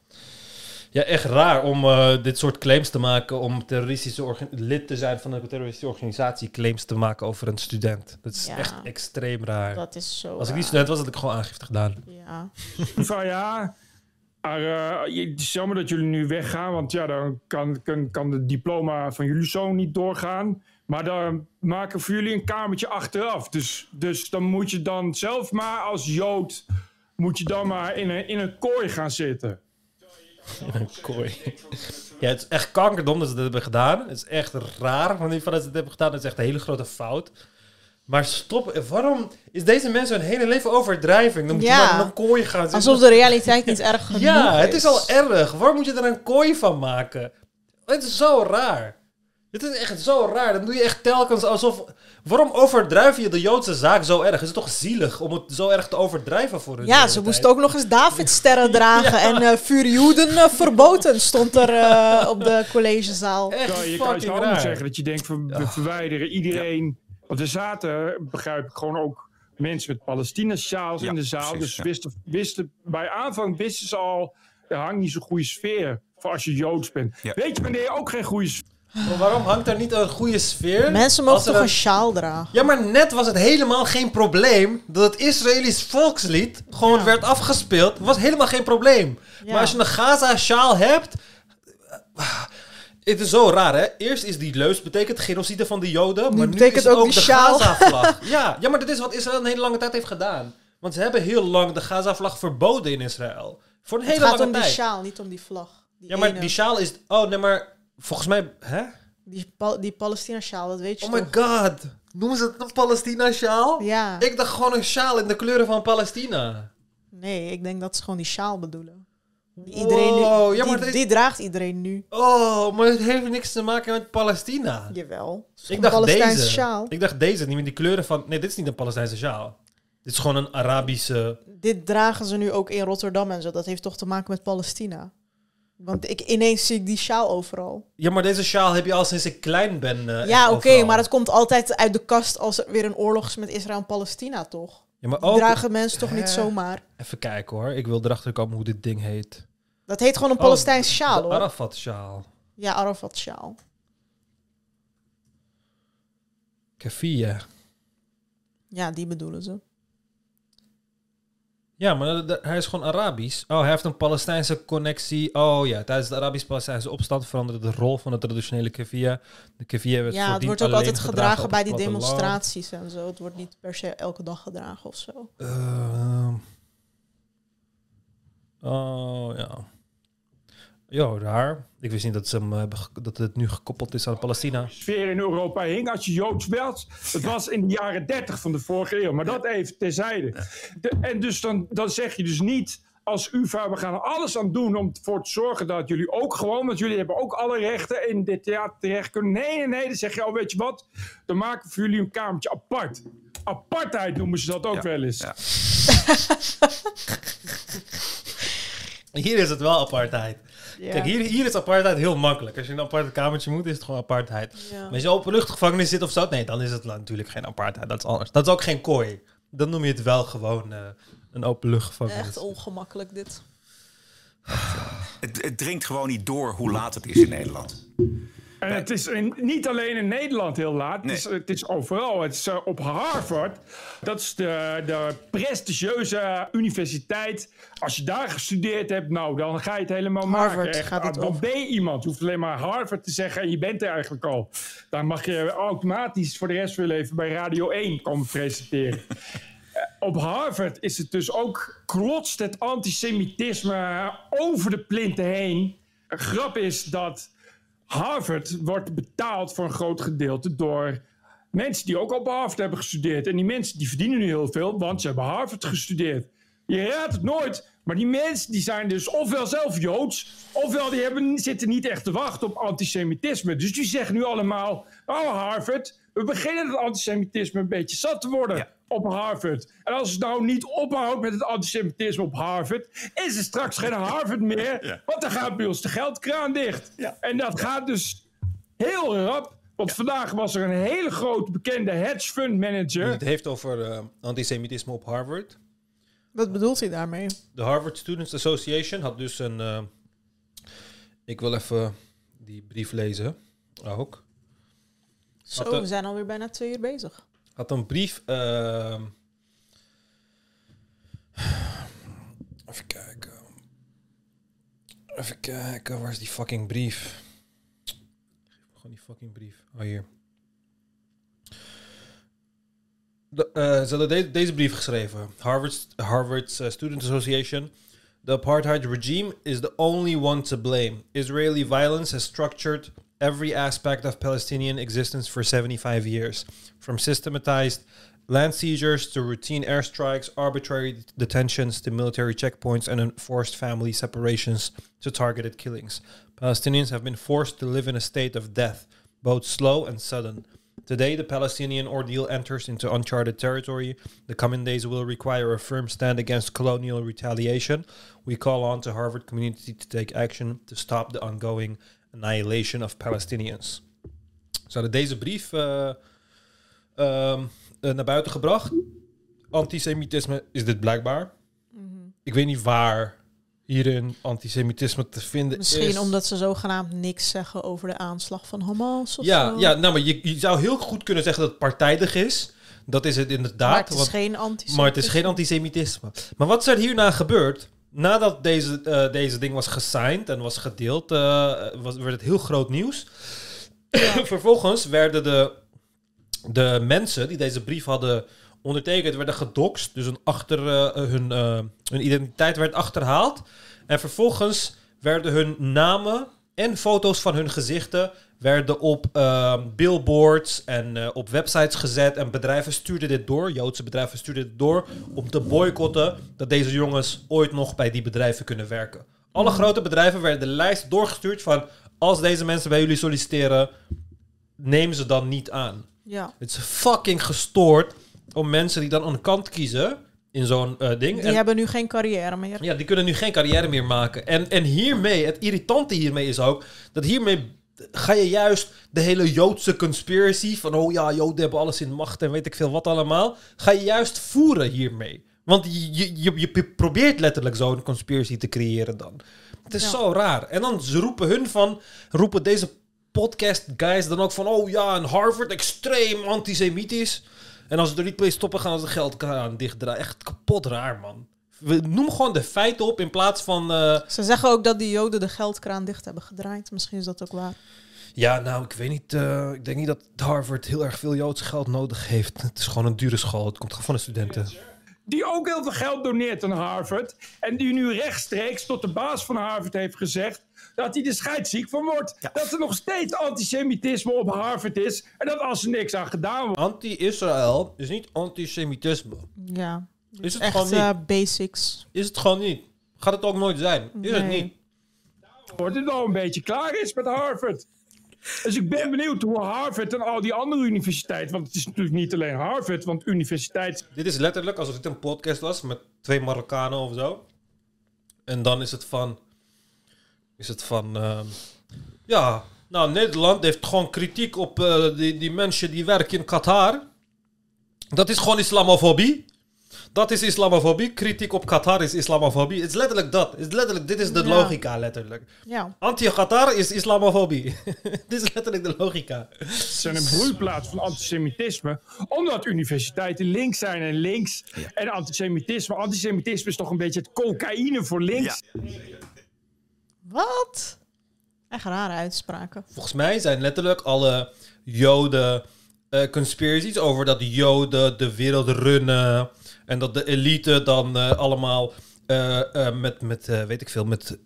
Ja, echt raar om eh, dit soort claims te maken, om terroristische lid te zijn van een terroristische organisatie, claims te maken over een student. Dat is Ja. echt extreem raar. Dat is zo Als ik niet student was, had ik gewoon aangifte gedaan. Ja. van ja, maar, eh, je- het is jammer dat jullie nu weggaan, want ja, dan kan, kan, kan de diploma van jullie zoon niet doorgaan. Maar dan maken we voor jullie een kamertje achteraf. Dus, dus dan moet je dan zelf maar als Jood, moet je dan maar in een, in een kooi gaan zitten. In een kooi. Ja, het is echt kankerdom dat ze dit hebben gedaan. Het is echt raar van die van dat ze dit hebben gedaan. Het is echt een hele grote fout. Maar stop, waarom is deze mensen hun hele leven overdrijving? Dan moet Ja. je maar in een kooi gaan zitten. Alsof de realiteit niet erg genoeg Ja, het is. is al erg. Waarom moet je er een kooi van maken? Het is zo raar. Het is echt zo raar. Dan doe je echt telkens alsof... Waarom overdrijf je de Joodse zaak zo erg? Is het toch zielig om het zo erg te overdrijven voor hun? Ja, ze moesten ook nog eens Davidsterren dragen. En eh vuur Joden eh, verboden stond er eh, op de collegezaal. Echt je kan ook raar. zeggen dat je denkt, we, we verwijderen iedereen. Want er zaten, begrijp ik, gewoon ook mensen met Palestina-sjaals Ja, in de zaal. precies, dus ja. wisten, wisten, bij aanvang wisten ze al, er hangt niet zo'n goede sfeer voor als je Joods bent. Ja. Weet je wanneer je ook geen goede sfeer Maar waarom hangt daar niet een goede sfeer? Mensen mogen er toch een- een sjaal dragen? Ja, maar net was het helemaal geen probleem dat het Israëlisch volkslied gewoon werd afgespeeld. Het was helemaal geen probleem. Ja. Maar als je een Gaza-sjaal hebt... Het is zo raar, hè? Eerst is die leus betekent genocide van de Joden, maar nu is het ook de. Gaza-vlag. ja, ja, maar dit is wat Israël een hele lange tijd heeft gedaan. Want ze hebben heel lang de Gaza-vlag verboden in Israël. Voor een Het hele gaat lange om die tijd. sjaal, niet om die vlag. Die Ja, maar ene- die sjaal is... Oh, nee, maar volgens mij... Hè? Die, Pal- die Palestina-sjaal, dat weet je Oh my god. Noemen ze het een Palestina-sjaal? Ja. Ik dacht gewoon een sjaal in de kleuren van Palestina. Nee, ik denk dat ze gewoon die sjaal bedoelen. Die Wow, Iedereen nu, ja, die, draagt iedereen nu. Oh, maar het heeft niks te maken met Palestina. Jawel. Ik een dacht Palestijnse deze. sjaal. Ik dacht deze, niet met die kleuren van... Nee, dit is niet een Palestijnse sjaal. Dit is gewoon een Arabische... Dit dragen ze nu ook in Rotterdam en zo. Dat heeft toch te maken met Palestina. Want ik, ineens zie ik die sjaal overal. Ja, maar deze sjaal heb je al sinds ik klein ben. eh, ja, oké, maar het komt altijd uit de kast als er weer een oorlog is met Israël en Palestina, toch? Ja, maar ook... dragen mensen toch niet zomaar. Even kijken hoor. Ik wil erachter komen hoe dit ding heet. Dat heet gewoon een Oh, Palestijnse sjaal, hoor. Arafat-sjaal. Ja, Arafat sjaal. Kefia. Ja, die bedoelen ze. Ja, maar hij is gewoon Arabisch. Oh, hij heeft een Palestijnse connectie. Oh ja, tijdens de Arabisch-Palestijnse opstand veranderde de rol van de traditionele kefia. De kefia werd Ja, het wordt ook altijd gedragen bij die demonstraties en zo. Het wordt niet per se elke dag gedragen of zo. Ehm. oh ja. Ja, raar. Ik wist niet dat, ze hem, eh, dat het nu gekoppeld is aan Palestina. sfeer in Europa hing als je Joods werd. Het was in de jaren 30 van de vorige eeuw, maar dat even terzijde. De, en dus dan, dan zeg je dus niet als UvA, we gaan er alles aan doen om ervoor te zorgen dat jullie ook gewoon, want jullie hebben ook alle rechten in dit theater terecht kunnen. Nee, nee, nee, dan zeg je, oh weet je wat, dan maken we voor jullie een kamertje apart. Apartheid noemen ze dat ook wel eens. Hier is het wel apartheid. Ja. Kijk, hier, hier is apartheid heel makkelijk. Als je in een apart kamertje moet, is het gewoon apartheid. Ja. Maar als je op een luchtgevangenis zit of zo, nee, dan is het natuurlijk geen apartheid. Dat is anders. Dat is ook geen kooi. Dan noem je het wel gewoon eh, een openluchtgevangenis. Echt ongemakkelijk dit. Het, het dringt gewoon niet door hoe laat het is in Nederland. En het is in- niet alleen in Nederland heel laat, het, is, het is overal. Het is eh, op Harvard, dat is de, de prestigieuze universiteit. Als je daar gestudeerd hebt, nou, dan ga je het helemaal Harvard maken. Echt, gaat het dan ben je iemand. Je hoeft alleen maar Harvard te zeggen en je bent er eigenlijk al. Dan mag je automatisch voor de rest van je leven bij Radio 1 komen presenteren. Eh, Op Harvard is het dus ook, klotst het antisemitisme over de plinten heen. Een grap is dat Harvard wordt betaald voor een groot gedeelte door mensen die ook op Harvard hebben gestudeerd. En die mensen die verdienen nu heel veel, want ze hebben Harvard gestudeerd. Je raadt het nooit, maar die mensen die zijn dus ofwel zelf Joods, ofwel die hebben, zitten niet echt te wachten op antisemitisme. Dus die zeggen nu allemaal, oh Harvard, we beginnen het antisemitisme een beetje zat te worden op Harvard. En als het nou niet ophoudt met het antisemitisme op Harvard, is er straks geen Harvard meer, want dan gaat bij ons de geldkraan dicht. En dat gaat dus heel rap. Want vandaag was er een hele grote bekende hedge fund manager. Het heeft over eh, antisemitisme op Harvard. Wat bedoelt hij daarmee? De Harvard Students Association had dus een... eh, ik wil even die brief lezen ook. Zo, we zijn alweer bijna twee uur bezig. had een brief. ehm, even kijken. Even kijken, waar is die fucking brief? Geef me gewoon die fucking brief. Oh, hier. De, eh, ze hadden de- deze brief geschreven. Harvard's, Harvard's uh, Student Association. The apartheid regime is the only one to blame. Israeli violence has structured every aspect of Palestinian existence for 75 years, from systematized land seizures to routine airstrikes, arbitrary detentions to military checkpoints, and enforced family separations to targeted killings. Palestinians have been forced to live in a state of death, both slow and sudden. Today, the Palestinian ordeal enters into uncharted territory. The coming days will require a firm stand against colonial retaliation. We call on the Harvard community to take action to stop the ongoing annihilation of Palestinians. Ze hadden deze brief eh, ehm, eh, naar buiten gebracht. Antisemitisme is dit blijkbaar. Ik weet niet waar hierin antisemitisme te vinden Misschien is. omdat ze zogenaamd niks zeggen over de aanslag van Hamas of Ja, zo. ja nou, maar je, je zou heel goed kunnen zeggen dat het partijdig is. Dat is het inderdaad. Maar het is want- geen antisemitisme. Maar het is geen antisemitisme. Maar wat is er hierna gebeurd? Nadat deze, eh, deze ding was gesigned en was gedeeld, eh, was, werd het heel groot nieuws. Vervolgens werden de, de mensen die deze brief hadden ondertekend, werden gedoxt. Dus een achter, eh, hun, hun identiteit werd achterhaald. En vervolgens werden hun namen en foto's van hun gezichten werden op ehm, billboards en eh, op websites gezet. En bedrijven stuurden dit door, Joodse bedrijven stuurden dit door, om te boycotten dat deze jongens ooit nog bij die bedrijven kunnen werken. Alle grote bedrijven werden de lijst doorgestuurd van als deze mensen bij jullie solliciteren, neem ze dan niet aan. Ja. Het is fucking gestoord om mensen die dan een kant kiezen in zo'n eh, ding. Die En- hebben nu geen carrière meer. ja, die kunnen nu geen carrière meer maken. En, en hiermee, het irritante hiermee is ook, dat hiermee ga je juist de hele Joodse conspiracy van, oh ja, Joden hebben alles in macht en weet ik veel wat allemaal, ga je juist voeren hiermee. Want je, je, je, probeert letterlijk zo'n conspiracy te creëren dan. Het is Ja. zo raar. En dan ze roepen hun van, roepen deze podcast guys dan ook van, oh ja, en Harvard extreem antisemitisch. En als ze er niet mee stoppen, gaan ze geldkraan dichtdraaien. Echt kapot raar, man. We noem gewoon de feiten op in plaats van... eh, Ze zeggen ook dat die Joden de geldkraan dicht hebben gedraaid. Misschien is dat ook waar. ja, nou, ik weet niet. eh, ik denk niet dat Harvard heel erg veel Joods geld nodig heeft. Het is gewoon een dure school. Het komt gewoon van de studenten. die ook heel veel geld doneert aan Harvard. En die nu rechtstreeks tot de baas van Harvard heeft gezegd dat hij er scheidsziek van wordt. Dat er nog steeds antisemitisme op Harvard is. En dat als er niks aan gedaan wordt. Anti-Israël is niet antisemitisme. Ja. Is het Echt gewoon niet. eh, basics. Is het gewoon niet. Gaat het ook nooit zijn. Is het niet. Wordt het al een beetje klaar is met Harvard. Dus ik ben benieuwd hoe Harvard en al die andere universiteiten... want het is natuurlijk niet alleen Harvard, want universiteit... Dit is letterlijk alsof dit een podcast was met twee Marokkanen of zo. En dan is het van. Is het van. ehm, ja, nou, Nederland heeft gewoon kritiek op eh, die, die mensen die werken in Qatar. Dat is gewoon islamofobie. Dat is islamofobie. Kritiek op Qatar is islamofobie. Het is letterlijk dat. Het is letterlijk, dit is de Ja. logica, letterlijk. Ja. Anti-Qatar is islamofobie. dit is letterlijk de logica. Het zijn een broeiplaats van antisemitisme. Omdat universiteiten links zijn en links. En antisemitisme. Antisemitisme is toch een beetje het cocaïne voor links. Wat? Echt rare uitspraken. Volgens mij zijn letterlijk alle Joden eh, conspiracies over dat de Joden de wereld runnen. En dat de elite dan eh, allemaal eh, eh, met, met weet ik veel, met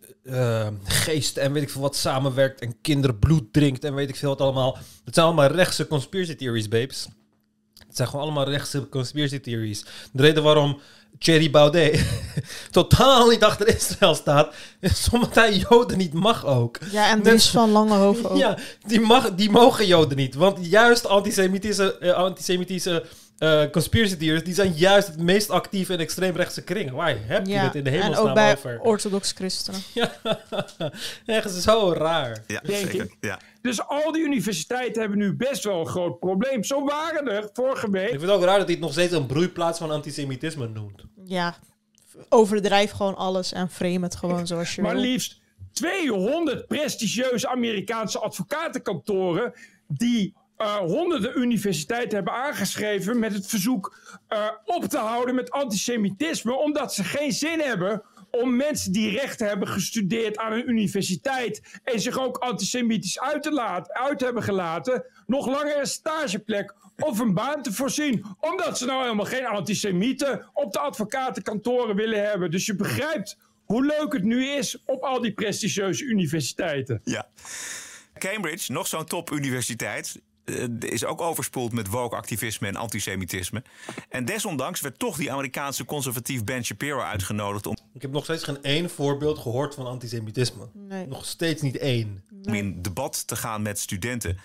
geest en weet ik veel wat samenwerkt. En kinderen bloed drinkt en weet ik veel wat allemaal. Het zijn allemaal rechtse conspiracy theories, babes. Het zijn gewoon allemaal rechtse conspiracy theories. De reden waarom Thierry Baudet totaal niet achter Israël staat, is omdat hij Joden niet mag ook. Ja, en Dries van Langehoven ook. Ja, die, mag, die mogen Joden niet. Want juist antisemitische, antisemitische eh, conspiracy theories, die zijn juist het meest actief in extreemrechtse kringen. Waar heb je Ja, het in de en hemelsnaam ook bij over? orthodox christenen. Ja, echt zo raar. Ja, Denk zeker. ik. Ja. Dus al die universiteiten hebben nu best wel een groot probleem. Zo waren er vorige week. Ik vind het ook raar dat hij het nog steeds een broeiplaats van antisemitisme noemt. Ja, overdrijf gewoon alles en frame het gewoon zoals je Maar wil. liefst 200 prestigieuze Amerikaanse advocatenkantoren die eh, honderden universiteiten hebben aangeschreven met het verzoek eh, op te houden met antisemitisme, omdat ze geen zin hebben om mensen die rechten hebben gestudeerd aan een universiteit en zich ook antisemitisch uit, te laten, uit hebben gelaten, nog langer een stageplek of een baan te voorzien. Omdat ze nou helemaal geen antisemieten op de advocatenkantoren willen hebben. Dus je begrijpt hoe leuk het nu is op al die prestigieuze universiteiten. Ja. Cambridge, nog zo'n topuniversiteit, is ook overspoeld met woke-activisme en antisemitisme. En desondanks werd toch die Amerikaanse conservatief Ben Shapiro uitgenodigd om Ik heb nog steeds geen één voorbeeld gehoord van antisemitisme. Nee. Nog steeds niet één. om in debat te gaan met studenten.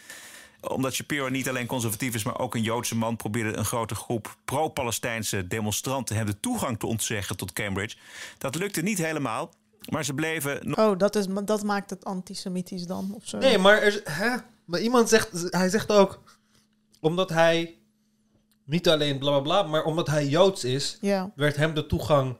Omdat Shapiro niet alleen conservatief is, maar ook een Joodse man, probeerde een grote groep pro-Palestijnse demonstranten hem de toegang te ontzeggen tot Cambridge. Dat lukte niet helemaal, maar ze bleven. Oh, dat, is, dat maakt het antisemitisch dan, of zo. Nee, maar, er, hè? Maar iemand zegt, hij zegt ook, omdat hij niet alleen bla bla bla, maar omdat hij Joods is, Ja. werd hem de toegang.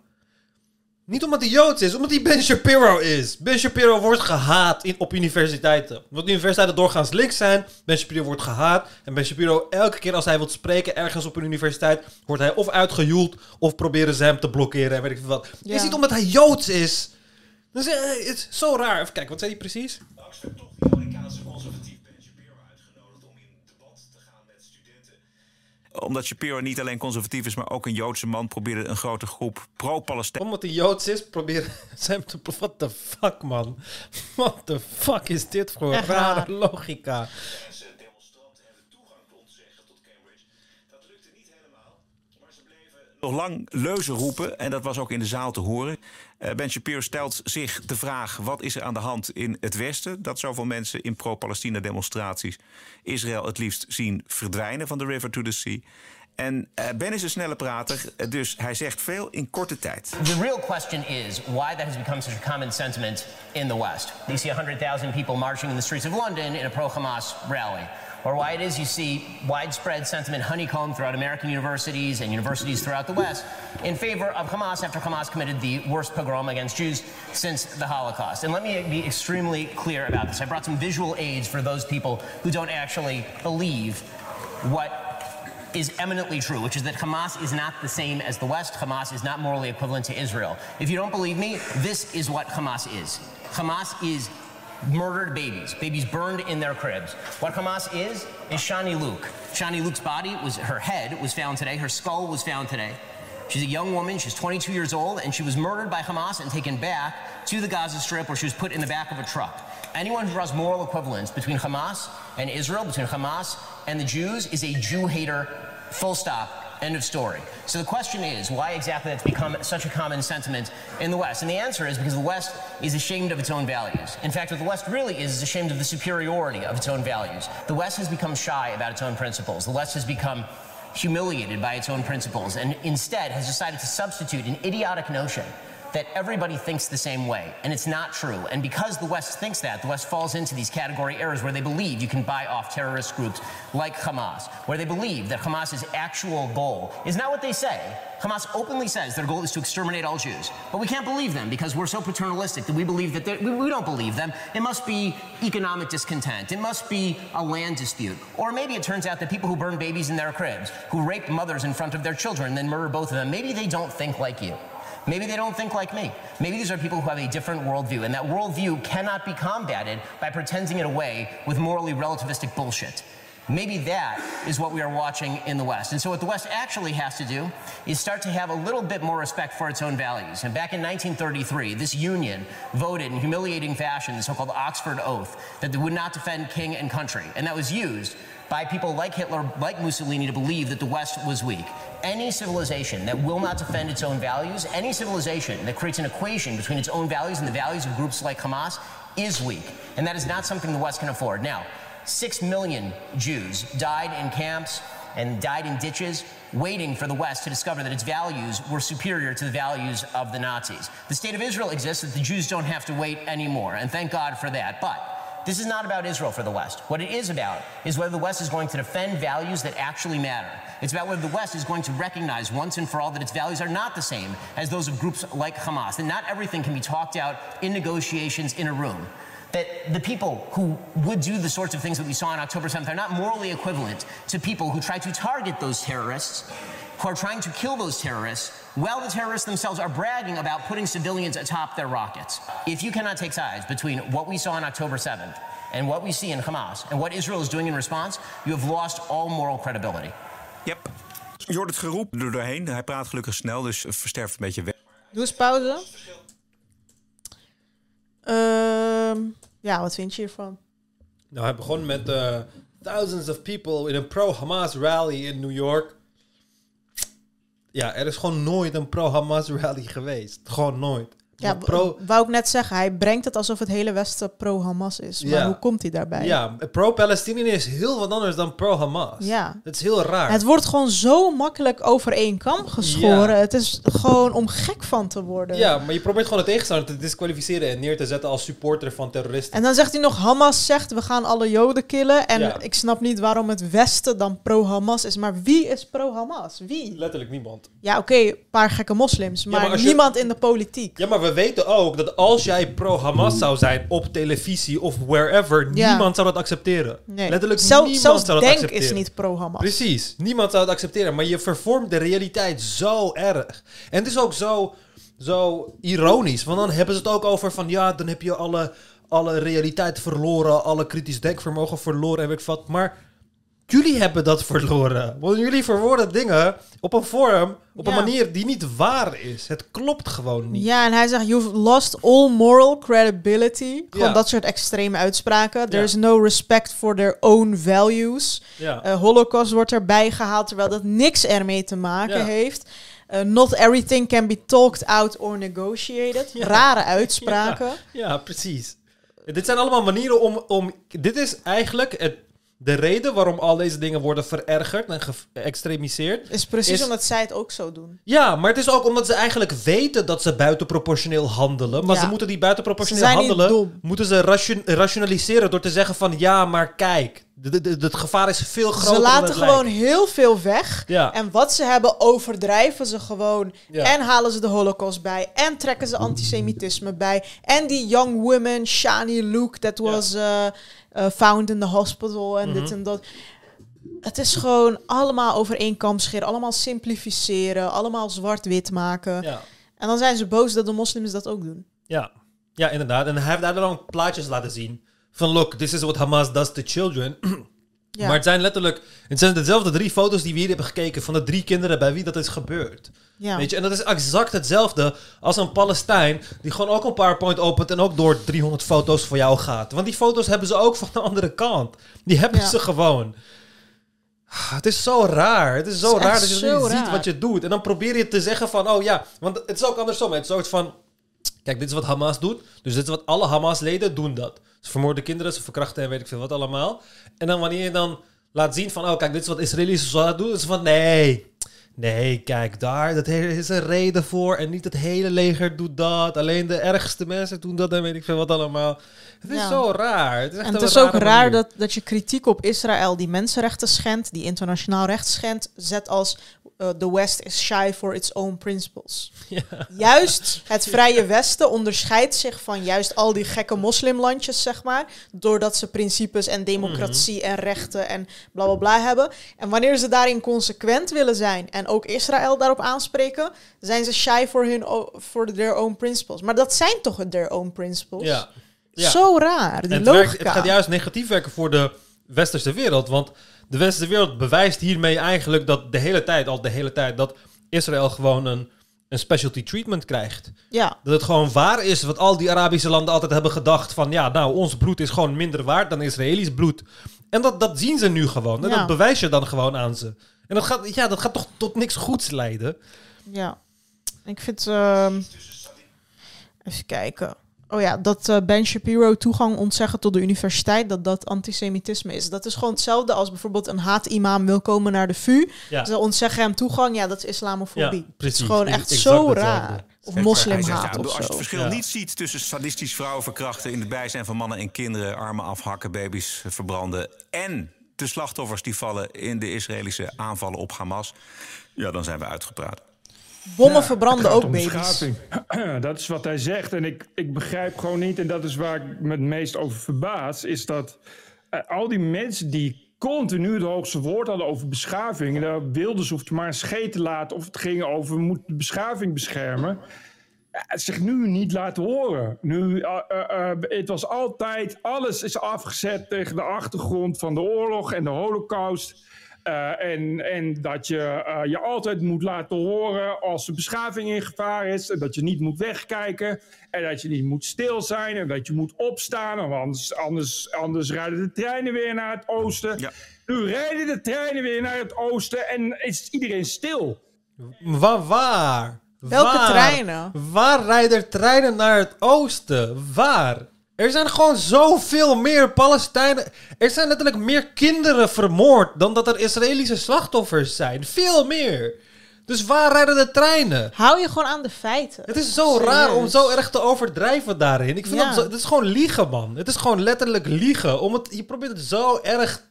Niet omdat hij Joods is, omdat hij Ben Shapiro is. Ben Shapiro wordt gehaat in, op universiteiten. Want universiteiten doorgaans links zijn. Ben Shapiro wordt gehaat. En Ben Shapiro, elke keer als hij wil spreken ergens op een universiteit, wordt hij of uitgejoeld of proberen ze hem te blokkeren en weet ik veel wat. Het is niet omdat hij Joods is. Dus, eh, het is zo raar. Even kijken, wat zei hij precies? Langs werd omdat Shapiro niet alleen conservatief is, maar ook een Joodse man, probeerde een grote groep pro-Palestijn. Omdat hij Joods is, probeer zijn te... What the fuck, man? What the fuck is dit voor Echt rare logica? nog lang leuzen roepen. En dat was ook in de zaal te horen. Eh, ben Shapiro stelt zich de vraag: wat is er aan de hand in het Westen? Dat zoveel mensen in pro-Palestina demonstraties Israël het liefst zien verdwijnen van de river to the sea. En eh, Ben is een snelle prater, eh, dus hij zegt veel in korte tijd. The real question is why that has become such a common sentiment in the West. You see 100,000 people marching in the streets of London in a pro Hamas rally. Or why it is you see widespread sentiment honeycombed throughout American universities and universities throughout the West in favor of Hamas after Hamas committed the worst pogrom against Jews since the Holocaust. And let me be extremely clear about this. I brought some visual aids for those people who don't actually believe what is eminently true, which is that Hamas is not the same as the West. Hamas is not morally equivalent to Israel. If you don't believe me, this is what Hamas is. Hamas is murdered babies, babies burned in their cribs. What Hamas is, is Shani Luke. Shani Luke's body was, her head was found today, her skull was found today. She's a young woman, she's 22 years old, and she was murdered by Hamas and taken back to the Gaza Strip where she was put in the back of a truck. Anyone who draws moral equivalence between Hamas and Israel, between Hamas and the Jews, is a Jew hater, full stop, end of story. So the question is, why exactly that's become such a common sentiment in the West? And the answer is because the West is ashamed of its own values. In fact, what the West really is is ashamed of the superiority of its own values. The West has become shy about its own principles. The West has become humiliated by its own principles and instead has decided to substitute an idiotic notion that everybody thinks the same way, and it's not true. And because the West thinks that, the West falls into these category errors where they believe you can buy off terrorist groups like Hamas, where they believe that Hamas's actual goal is not what they say. Hamas openly says their goal is to exterminate all Jews, but we can't believe them because we're so paternalistic that we believe that we, don't believe them. It must be economic discontent. It must be a land dispute. Or maybe it turns out that people who burn babies in their cribs, who rape mothers in front of their children, then murder both of them, maybe they don't think like you. Maybe they don't think like me. Maybe these are people who have a different worldview, and that worldview cannot be combated by pretending it away with morally relativistic bullshit. Maybe that is what we are watching in the West. And so, what the West actually has to do is start to have a little bit more respect for its own values. And back in 1933, this union voted in humiliating fashion the so called Oxford Oath that they would not defend king and country. And that was used by people like Hitler, like Mussolini, to believe that the West was weak. Any civilization that will not defend its own values, any civilization that creates an equation between its own values and the values of groups like Hamas, is weak. And that is not something the West can afford. Now, six million Jews died in camps and died in ditches waiting for the West to discover that its values were superior to the values of the Nazis. The state of Israel exists that the Jews don't have to wait anymore, and thank God for that. But this is not about Israel for the West. What it is about is whether the West is going to defend values that actually matter. It's about whether the West is going to recognize once and for all that its values are not the same as those of groups like Hamas. That not everything can be talked out in negotiations in a room. That the people who would do the sorts of things that we saw on October 7th are not morally equivalent to people who try to target those terrorists, who are trying to kill those terrorists, while the terrorists themselves are bragging about putting civilians atop their rockets. If you cannot take sides between what we saw on October 7th and what we see in Hamas and what Israel is doing in response, you have lost all moral credibility. Yep. Je hoort het geroep er doorheen. Hij praat gelukkig snel, dus versterft een beetje weg. Doe eens pauze. Ehm, ja, wat vind je hiervan? Nou, hij begon met eh, thousands of people in a pro-Hamas rally in New York. Ja, er is gewoon nooit een pro-Hamas rally geweest. Gewoon nooit. Ja, pro, wou ik net zeggen. Hij brengt het alsof het hele Westen pro-Hamas is. Maar Ja. hoe komt hij daarbij? ja, pro-Palestinië is heel wat anders dan pro-Hamas. Ja. Het is heel raar. Het wordt gewoon zo makkelijk over één kam geschoren. Ja. Het is gewoon om gek van te worden. Ja, maar je probeert gewoon de tegenstander te disqualificeren en neer te zetten als supporter van terroristen. En dan zegt hij nog, Hamas zegt we gaan alle Joden killen. En Ja. ik snap niet waarom het Westen dan pro-Hamas is. Maar wie is pro-Hamas? Wie? Letterlijk niemand. Ja, oké, een paar gekke moslims. Maar, maar als je- niemand in de politiek. Ja, maar we weten ook dat als jij pro-Hamas zou zijn op televisie of wherever, Ja. niemand zou dat accepteren. Nee. Letterlijk Zelf- niemand zelfs zou dat Denk accepteren. is niet pro-Hamas. Precies, niemand zou het accepteren. Maar je vervormt de realiteit zo erg. En het is ook zo, zo ironisch. Want dan hebben ze het ook over van ja, dan heb je alle, alle realiteit verloren, alle kritisch denkvermogen verloren en weet ik wat. Maar jullie hebben dat verloren. Want jullie verwoorden dingen op een vorm, op een manier die niet waar is. Het klopt gewoon niet. Ja, en hij zegt, you've lost all moral credibility. Gewoon Ja. dat soort extreme uitspraken. There Ja. is no respect for their own values. Ja. Eh, Holocaust wordt erbij gehaald, terwijl dat niks ermee te maken heeft. Eh, not everything can be talked out or negotiated. Rare uitspraken. Ja, ja, precies. Dit zijn allemaal manieren om, om... Dit is eigenlijk het, de reden waarom al deze dingen worden verergerd en geëxtremiseerd. Is precies Is- omdat zij het ook zo doen. Ja, maar het is ook omdat ze eigenlijk weten dat ze buitenproportioneel handelen. Maar Ja. ze moeten die buitenproportioneel handelen... moeten ze ration- rationaliseren door te zeggen van... Ja, maar kijk, het gevaar is veel groter Ze laten gewoon lijkt. heel veel weg. Ja. En wat ze hebben, overdrijven ze gewoon. Ja. En halen ze de holocaust bij. En trekken ze antisemitisme bij. En die young woman, Shani Luke, that was uh, uh, found in the hospital. En dit Mhm. en dat. Het is gewoon allemaal over één kam scheren. Allemaal simplificeren. Allemaal zwart-wit maken. Ja. En dan zijn ze boos dat de moslims dat ook doen. Ja. ja, inderdaad. En hij heeft daar dan plaatjes laten zien. Van look, this is what Hamas does to children. Ja. Maar het zijn letterlijk... Het zijn dezelfde drie foto's die we hier hebben gekeken... van de drie kinderen bij wie dat is gebeurd. Ja. Weet je, en dat is exact hetzelfde als een Palestijn... die gewoon ook een PowerPoint opent... en ook door 300 foto's voor jou gaat. Want die foto's hebben ze ook van de andere kant. Die hebben Ja. ze gewoon. Het is zo raar. Het is zo Het is raar dat je niet ziet wat je doet. En dan probeer je te zeggen van... Oh ja, want het is ook andersom. Het is soort van... Kijk, dit is wat Hamas doet. Dus dit is wat alle Hamas-leden doen dat. Ze vermoorden kinderen, ze verkrachten en weet ik veel wat allemaal. En dan wanneer je dan laat zien van... Oh, kijk, dit is wat Israëlische soldaten doen. is van, nee... Nee, kijk, daar dat is een reden voor. En niet het hele leger doet dat. Alleen de ergste mensen doen dat en weet ik veel wat allemaal. Het is Ja. zo raar. Het is echt En het is ook raar manier. dat, dat je kritiek op Israël, die mensenrechten schendt, die internationaal recht schendt, zet als uh, the West is shy for its own principles. Juist het Vrije Westen onderscheidt zich van juist al die gekke moslimlandjes, zeg maar, doordat ze principes en democratie Mhm. en rechten en bla bla bla hebben. En wanneer ze daarin consequent willen zijn en ook Israël daarop aanspreken, zijn ze shy for, hun o- for their own principles. Maar dat zijn toch their own principles? Ja. Ja. Zo raar, die het, werkt, het gaat juist negatief werken voor de westerse wereld. Want de westerse wereld bewijst hiermee eigenlijk dat de hele tijd, al de hele tijd, dat Israël gewoon een, een specialty treatment krijgt. Ja. Dat het gewoon waar is wat al die Arabische landen altijd hebben gedacht van ja, nou, ons bloed is gewoon minder waard dan Israëlisch bloed. En dat, dat zien ze nu gewoon. En Ja. dat bewijs je dan gewoon aan ze. En dat gaat, ja, dat gaat toch tot niks goeds leiden. Ja, ik vind. ehm, even kijken. Oh ja, dat eh, Ben Shapiro toegang ontzeggen tot de universiteit, dat dat antisemitisme is. Dat is gewoon hetzelfde als bijvoorbeeld een haatimam wil komen naar de VU. Ja. Ze ontzeggen hem toegang, ja, dat is islamofobie. Ja, Het is gewoon Is echt exact zo hetzelfde. raar. Of moslimhaat ja, of Als je het verschil Ja. niet ziet tussen sadistisch vrouwen verkrachten... in het bijzijn van mannen en kinderen, armen afhakken, baby's verbranden... en de slachtoffers die vallen in de Israëlische aanvallen op Hamas... ja, dan zijn we uitgepraat. Bommen Ja, verbranden ook baby's. dat is wat hij zegt. En ik, ik begrijp gewoon niet, en dat is waar ik me het meest over verbaas, is dat eh, al die mensen die continu het hoogste woord hadden over beschaving, daar wilden ze maar een scheet te laten, of het ging over we moeten de beschaving beschermen. ja, het zich nu niet laten horen. Nu, eh, eh, eh, het was altijd, alles is afgezet tegen de achtergrond van de oorlog en de holocaust. Eh, en, en dat je eh, je altijd moet laten horen als de beschaving in gevaar is. En dat je niet moet wegkijken. En dat je niet moet stil zijn. En dat je moet opstaan. Want anders, anders, anders rijden de treinen weer naar het oosten. Nu rijden de treinen weer naar het oosten. En is iedereen stil. Waar? waar? Welke Waar? treinen? Waar rijden er treinen naar het oosten? Waar? Er zijn gewoon zoveel meer Palestijnen. Er zijn letterlijk meer kinderen vermoord dan dat er Israëlische slachtoffers zijn. Veel meer. Dus waar rijden de treinen? Hou je gewoon aan de feiten. Het is zo raar om zo erg te overdrijven daarin. Ik vind Ja. dat zo, het is gewoon liegen, man. Het is gewoon letterlijk liegen. Om het, je probeert het zo erg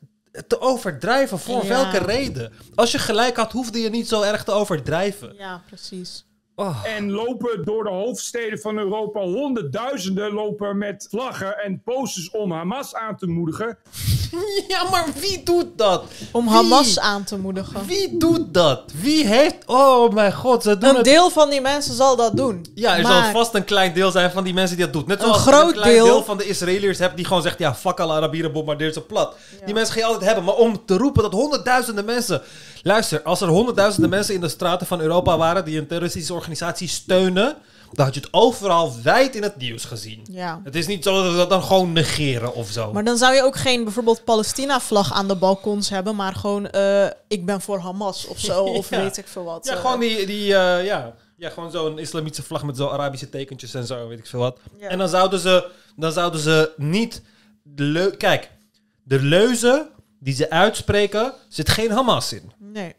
te overdrijven. Voor Ja. welke reden? Als je gelijk had, hoefde je niet zo erg te overdrijven. Ja, precies. En lopen door de hoofdsteden van Europa honderdduizenden lopen met vlaggen en posters om Hamas aan te moedigen. Ja, maar wie doet dat? Om Wie? Hamas aan te moedigen. Wie doet dat? Wie heeft... Oh mijn god, ze doen Een het... deel van die mensen zal dat doen. Ja, er maar zal vast een klein deel zijn van die mensen die dat doet. Net Een zoals je groot een klein deel- deel van de Israëliërs hebt die gewoon zegt... Ja, fuck alle Arabieren, bombardeer ze plat. Die mensen ga je altijd hebben. Maar om te roepen dat honderdduizenden mensen... Luister, als er honderdduizenden mensen in de straten van Europa waren... die een terroristische organisatie steunen... dan had je het overal wijd in het nieuws gezien. Ja. Het is niet zo dat we dat dan gewoon negeren of zo. Maar dan zou je ook geen bijvoorbeeld Palestina-vlag aan de balkons hebben, maar gewoon eh, ik ben voor Hamas of zo, of weet ik veel wat. Ja, eh. gewoon die, die eh, ja. ja, gewoon zo'n islamitische vlag met zo Arabische tekentjes en zo, weet ik veel wat. Ja. En dan zouden ze, dan zouden ze niet, de kijk, de leuzen die ze uitspreken, zit geen Hamas in. Nee.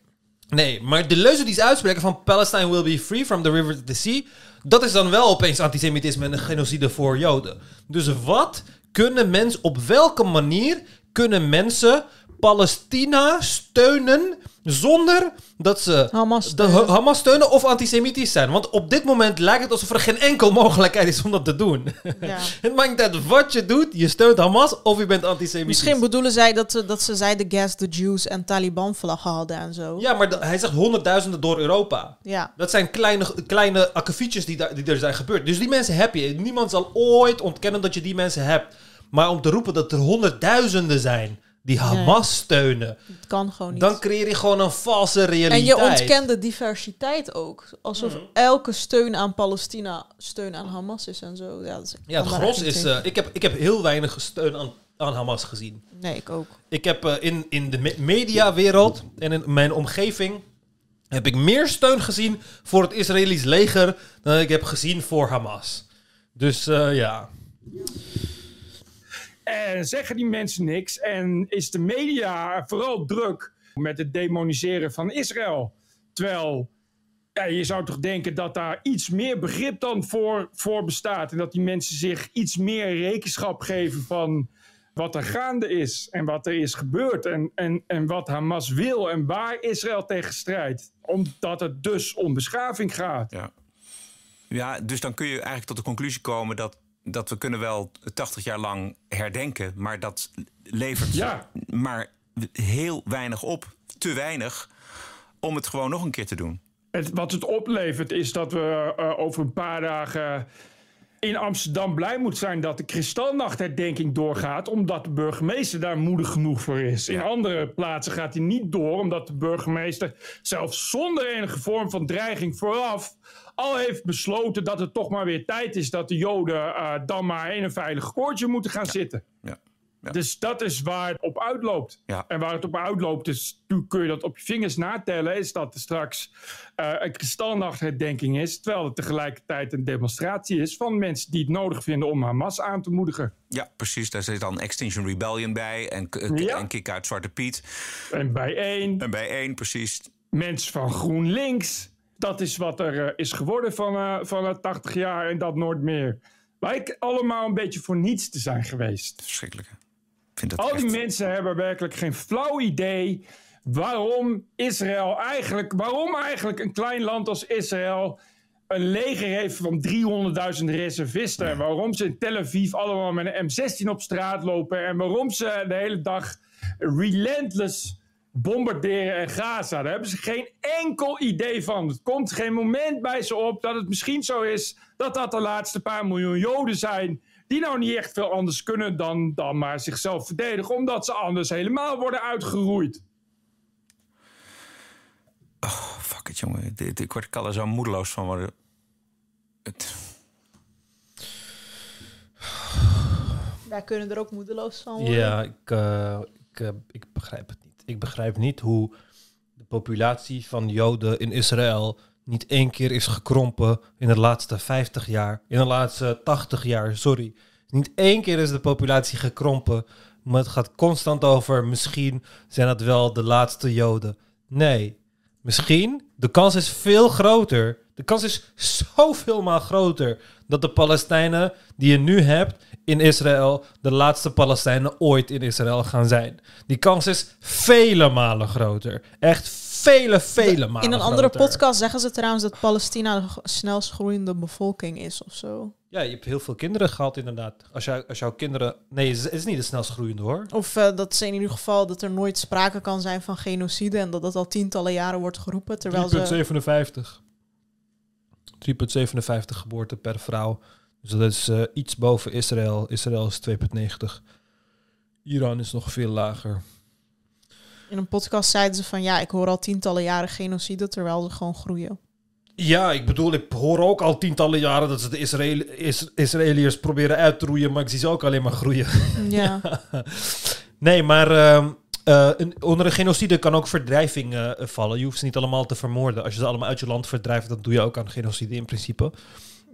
Nee, maar de leuzen die ze uitspreken van Palestine will be free from the river to the sea, dat is dan wel opeens antisemitisme en een genocide voor Joden. Dus wat kunnen mensen, op welke manier kunnen mensen Palestina steunen zonder dat ze Hamas de Ha- Hamas steunen of antisemitisch zijn? Want op dit moment lijkt het alsof er geen enkel mogelijkheid is om dat te doen. Ja. het maakt niet uit wat je doet, je steunt Hamas of je bent antisemitisch. Misschien bedoelen zij dat, ze- dat ze zeiden gas the Jews en Taliban-vlaggen hadden en zo. Ja, maar hij zegt honderdduizenden door Europa. Ja. Dat zijn kleine, kleine akkefietjes die, daar- die er zijn gebeurd. Dus die mensen heb je. Niemand zal ooit ontkennen dat je die mensen hebt. Maar om te roepen dat er honderdduizenden zijn die Hamas steunen... Het kan gewoon niet. dan creëer je gewoon een valse realiteit. en je ontkent de diversiteit ook. Alsof Mhm. elke steun aan Palestina steun aan Hamas is en zo. Ja, ik Ja, het gros is... eh, ik, heb, ik heb heel weinig steun aan, aan Hamas gezien. nee, ik ook. Ik heb eh, in, in de me- mediawereld en in mijn omgeving... heb ik meer steun gezien voor het Israëlisch leger... dan ik heb gezien voor Hamas. Dus eh, ja... En zeggen die mensen niks en is de media vooral druk met het demoniseren van Israël. Terwijl ja, je zou toch denken dat daar iets meer begrip dan voor, voor bestaat. En dat die mensen zich iets meer rekenschap geven van wat er gaande is en wat er is gebeurd. En, en, en wat Hamas wil en waar Israël tegen strijdt. Omdat het dus om beschaving gaat. Ja. Ja, dus dan kun je eigenlijk tot de conclusie komen dat, dat we kunnen wel 80 jaar lang herdenken, maar dat levert Ja. maar heel weinig op. Te weinig om het gewoon nog een keer te doen. Het, wat het oplevert is dat we eh, over een paar dagen in Amsterdam blij moeten zijn dat de Kristalnachtherdenking doorgaat, omdat de burgemeester daar moedig genoeg voor is. In andere plaatsen gaat hij niet door, omdat de burgemeester zelfs zonder enige vorm van dreiging vooraf al heeft besloten dat het toch maar weer tijd is dat de Joden eh, dan maar in een veilig koordje moeten gaan zitten. Ja. Dus dat is waar het op uitloopt. Ja. En waar het op uitloopt, dus toen kun je dat op je vingers natellen, is dat er straks eh, een kristalnachtherdenking is, terwijl het tegelijkertijd een demonstratie is van mensen die het nodig vinden om Hamas aan te moedigen. Ja, precies. Daar zit dan Extinction Rebellion bij en, Ja. en Kick uit Zwarte Piet. En bij één. En bij één, precies. Mensen van GroenLinks. Dat is wat er eh, is geworden van, eh van eh, 80 jaar en dat nooit meer. Lijkt allemaal een beetje voor niets te zijn geweest. Verschrikkelijk. Ik vind dat Al die mensen hebben werkelijk geen flauw idee waarom Israël eigenlijk, waarom eigenlijk een klein land als Israël een leger heeft van 300.000 reservisten. En waarom ze in Tel Aviv allemaal met een M16 op straat lopen. En waarom ze de hele dag relentless bombarderen in Gaza. Daar hebben ze geen enkel idee van. Het komt geen moment bij ze op dat het misschien zo is dat dat de laatste paar miljoen Joden zijn. Die nou niet echt veel anders kunnen dan, dan maar zichzelf verdedigen. Omdat ze anders helemaal worden uitgeroeid. Oh, fuck it, jongen. Ik word er zo moedeloos van worden. Het... Wij kunnen er ook moedeloos van worden. Ja, ik, eh, ik, eh, ik begrijp het. Ik begrijp niet hoe de populatie van Joden in Israël niet één keer is gekrompen in de laatste 50 jaar. In de laatste 80 jaar, sorry. Niet één keer is de populatie gekrompen. Maar het gaat constant over, misschien zijn dat wel de laatste Joden. Nee, misschien. De kans is veel groter. De kans is zoveel maal groter dat de Palestijnen die je nu hebt in Israël de laatste Palestijnen ooit in Israël gaan zijn. Die kans is vele malen groter. Echt vele, vele malen In een andere groter. podcast zeggen ze trouwens dat Palestina de snelst groeiende bevolking is of zo. Ja, je hebt heel veel kinderen gehad inderdaad. Als, jou, als jouw kinderen... Nee, het is, niet de snelst groeiende hoor. Of eh, dat ze in ieder geval dat er nooit sprake kan zijn van genocide en dat dat al tientallen jaren wordt geroepen. Terwijl ze. 3,57. 3,57 geboorten per vrouw. Dus dat is eh, iets boven Israël. Israël is 2,90. Iran is nog veel lager. In een podcast zeiden ze van ja, ik hoor al tientallen jaren genocide terwijl ze gewoon groeien. Ja, ik bedoel, ik hoor ook al tientallen jaren dat ze de Israël Is Israëliërs proberen uit te roeien, maar ik zie ze ook alleen maar groeien. Ja. nee, maar ehm, eh, een, onder een genocide kan ook verdrijving eh, vallen. Je hoeft ze niet allemaal te vermoorden. Als je ze allemaal uit je land verdrijft, dan doe je ook aan genocide in principe.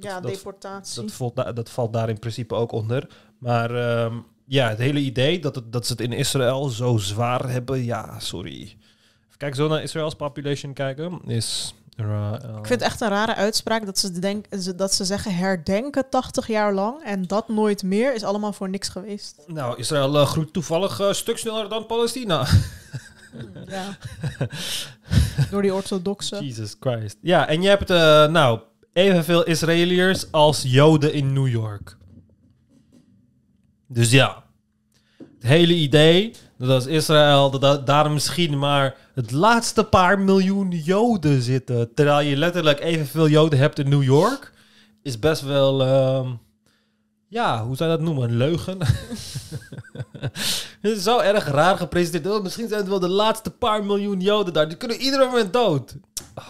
Ja, dat- deportatie. Dat valt, da- dat valt daar in principe ook onder. Maar ehm, ja, het hele idee dat, het, dat ze het in Israël zo zwaar hebben, ja, sorry. Even kijken, zo naar Israëls population kijken, is... eh, Ik vind het echt een rare uitspraak dat ze, denk, dat ze zeggen herdenken 80 jaar lang en dat nooit meer is allemaal voor niks geweest. Nou, Israël eh, groeit toevallig een stuk sneller dan Palestina. Ja. Door die orthodoxe. Jesus Christ. Ja, en je hebt eh, nou evenveel Israëliërs als Joden in New York. Dus ja, het hele idee dat als Israël dat, daar misschien maar het laatste paar miljoen Joden zitten, terwijl je letterlijk evenveel Joden hebt in New York, is best wel, ehm, ja, hoe zou je dat noemen, een leugen. Het is zo erg raar gepresenteerd. Oh, misschien zijn het wel de laatste paar miljoen Joden daar. Die kunnen ieder moment dood.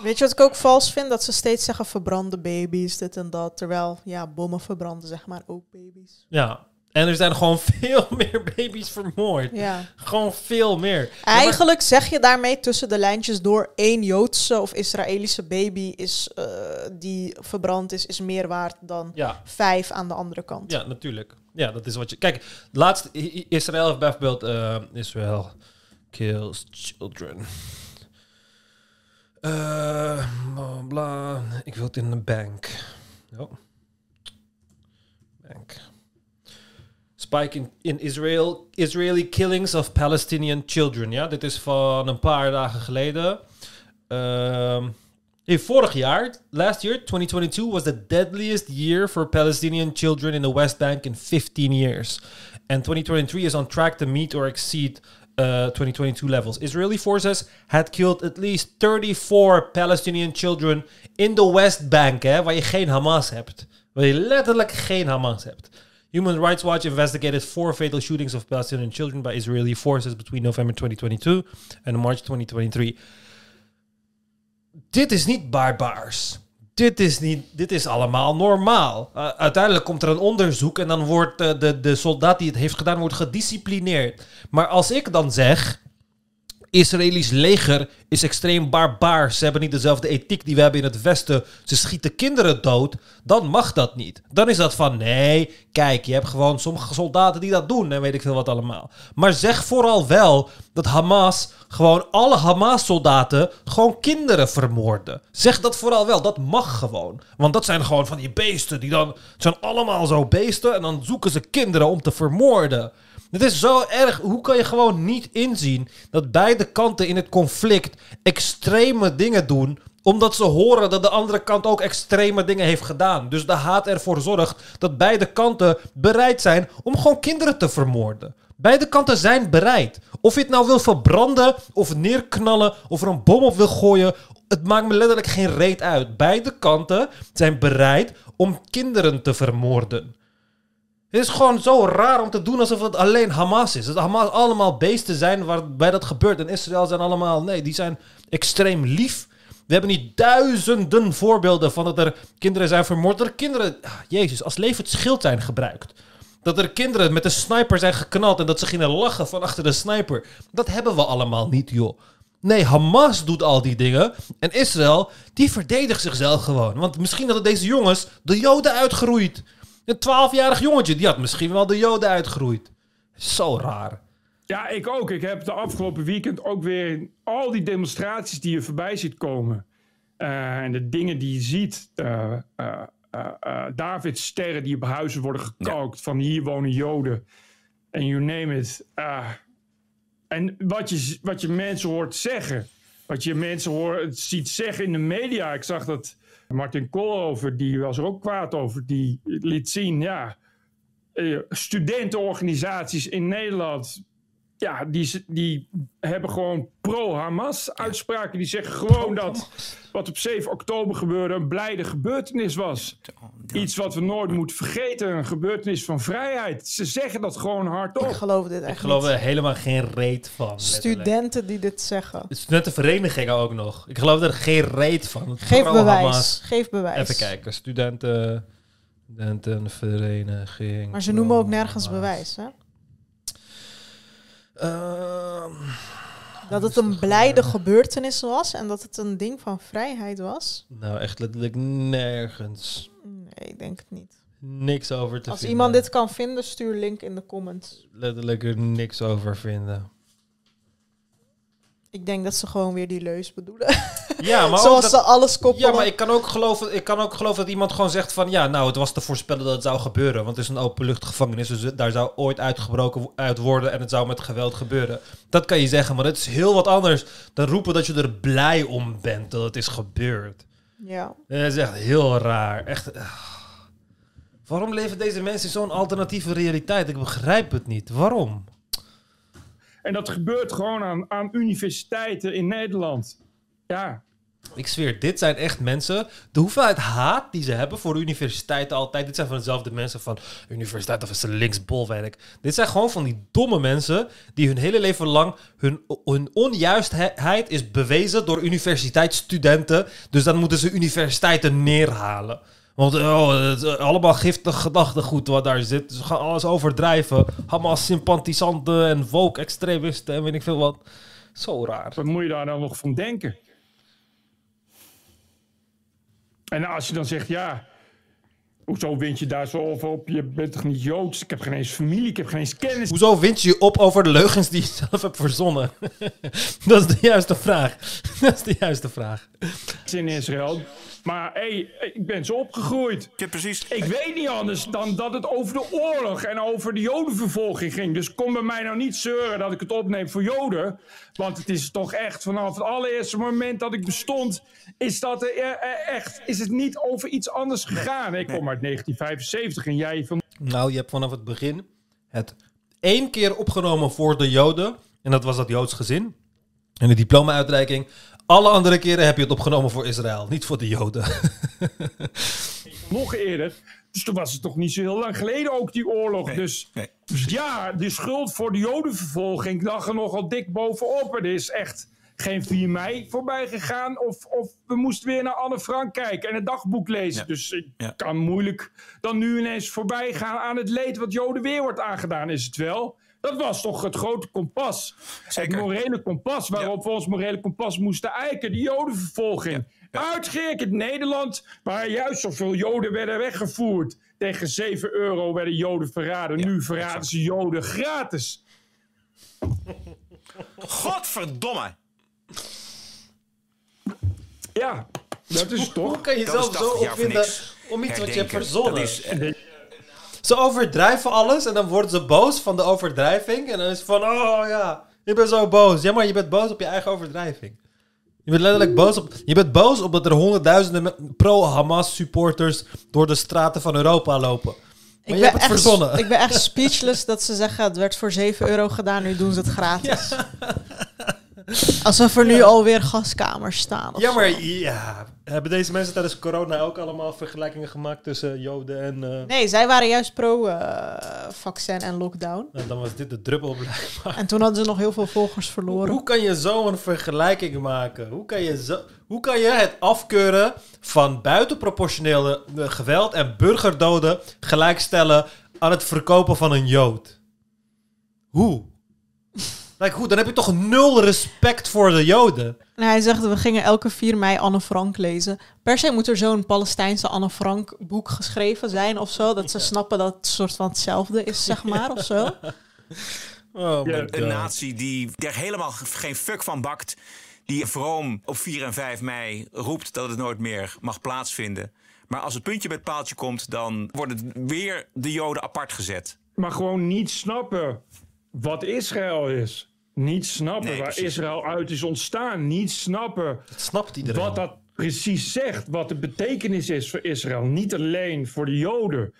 Weet je wat ik ook vals vind? Dat ze steeds zeggen verbrande baby's, dit en dat. Terwijl, ja, bommen verbranden zeg maar ook baby's. Ja. En er zijn gewoon veel meer baby's vermoord. Ja. Gewoon veel meer. Eigenlijk zeg je daarmee tussen de lijntjes door één Joodse of Israëlische baby is, eh, die verbrand is, is meer waard dan Ja. vijf aan de andere kant. Ja, natuurlijk. Ja, dat is wat je... Kijk, laatst... Israël heeft bijvoorbeeld... eh Israel kills children. Eh, bla. Ik wil het in een bank. Oh. Bank. Spike in, in Israel. Israeli killings of Palestinian children. Ja, dit is van een paar dagen geleden. Ehm in vorig jaar, last year, 2022, was the deadliest year for Palestinian children in the West Bank in 15 years. And 2023 is on track to meet or exceed uh, 2022 levels. Israeli forces had killed at least 34 Palestinian children in the West Bank, hè, waar je geen Hamas hebt. Waar je letterlijk geen Hamas hebt. Human Rights Watch investigated four fatal shootings of Palestinian children by Israeli forces between November 2022 and March 2023 dit is niet barbaars. Dit is, niet, dit is allemaal normaal. Uh, uiteindelijk komt er een onderzoek en dan wordt uh, de, de soldaat die het heeft gedaan wordt gedisciplineerd. Maar als ik dan zeg, Israëlisch leger is extreem barbaars. Ze hebben niet dezelfde ethiek die we hebben in het Westen. Ze schieten kinderen dood. Dan mag dat niet. Dan is dat van nee, kijk, je hebt gewoon sommige soldaten die dat doen en weet ik veel wat allemaal. Maar zeg vooral wel dat Hamas gewoon alle Hamas-soldaten gewoon kinderen vermoorden. Zeg dat vooral wel. Dat mag gewoon. Want dat zijn gewoon van die beesten die dan het zijn allemaal zo beesten en dan zoeken ze kinderen om te vermoorden. Het is zo erg. Hoe kan je gewoon niet inzien dat beide kanten in het conflict extreme dingen doen omdat ze horen dat de andere kant ook extreme dingen heeft gedaan. Dus de haat ervoor zorgt dat beide kanten bereid zijn om gewoon kinderen te vermoorden. Beide kanten zijn bereid. Of je het nou wil verbranden, of neerknallen, of er een bom op wil gooien. Het maakt me letterlijk geen reet uit. Beide kanten zijn bereid om kinderen te vermoorden. Het is gewoon zo raar om te doen alsof het alleen Hamas is. Dat Hamas allemaal beesten zijn waarbij dat gebeurt. En Israël zijn allemaal, nee, die zijn extreem lief. We hebben niet duizenden voorbeelden van dat er kinderen zijn vermoord. Dat er kinderen, ah, jezus, als levend schild zijn gebruikt. Dat er kinderen met een sniper zijn geknald en dat ze gingen lachen van achter de sniper. Dat hebben we allemaal niet, joh. Nee, Hamas doet al die dingen. En Israël, die verdedigt zichzelf gewoon. Want misschien hadden deze jongens de Joden uitgeroeid. Een twaalfjarig jongetje, die had misschien wel de Joden uitgeroeid. Zo raar. Ja, ik ook. Ik heb de afgelopen weekend ook weer al die demonstraties die je voorbij ziet komen. Uh, en de dingen die je ziet. Uh, uh, David sterren die op huizen worden gekookt. Ja. Van hier wonen Joden. En you name it. en wat je, wat je mensen hoort zeggen wat je mensen hoort, ziet zeggen in de media. Ik zag dat Martin Koolhoven, die was er ook kwaad over, die liet zien, ja, eh, studentenorganisaties in Nederland, ja, die, die hebben gewoon pro-Hamas uitspraken. Die zeggen gewoon dat wat op 7 oktober gebeurde een blijde gebeurtenis was. Iets wat we nooit moeten vergeten, een gebeurtenis van vrijheid. Ze zeggen dat gewoon hardop. Ik geloof dit echt Ik geloof niet. er helemaal geen reet van. letterlijk. Studenten die dit zeggen. Studentenverenigingen ook nog. Ik geloof er geen reet van. Geef bewijs. Geef bewijs. Even kijken. Studenten... Studentenvereniging. Maar ze noemen ook nergens bewijs, hè? Ehm, Dat het een blijde gebeurtenis was en dat het een ding van vrijheid was. nou, echt letterlijk nergens. Nee, ik denk het niet. Niks over te Als vinden. iemand dit kan vinden, stuur link in de comments. Letterlijk er niks over vinden. Ik denk dat ze gewoon weer die leus bedoelen. Ja, maar ook Zoals dat- ze alles koppelen. Ja, maar ik kan, ook geloven, ik kan ook geloven dat iemand gewoon zegt van... Ja, nou, het was te voorspellen dat het zou gebeuren. Want het is een openluchtgevangenis. Dus het- daar zou ooit uitgebroken uit worden. En het zou met geweld gebeuren. Dat kan je zeggen. Maar dat is heel wat anders dan roepen dat je er blij om bent dat het is gebeurd. Ja. Dat is echt heel raar. Echt... ah. Waarom leven deze mensen in zo'n alternatieve realiteit? Ik begrijp het niet. Waarom? En dat gebeurt gewoon aan, aan universiteiten in Nederland. Ja, Ik zweer, dit zijn echt mensen. De hoeveelheid haat die ze hebben voor universiteiten altijd. Dit zijn van dezelfde mensen van universiteit of is een linksbolwerk. Dit zijn gewoon van die domme mensen die hun hele leven lang hun, hun onjuistheid is bewezen door universiteitsstudenten. Dus dan moeten ze universiteiten neerhalen. Want oh, het is allemaal giftig gedachtegoed wat daar zit. Ze gaan alles overdrijven. Hamas sympathisanten en woke-extremisten en weet ik veel wat. Zo raar. wat moet je daar dan nog van denken? En als je dan zegt, ja, hoezo wint je daar zo over op? Je bent toch niet Joods? Ik heb geen eens familie, ik heb geen eens kennis. Hoezo wind je je op over de leugens die je zelf hebt verzonnen? dat is de juiste vraag. Dat is de juiste vraag. in Israël. Maar hé, hey, ik ben zo opgegroeid. Ja, precies. Ik weet niet anders dan dat het over de oorlog en over de jodenvervolging ging. Dus kom bij mij nou niet zeuren dat ik het opneem voor joden. Want het is toch echt vanaf het allereerste moment dat ik bestond... is, dat er, echt, is het niet over iets anders gegaan. Ik kom uit 1975 en jij van... Nou, je hebt vanaf het begin het één keer opgenomen voor de Joden. En dat was dat Joods gezin. En de diploma-uitreiking. Alle andere keren heb je het opgenomen voor Israël, niet voor de Joden. nog eerder. Dus toen was het toch niet zo heel lang geleden ook die oorlog. dus, dus ja, de schuld voor de jodenvervolging lag er nogal dik bovenop. Er is echt geen 4 mei voorbij gegaan. Of, of we moesten weer naar Anne Frank kijken en het dagboek lezen. Dus ik kan moeilijk dan nu ineens voorbij gaan aan het leed wat joden weer wordt aangedaan. Is het wel? Dat was toch het grote kompas. Het morele kompas waarop we ons morele kompas moesten eiken. Die jodenvervolging. Uitgerekend Nederland, waar juist zoveel joden werden weggevoerd. Tegen 7 euro werden joden verraden. nu verraden ze joden gratis. Godverdomme. Ja, dat is toch? Hoe kan je zelf zo 80 jaar voor opvinden om iets wat je hebt verzonnen? Dat Ze overdrijven alles en dan worden ze boos van de overdrijving. En dan is het van, oh ja, je bent zo boos. Ja, maar je bent boos op je eigen overdrijving. Je bent letterlijk boos op... Je bent boos omdat er honderdduizenden pro-Hamas supporters door de straten van Europa lopen. Maar hebt het echt, verzonnen. ik ben echt speechless dat ze zeggen het werd voor 7 euro gedaan, nu doen ze het gratis. Alsof er nu alweer gaskamers staan. Ja, zo. maar ja, hebben deze mensen tijdens corona ook allemaal vergelijkingen gemaakt tussen Joden en... eh, Nee, zij waren juist pro-vaccin en lockdown. nou, dan was dit de druppel blijkbaar. En toen hadden ze nog heel veel volgers verloren. Hoe kan je zo een vergelijking maken? Hoe kan je, zo, hoe kan je het afkeuren van buitenproportionele eh, geweld en burgerdoden gelijkstellen aan het verkopen van een Jood? Hoe? Like, hoe? Dan heb je toch nul respect voor de Joden? En hij zegt, we gingen elke 4 mei Anne Frank lezen. Per se moet er zo'n Palestijnse Anne Frank boek geschreven zijn of zo. Dat ze snappen dat het soort van hetzelfde is, zeg maar, of zo. Oh my een natie die er helemaal geen fuck van bakt. Die vroom op 4 en 5 mei roept dat het nooit meer mag plaatsvinden. Maar als het puntje bij het paaltje komt, dan worden weer de Joden apart gezet. Maar gewoon niet snappen wat Israël is. Niet snappen Nee, waar precies. Israël uit is ontstaan, niet snappen snapt iedereen. wat dat precies zegt, wat de betekenis is voor Israël. Niet alleen voor de Joden,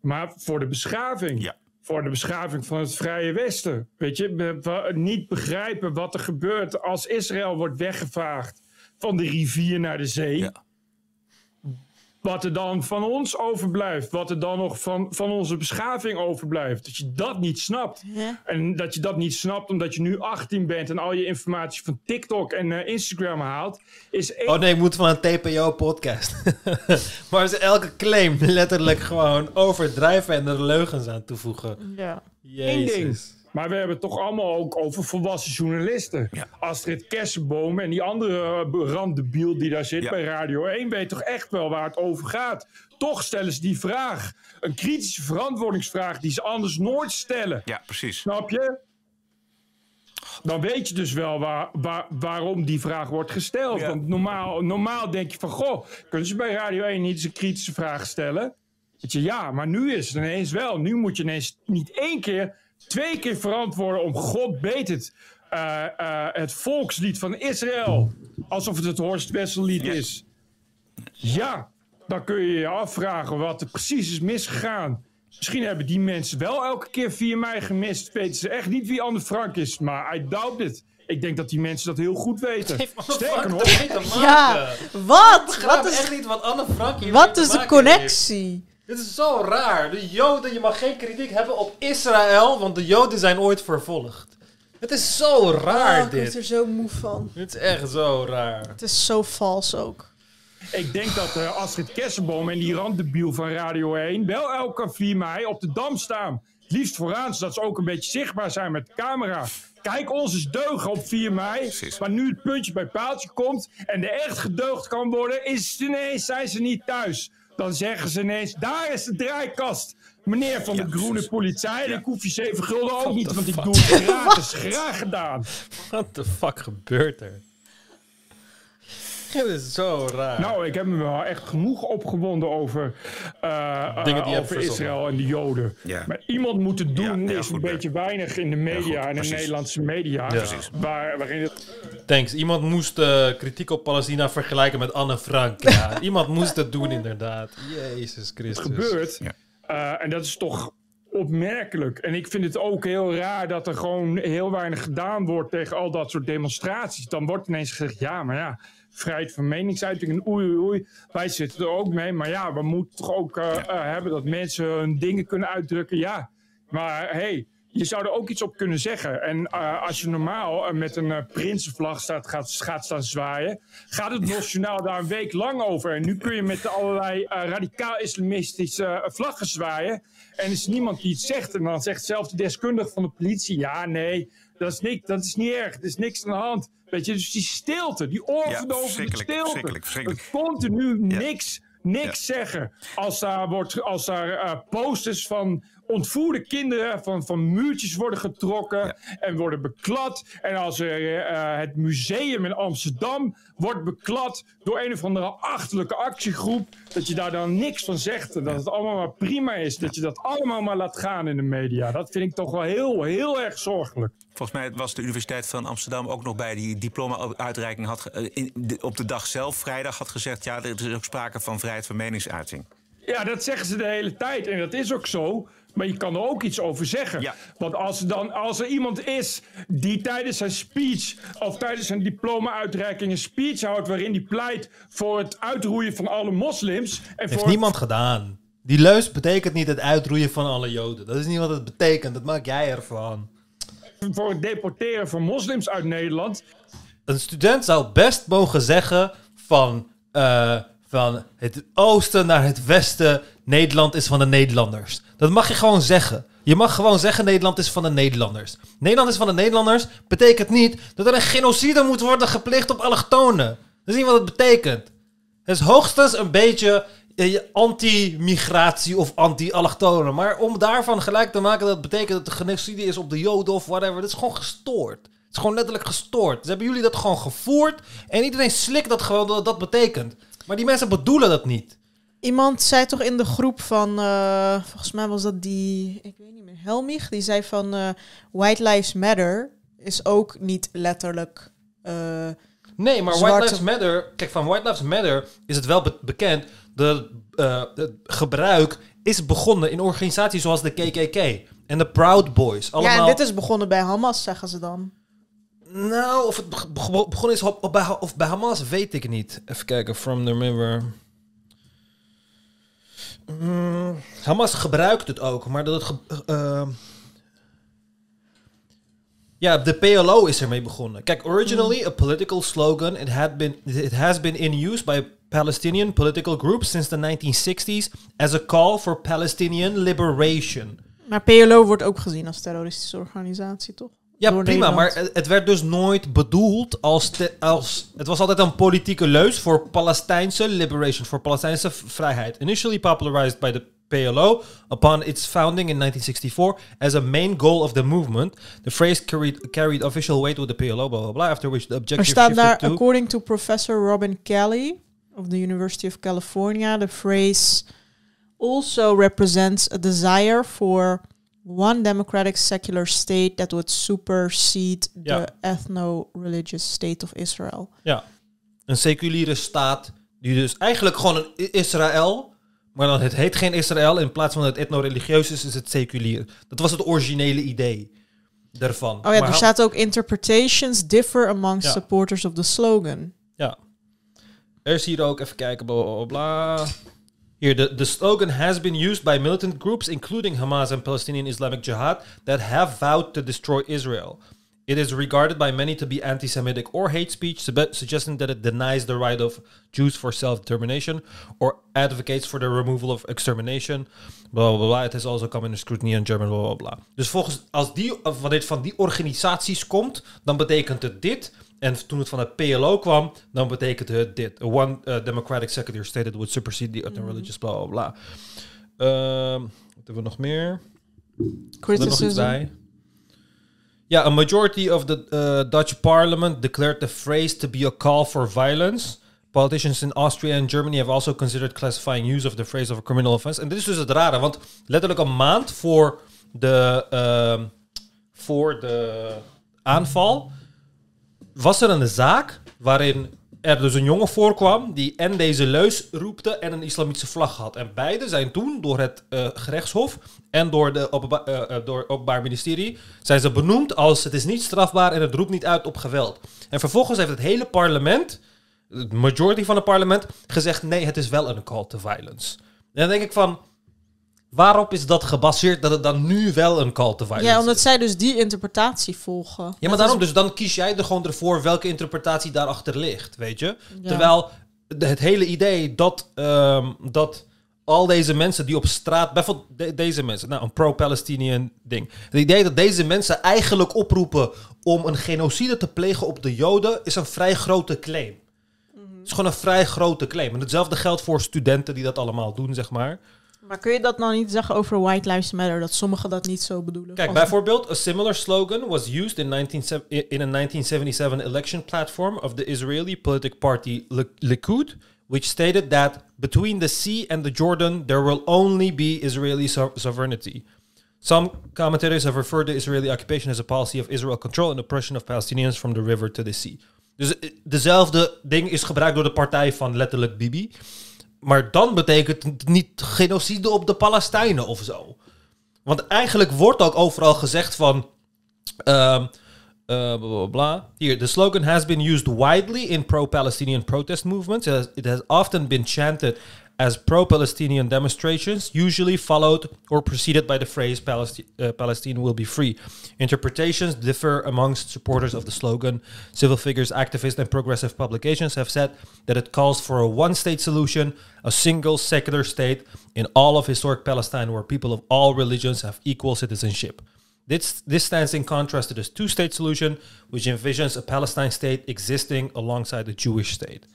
maar voor de beschaving. Voor de beschaving van het Vrije Westen. Weet je, niet begrijpen wat er gebeurt als Israël wordt weggevaagd van de rivier naar de zee. Wat er dan van ons overblijft. Wat er dan nog van, van onze beschaving overblijft. Dat je dat niet snapt. En dat je dat niet snapt omdat je nu 18 bent en al je informatie van TikTok en eh, Instagram haalt. Is één Oh nee, ik moet van een TPO-podcast. maar is elke claim letterlijk gewoon overdrijven en er leugens aan toevoegen. Ja. één ding. Maar we hebben het toch allemaal ook over volwassen journalisten. Astrid Kersenboom en die andere uh, randdebiel die daar zit bij Radio 1... weet toch echt wel waar het over gaat. Toch stellen ze die vraag. Een kritische verantwoordingsvraag die ze anders nooit stellen. Ja, precies. Snap je? Dan weet je dus wel waar, waar- waarom die vraag wordt gesteld. Want normaal, normaal denk je van... Goh, kunnen ze bij Radio 1 niet eens een kritische vraag stellen? Weet je, ja, maar nu is het ineens wel. Nu moet je ineens niet één keer, twee keer verantwoorden om God beet het. eh, eh, het volkslied van Israël. Alsof het het Horst Wessellied is. Ja, dan kun je je afvragen wat er precies is misgegaan. Misschien hebben die mensen wel elke keer 4 mei gemist. Weten ze echt niet wie Anne Frank is. Maar I doubt it. Ik denk dat die mensen dat heel goed weten. Sterker nog. Ja, wat? Ik Wat is, echt niet wat Anne Frank hier wat is de heeft. Dit is zo raar. De Joden, je mag geen kritiek hebben op Israël, want de Joden zijn ooit vervolgd. Het is zo raar, Oh, ik word dit. er zo moe van. Dit is echt zo raar. Het is zo vals ook. Ik denk dat eh, Astrid Kersenboom en die randdebiel van Radio 1 wel elke 4 mei op de Dam staan. Het liefst vooraan, zodat ze ook een beetje zichtbaar zijn met de camera. Kijk, ons is deugen op 4 mei. Maar nu het puntje bij paaltje komt en er echt gedeugd kan worden, is het ineens, zijn ze niet thuis. Dan zeggen ze ineens, daar is de draaikast. Meneer van de groene politie, ik hoef je 7 gulden ook niet, want ik doe het gratis. Graag gedaan. What the fuck gebeurt er? Dit is zo raar. Nou, ik heb me wel echt genoeg opgewonden over, eh, eh, over. Israël en de Joden. Ja. Maar iemand moet het doen, Ja, ja, is goed, een beetje weinig in de media en in de Nederlandse media. Waar, waarin het Thanks. Iemand moest eh, kritiek op Palestina vergelijken met Anne Frank. Ja, iemand moest het doen, inderdaad. Jezus Christus. gebeurt. Eh, en dat is toch opmerkelijk. En ik vind het ook heel raar dat er gewoon heel weinig gedaan wordt tegen al dat soort demonstraties. Dan wordt ineens gezegd, ja, maar ja, vrijheid van meningsuiting en oei, oei, oei. Wij zitten er ook mee, maar ja, we moeten toch ook eh, eh, hebben dat mensen hun dingen kunnen uitdrukken. Ja, maar hey, je zou er ook iets op kunnen zeggen. En eh, als je normaal met een prinsenvlag staat, gaat, gaat staan zwaaien, gaat het nationaal daar een week lang over. En nu kun je met allerlei radicaal-islamistische vlaggen zwaaien. En er is niemand die iets zegt. En dan zegt zelfs de deskundige van de politie: ja, nee, dat is, niks, dat is niet erg. Er is niks aan de hand. Weet je, dus die stilte, die oorverdovende verschrikkelijk, stilte. verschrikkelijk, verschrikkelijk. Het continu niks, niks zeggen. Als daar, wordt, als daar eh, posters van ontvoerde kinderen van, van muurtjes worden getrokken en worden beklad. En als er, eh, het museum in Amsterdam wordt beklad door een of andere achterlijke actiegroep, dat je daar dan niks van zegt. En dat het allemaal maar prima is. Dat je dat allemaal maar laat gaan in de media. Dat vind ik toch wel heel, heel erg zorgelijk. Volgens mij was de Universiteit van Amsterdam ook nog bij die diploma-uitreiking... Had, eh, in de- op de dag zelf, vrijdag, had gezegd... ja, er is ook sprake van vrijheid van meningsuiting. Ja, dat zeggen ze de hele tijd. En dat is ook zo. Maar je kan er ook iets over zeggen. Want als er, dan, als er iemand is die tijdens zijn speech of tijdens zijn diploma-uitreiking een speech houdt waarin hij pleit voor het uitroeien van alle moslims. En Heeft voor niemand gedaan. Die leus betekent niet het uitroeien van alle Joden. Dat is niet wat het betekent. Dat maak jij ervan. voor het deporteren van moslims uit Nederland. Een student zou best mogen zeggen van, eh, van het oosten naar het westen, Nederland is van de Nederlanders. Dat mag je gewoon zeggen. Je mag gewoon zeggen Nederland is van de Nederlanders. Nederland is van de Nederlanders betekent niet dat er een genocide moet worden gepleegd op allochtonen. Dat is niet wat het betekent. Het is hoogstens een beetje eh, anti-migratie of anti-allochtonen. Maar om daarvan gelijk te maken dat betekent dat er genocide is op de Joden of whatever, dat is gewoon gestoord. Het is gewoon letterlijk gestoord. Dus hebben jullie dat gewoon gevoerd en iedereen slikt dat gewoon dat dat betekent. Maar die mensen bedoelen dat niet. Iemand zei toch in de groep van, eh, volgens mij was dat die, ik weet niet meer, Helmich, die zei van eh, White Lives Matter. is ook niet letterlijk. eh, Nee, maar White Lives Matter... Kijk, van White Lives Matter is het wel be- bekend... De, het gebruik is begonnen in organisaties zoals de KKK en de Proud Boys. Allemaal... Ja, en dit is begonnen bij Hamas, zeggen ze dan. Nou, of het beg- beg- begonnen is op, op bij, of bij Hamas, weet ik niet. Even kijken, from the river. Mm, Hamas gebruikt het ook, maar dat het... eh, ja, de PLO is ermee begonnen. Kijk, originally a political slogan, it, had been, it has been in use by Palestinian political groups since the 1960s as a call for Palestinian liberation. Maar PLO wordt ook gezien als terroristische organisatie, toch? Ja, prima, Nederland. maar het, werd dus nooit bedoeld als, te- als... Het was altijd een politieke leus voor Palestijnse liberation, voor Palestijnse vrijheid. Initially popularized by the PLO upon its founding in 1964 as a main goal of the movement. The phrase carried, carried official weight with the PLO, blah, blah, blah, after which the Er objective staat shifted daar, to... according to Professor Robin Kelly of the University of California, the phrase also represents a desire for one democratic secular state that would supersede Ja. the ethno-religious state of Israel. Ja, een seculiere staat die dus eigenlijk gewoon een Israël, maar dan het heet geen Israël. In plaats van het etno-religieus is, is het seculier. Dat was het originele idee daarvan. Oh ja, Maar er staat ook interpretations differ amongst Ja. supporters of the slogan. Ja. Er is hier ook, even kijken, bla bla bla. Hier, the, the slogan has been used by militant groups, including Hamas and Palestinian Islamic Jihad, that have vowed to destroy Israel. It is regarded by many to be anti Semitic or hate speech, suggesting that it denies the right of Jews for self determination or advocates for the removal of extermination. Blah blah blah. It has also come under scrutiny in German. Blah blah blah. Dus volgens, als dit van die organisaties komt, dan betekent het dit. En toen het van het PLO kwam, dan betekent het dit. A one uh, democratic secular state that would supersede the other religious blah blah blah. Ehm, wat hebben we nog meer? Er Criticism. bij? Ja, a majority of the uh, Dutch parliament declared the phrase to be a call for violence. Politicians in Austria and Germany have also considered classifying use of the phrase of a criminal offense. En dit is dus het rare, want letterlijk een maand voor de, ehm, voor de aanval was er een zaak waarin er dus een jongen voorkwam die en deze leus roepte en een islamitische vlag had. En beide zijn toen door het eh, gerechtshof en door de eh, eh, openbaar ministerie zijn ze benoemd als het is niet strafbaar en het roept niet uit op geweld. En vervolgens heeft het hele parlement, de majority van het parlement, gezegd nee, het is wel een call to violence. En dan denk ik van, waarop is dat gebaseerd dat het dan nu wel een call to violence Ja, is? omdat zij dus die interpretatie volgen. Ja, maar Dat daarom, is- dus dan kies jij er gewoon ervoor welke interpretatie daarachter ligt, weet je? Ja. Terwijl het hele idee dat, ehm, dat al deze mensen die op straat, bijvoorbeeld de- deze mensen, nou een pro-Palestinian ding. Het idee dat deze mensen eigenlijk oproepen om een genocide te plegen op de Joden is een vrij grote claim. Het is gewoon een vrij grote claim. En hetzelfde geldt voor studenten die dat allemaal doen, zeg maar. Maar kun je dat nou niet zeggen over White Lives Matter, dat sommigen dat niet zo bedoelen? Kijk, bijvoorbeeld, a similar slogan was used in, 19, in a 1977 election platform of the Israeli political party Lik- Likud, which stated that between the sea and the Jordan there will only be Israeli so- sovereignty. Some commentators have referred to Israeli occupation as a policy of Israel control and oppression of Palestinians from the river to the sea. Dus eh, dezelfde ding is gebruikt door de partij van letterlijk Bibi. Maar dan betekent het niet genocide op de Palestijnen of zo. Want eigenlijk wordt ook overal gezegd van. ehm, eh, bla bla bla. Hier, the slogan has been used widely in pro-Palestinian protest movements. It has often been chanted as pro-Palestinian demonstrations, usually followed or preceded by the phrase Palesti- uh, "Palestine will be free." Interpretations differ amongst supporters of the slogan. Civil figures, activists, and progressive publications have said that it calls for a one-state solution, a single secular state in all of historic Palestine, where people of all religions have equal citizenship. This, this stands in contrast to the two state solution, which envisions a Palestine state existing alongside the Jewish state.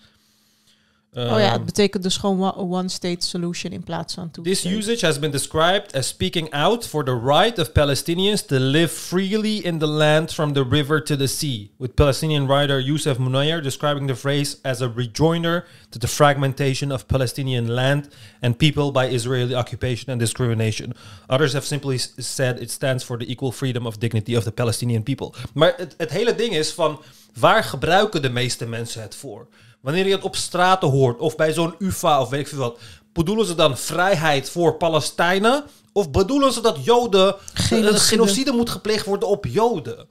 Oh ja, het betekent dus gewoon wa- one state solution in plaats van two This usage has been described as speaking out for the right of Palestinians to live freely in the land from the river to the sea, with Palestinian writer Youssef Munayyer describing the phrase as a rejoinder to the fragmentation of Palestinian land and people by Israeli occupation and discrimination. Others have simply said it stands for the equal freedom of dignity of the Palestinian people. Maar het, het hele ding is van waar gebruiken de meeste mensen het voor? Wanneer je het op straten hoort of bij zo'n UFA of weet ik veel wat, bedoelen ze dan vrijheid voor Palestijnen? Of bedoelen ze dat Joden, Genocide. genocide, genocide moet gepleegd worden op Joden?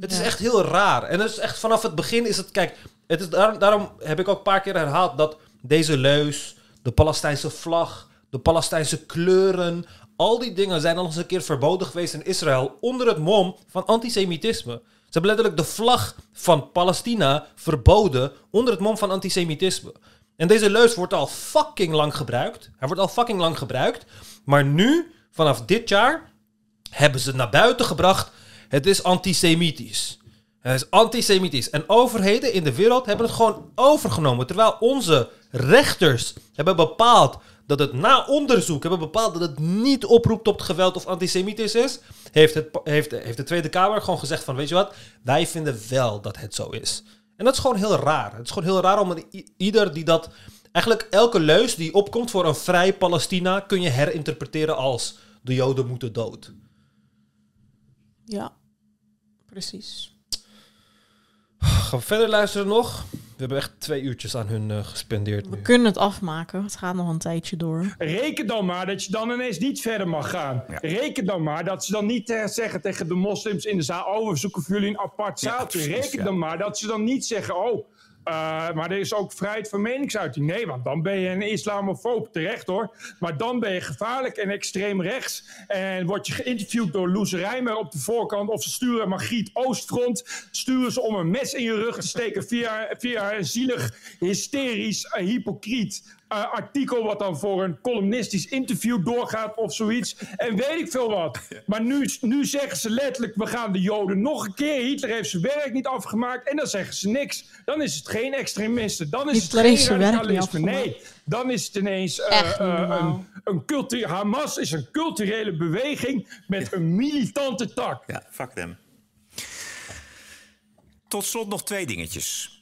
Het is echt heel raar. En het is echt vanaf het begin is het, kijk, het is daarom, daarom heb ik ook een paar keer herhaald dat deze leus, de Palestijnse vlag, de Palestijnse kleuren, al die dingen zijn al eens een keer verboden geweest in Israël onder het mom van antisemitisme. Ze hebben letterlijk de vlag van Palestina verboden onder het mom van antisemitisme. En deze leus wordt al fucking lang gebruikt. Hij wordt al fucking lang gebruikt. Maar nu, vanaf dit jaar, hebben ze naar buiten gebracht. Het is antisemitisch. Het is antisemitisch. En overheden in de wereld hebben het gewoon overgenomen. Terwijl onze rechters hebben bepaald dat het na onderzoek hebben bepaald dat het niet oproept tot geweld of antisemitisch is, heeft, het, heeft, heeft de Tweede Kamer gewoon gezegd van, weet je wat, wij vinden wel dat het zo is. En dat is gewoon heel raar. Het is gewoon heel raar om ieder die dat... Eigenlijk elke leus die opkomt voor een vrij Palestina kun je herinterpreteren als de Joden moeten dood. Ja, precies. Gaan we verder luisteren nog? We hebben echt twee uurtjes aan hun eh, gespendeerd We nu. kunnen het afmaken. Het gaat nog een tijdje door. Reken dan maar dat je dan ineens niet verder mag gaan. Reken dan maar dat ze dan niet eh, zeggen tegen de moslims in de zaal... oh, we zoeken voor jullie een apart Ja, zaaltje. precies, Reken ja. dan maar dat ze dan niet zeggen... oh, eh, maar er is ook vrijheid van meningsuiting. Nee, want dan ben je een islamofoob. Terecht hoor. Maar dan ben je gevaarlijk en extreem rechts. En word je geïnterviewd door Loes Rijmer op de voorkant... of ze sturen Margriet Oostfront... sturen ze om een mes in je rug te steken... via, via een zielig, hysterisch, hypocriet eh, artikel wat dan voor een columnistisch interview doorgaat of zoiets. En weet ik veel wat. Maar nu, nu zeggen ze letterlijk, we gaan de Joden nog een keer. Hitler heeft zijn werk niet afgemaakt. En dan zeggen ze niks. Dan is het geen extremisten. Dan is Hitler het geen radicalisme. Nee, dan is het ineens eh, eh, een, een cultu- Hamas is een culturele beweging met een militante tak. Ja, fuck them. Tot slot nog twee dingetjes.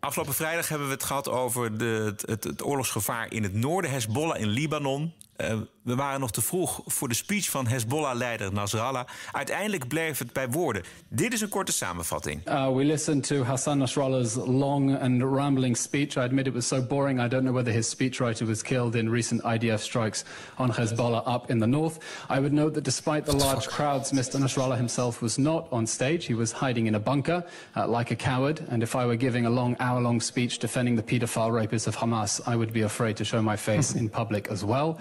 Afgelopen vrijdag hebben we het gehad over de, het, het, het oorlogsgevaar in het noorden, Hezbollah in Libanon. Eh, we waren nog te vroeg voor de speech van Hezbollah-leider Nasrallah. Uiteindelijk bleef het bij woorden. Dit is een korte samenvatting. Uh, we listened to Hassan Nasrallah's long and rambling speech. I admit it was so boring. I don't know whether his speechwriter was killed in recent IDF strikes on Hezbollah up in the north. I would note that despite the large crowds, Mr. Nasrallah himself was not on stage. He was hiding in a bunker uh, like a coward. And if I were giving a long hour long speech defending the pedophile rapists of Hamas, I would be afraid to show my face in public as well.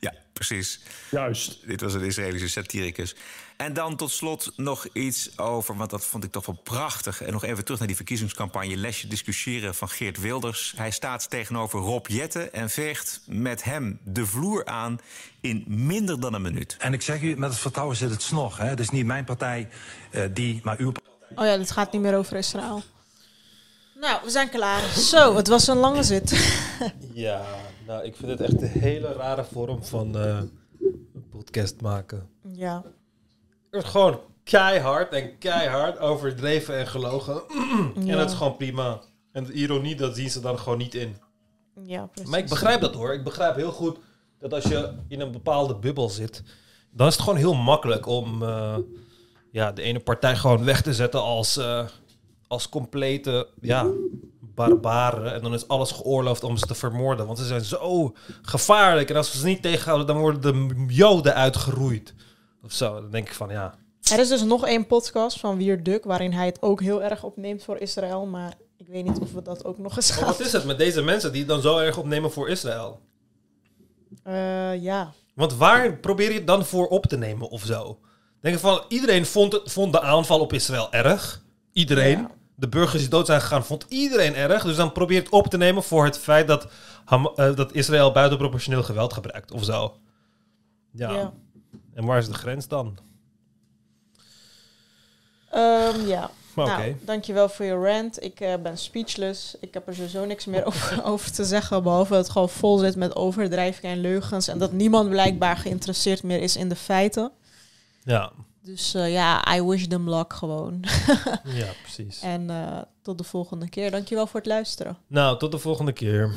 Ja, precies. Juist. Dit was een Israëlische satiricus. En dan tot slot nog iets over, want dat vond ik toch wel prachtig. En nog even terug naar die verkiezingscampagne. Lesje discussiëren van Geert Wilders. Hij staat tegenover Rob Jetten en veegt met hem de vloer aan in minder dan een minuut. En ik zeg u, met het vertrouwen zit het snor. Hè? Het is niet mijn partij eh, die, maar uw Oh ja, dit gaat niet meer over Israël. Nou, we zijn klaar. Zo, het was een lange zit. Ja, nou, ik vind het echt een hele rare vorm van eh, een podcast maken. ja. Gewoon keihard en keihard overdreven en gelogen. En dat is gewoon prima. En de ironie, dat zien ze dan gewoon niet in. Ja, precies. Maar ik begrijp dat hoor. Ik begrijp heel goed dat als je in een bepaalde bubbel zit, dan is het gewoon heel makkelijk om eh, ja, de ene partij gewoon weg te zetten als, eh, als complete ja, barbaren. En dan is alles geoorloofd om ze te vermoorden. Want ze zijn zo gevaarlijk. En als we ze niet tegenhouden, dan worden de Joden uitgeroeid. Of zo. Dan denk ik van ja. Er is dus nog één podcast van Wier Duk, waarin hij het ook heel erg opneemt voor Israël. Maar ik weet niet of we dat ook nog eens Maar gaan. wat is het met deze mensen die het dan zo erg opnemen voor Israël? Eh, ja. Want waar probeer je het dan voor op te nemen of zo? Denk ik van, iedereen vond, het, vond de aanval op Israël erg. Iedereen. Ja. De burgers die dood zijn gegaan, vond iedereen erg. Dus dan probeer je het op te nemen voor het feit dat, Ham- eh, dat Israël buitenproportioneel geweld gebruikt of zo. Ja. Ja. En waar is de grens dan? Ehm, ja. Maar nou, oké. dankjewel voor je rant. Ik eh, ben speechless. Ik heb er sowieso niks meer over, over te zeggen. Behalve dat het gewoon vol zit met overdrijvingen en leugens. En dat niemand blijkbaar geïnteresseerd meer is in de feiten. Ja. Dus eh, ja, I wish them luck gewoon. Ja, precies. En eh, tot de volgende keer. Dankjewel voor het luisteren. Nou, tot de volgende keer.